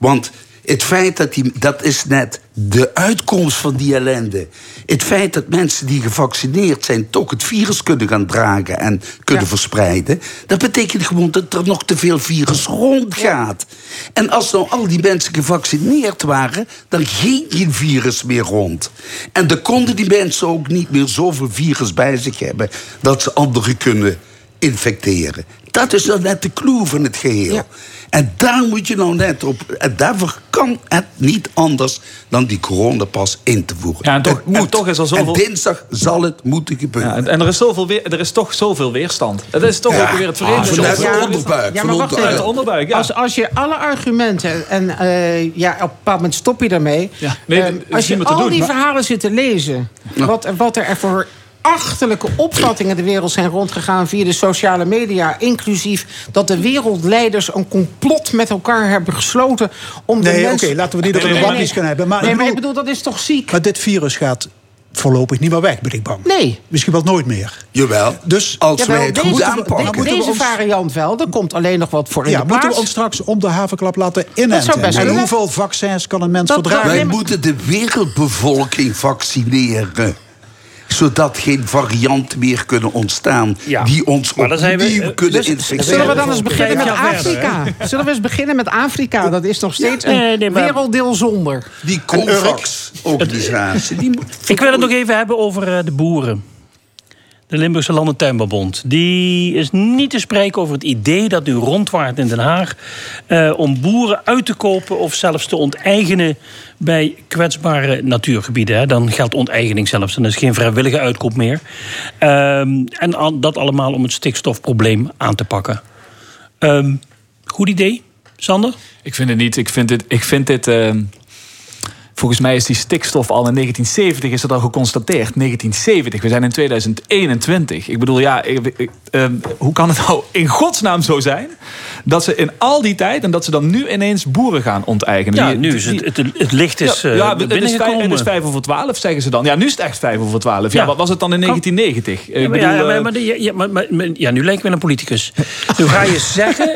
Want het feit dat die, dat is net de uitkomst van die ellende. Het feit dat mensen die gevaccineerd zijn toch het virus kunnen gaan dragen en kunnen verspreiden, dat betekent gewoon dat er nog te veel virus rondgaat. En als nou al die mensen gevaccineerd waren, dan ging geen virus meer rond. En dan konden die mensen ook niet meer zoveel virus bij zich hebben dat ze anderen kunnen infecteren. Dat is dan net de clue van het geheel. En daar moet je nou net op. En daarvoor kan het niet anders dan die coronapas in te voeren. Ja, en toch, Het moet. en toch is er zoveel... En dinsdag zal het moeten gebeuren. Ja, en, er, is zoveel weer, er is toch zoveel weerstand. Het is toch Ja. ook weer het Ah, verenigde. vanuit de Ja, onderbuik, Ja, maar wacht even. de onderbuik, ja. Als, als je alle argumenten en eh, ja, op een bepaald moment stop je daarmee. Ja, nee, is als je al doen, die maar- verhalen zit te lezen, wat, wat er voor achterlijke opvattingen de wereld zijn rondgegaan via de sociale media, inclusief dat de wereldleiders een complot met elkaar hebben gesloten om de Nee, oké, laten we niet over de wappies gaan hebben. Maar, nee, ik maar ik bedoel, bedoel, dat is toch ziek? maar dit virus gaat voorlopig niet meer weg, ben ik bang. Nee. Misschien wel nooit meer. Jawel. Dus Als Jawel, wij het deze, goed aanpakken. we deze ons- variant wel, er komt alleen nog wat voor in ja, de moeten we ons straks om de havenklap laten inenten? en kunnen. hoeveel vaccins kan een mens Dat- verdragen? dat- Wij moeten de wereldbevolking vaccineren. Zodat geen varianten meer kunnen ontstaan. Ja. Die ons opnieuw eh, kunnen dus- infecteren. Zullen we dan eens beginnen met Afrika? Zullen we eens beginnen met Afrika? Dat is nog steeds een Nee, nee, maar- werelddeel zonder. Die COVAX-organisatie. Ik wil het nog even hebben over eh, de boeren. De Limburgse Landentuinbouwbond. Die is niet te spreken over het idee dat nu rondwaart in Den Haag... eh, om boeren uit te kopen of zelfs te onteigenen... bij kwetsbare natuurgebieden. Hè. Dan geldt onteigening zelfs. Dan is geen vrijwillige uitkoop meer. Ehm, en dat allemaal om het stikstofprobleem aan te pakken. Ehm, goed idee, Sander? Ik vind het niet. Ik vind dit. Ik vind dit ehm, volgens mij is die stikstof al in 1970 is dat al geconstateerd. 1970. We zijn in 2021. Ik bedoel, ja, ik- ik- ehm, hoe kan het nou in godsnaam zo zijn dat ze in al die tijd en dat ze dan nu ineens boeren gaan onteigenen? Ja, Die- nu is het, het, het licht is ja, eh, ja, het, is vijf, het is vijf over twaalf, zeggen ze dan. Ja, nu is het echt vijf over twaalf. Ja, Ja. wat was het dan in 1990? Ik Ja, maar, bedoel, ja, maar, maar, de- ja, ja, maar, maar- maar- ja, nu lijkt me een politicus. Nu ga je zeggen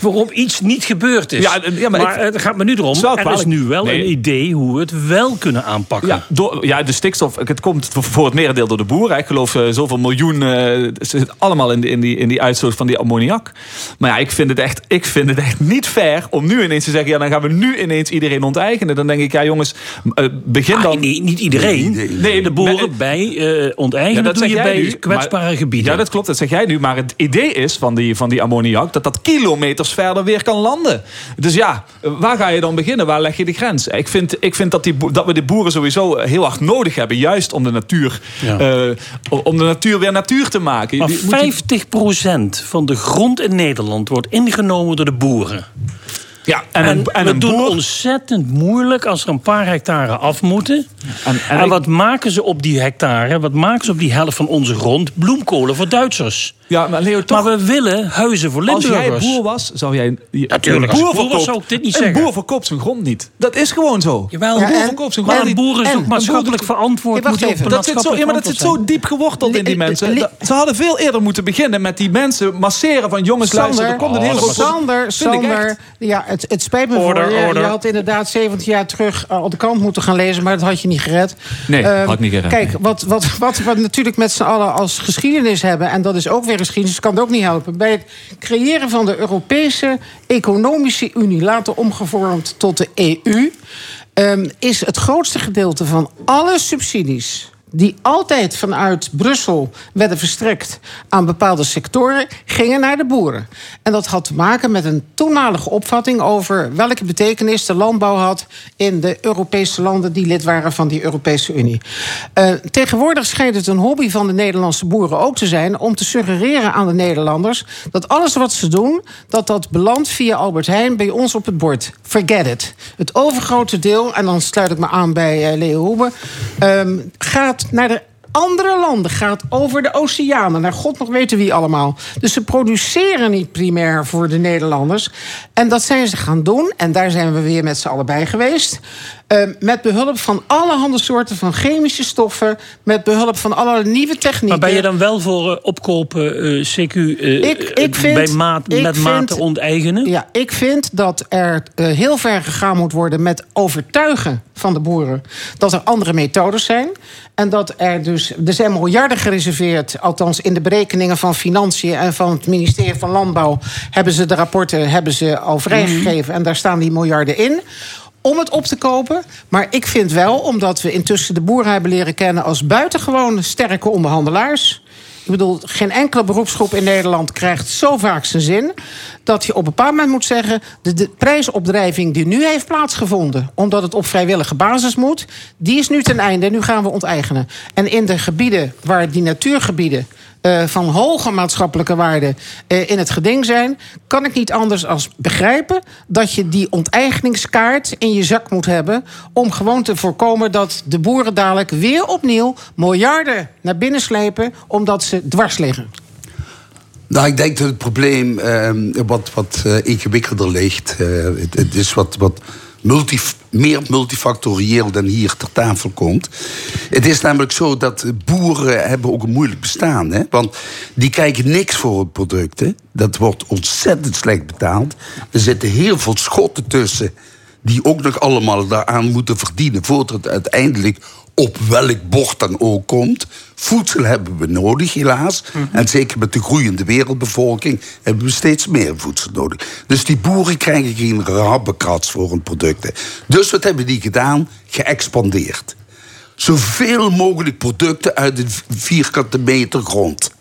waarom iets niet gebeurd is. Ja, ja, maar het gaat me nu erom. Het is wel Er is nu wel Nee. een idee hoe we het wel kunnen aanpakken. Ja, door, ja, de stikstof, het komt voor het merendeel door de boeren. Ik geloof eh, zoveel miljoen eh, zit allemaal in, die- in, die, in die uitstoot van die ammoniak. Maar ja, ik vind, het echt, ik vind het echt niet fair om nu ineens te zeggen... ja, dan gaan we nu ineens iedereen onteigenen. Dan denk ik, ja jongens, eh, begin Ah, dan... nee, niet iedereen. Nee, de boeren bij eh onteigenen Ja, dat doe je zeg jij bij nu, kwetsbare maar- gebieden. Ja, dat klopt, dat zeg jij nu. Maar het idee is van die, van die ammoniak dat dat kilometers verder weer kan landen. Dus ja, waar ga je dan beginnen? Waar leg je de grens? Ik vind, ik vind dat, die, dat we de boeren sowieso heel hard nodig hebben. Juist om de natuur, Ja. eh, om de natuur weer natuur te maken. Maar Die- moet je- 50% van de grond in Nederland wordt ingenomen door de boeren. Ja, En, en, en we een doen boer... ontzettend moeilijk als er een paar hectare af moeten. En, En, en ik- wat maken ze op die hectare? Wat maken ze op die helft van onze grond? Bloemkolen voor Duitsers. Ja, maar Leo, toch, Maar we willen huizen voor als Limburgers. jij boer was, zou jij... Natuurlijk, een als boer was, zou ik dit niet een zeggen. boer verkoopt zijn grond niet. Dat is gewoon zo. Jawel, een Ja, boer en- verkoopt zijn maar grond een boer is En ook een maatschappelijk boer- verantwoord. Wacht moet even. Dat zit, zo, ja, maar dat zit zo diep geworteld in die mensen. Dat- Ze hadden veel eerder moeten beginnen met die mensen masseren van jongens luister, er komt een hele groot Sander, Sander, ja, het, het spijt me Order, voor je. order. Je had inderdaad 70 jaar terug uh, op de kant moeten gaan lezen, maar dat had je niet gered. Nee, Ehm, had ik niet gered, Kijk, nee. wat, wat, wat we natuurlijk met z'n allen als geschiedenis hebben, en dat is ook weer geschiedenis, kan het ook niet helpen. Bij het creëren van de Europese Economische Unie, later omgevormd tot de EU, ehm, is het grootste gedeelte van alle subsidies die altijd vanuit Brussel werden verstrekt aan bepaalde sectoren, gingen naar de boeren. En dat had te maken met een toenmalige opvatting over welke betekenis de landbouw had in de Europese landen die lid waren van die Europese Unie. Eh, tegenwoordig schijnt het een hobby van de Nederlandse boeren ook te zijn om te suggereren aan de Nederlanders dat alles wat ze doen, dat dat belandt via Albert Heijn bij ons op het bord. Forget it. Het overgrote deel, en dan sluit ik me aan bij eh, Leo Hoebe, ehm, gaat naar de andere landen, gaat over de oceanen, naar god nog weten wie allemaal. Dus ze produceren niet primair voor de Nederlanders. En dat zijn ze gaan doen, en daar zijn we weer met z'n allen bij geweest. eh, met behulp van allerhande soorten van chemische stoffen, met behulp van allerlei nieuwe technieken. Maar ben je dan wel voor eh, opkopen, eh, CQ, eh, Ik- ik vind- bij maat, ik met mate onteigenen? Ja, ik vind dat er heel ver gegaan moet worden met overtuigen van de boeren dat er andere methodes zijn. En dat er dus. Er zijn miljarden gereserveerd, althans in de berekeningen van Financiën en van het ministerie van Landbouw. hebben ze de rapporten hebben ze al vrijgegeven. En daar staan die miljarden in. Om het op te kopen. Maar ik vind wel, omdat we intussen de boeren hebben leren kennen als buitengewoon sterke onderhandelaars. Ik bedoel, geen enkele beroepsgroep in Nederland krijgt zo vaak zijn zin. dat je op een bepaald moment moet zeggen. de, de prijsopdrijving die nu heeft plaatsgevonden. omdat het op vrijwillige basis moet. die is nu ten einde. Nu gaan we onteigenen. En in de gebieden waar die natuurgebieden. Eh, van hoge maatschappelijke waarde eh, in het geding zijn, kan ik niet anders als begrijpen dat je die onteigeningskaart in je zak moet hebben om gewoon te voorkomen dat de boeren dadelijk weer opnieuw miljarden naar binnen slepen omdat ze dwars liggen. Nou, ik denk dat het probleem eh, wat, wat eh, ingewikkelder ligt. Het, het is wat, wat meer multifactorieel dan hier ter tafel komt. Het is namelijk zo dat boeren hebben ook een moeilijk bestaan. Hè? Want die krijgen niks voor het product. Hè? Dat wordt ontzettend slecht betaald. Er zitten heel veel schotten tussen die ook nog allemaal daaraan moeten verdienen... voordat het uiteindelijk op welk bord dan ook komt. Voedsel hebben we nodig, helaas. En zeker met de groeiende wereldbevolking... hebben we steeds meer voedsel nodig. Dus die boeren krijgen geen rabbekrats voor hun producten. Dus wat hebben die gedaan? Geëxpandeerd. Zoveel mogelijk producten uit een vierkante meter grond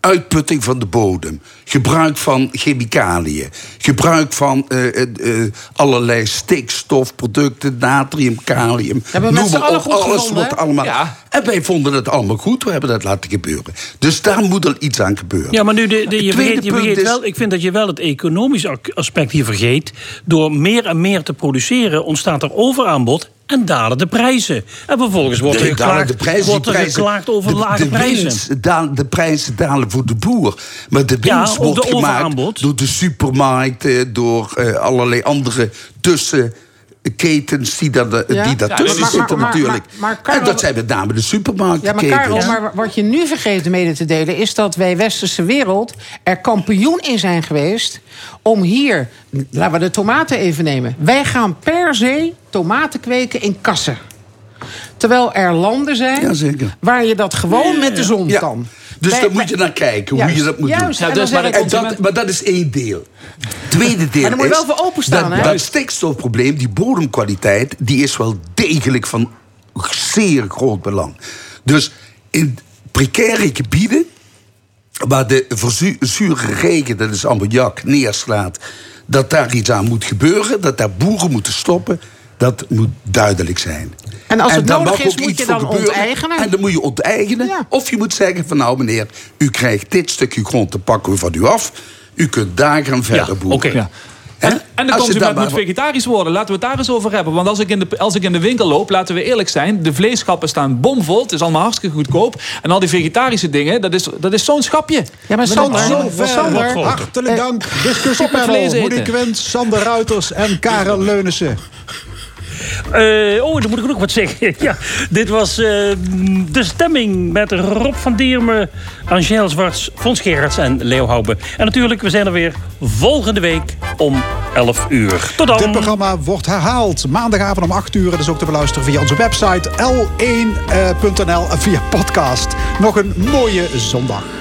uitputting van de bodem, gebruik van chemicaliën, gebruik van eh, eh, eh, allerlei stikstofproducten, natrium, kalium. Hebben we noem op, goed alles wordt hè? allemaal. Ja. En wij vonden het allemaal goed, we hebben dat laten gebeuren. Dus daar moet er iets aan gebeuren. Ja, maar nu, de, de- je vergeet, je vergeet is- wel, ik vind dat je wel het economische ac- aspect hier vergeet. Door meer en meer te produceren ontstaat er overaanbod en dalen de prijzen. En vervolgens wordt er dalen geklaagd, de prijzen, wordt er die prijzen- geklaagd over de, lage de prijzen. winst daal- de prijzen dalen voor de boer. Maar de winst wordt de gemaakt door de supermarkten, door eh, allerlei andere tussenketens die, daar de- Ja. die Ja, daartussen maar- maar- zitten maar- natuurlijk. maar- maar Karel- en dat zijn met name de Ja, supermarktenketens. maar Karel, maar wat je nu vergeet mede te delen... is dat wij westerse wereld er kampioen in zijn geweest... om hier, laten we de tomaten even nemen... wij gaan per se tomaten kweken in kassen. Terwijl er landen zijn waar je dat gewoon met de zon Ja. kan. Dus daar moet je naar kijken, hoe je dat moet juist. doen. En dan dus, maar, en dat, maar dat is één deel. Tweede deel Maar daar moet je is... wel voor openstaan, dat, hè? dat stikstofprobleem, die bodemkwaliteit... die is wel degelijk van zeer groot belang. Dus in precaire gebieden... waar de zure regen, dat is ammoniak, neerslaat... dat daar iets aan moet gebeuren, dat daar boeren moeten stoppen... dat moet duidelijk zijn. En als het nodig is, moet je dan gebeuren. onteigenen? En dan moet je onteigenen. Of je moet zeggen van nou meneer, u krijgt dit stukje grond te pakken we van u af. U kunt daar gaan verder boeren. oké. Ja. En, en de consument moet vegetarisch worden. Laten we het daar eens over hebben. Want als ik, in de, als ik in de winkel loop, laten we eerlijk zijn... de vleeschappen staan bomvol. Het is allemaal hartstikke goedkoop. En al die vegetarische dingen, dat is, dat is zo'n schapje. Ja, maar Sander, Zover. Sander, Hartelijk dank. Stop met Discussiepanel. Monique Wendt, Sander Ruiters en Karel Leunissen. Eh, oh, dan moet ik ook wat zeggen. Ja, dit was eh, de stemming met Rob van Diermen, Angèle Zwarts, Fons Gerards en Leo Hoube. En natuurlijk, we zijn er weer volgende week om 11 uur. Tot dan. Dit programma wordt herhaald maandagavond om 8 uur. Dat is ook te beluisteren via onze website l1.nl en via podcast. Nog een mooie zondag.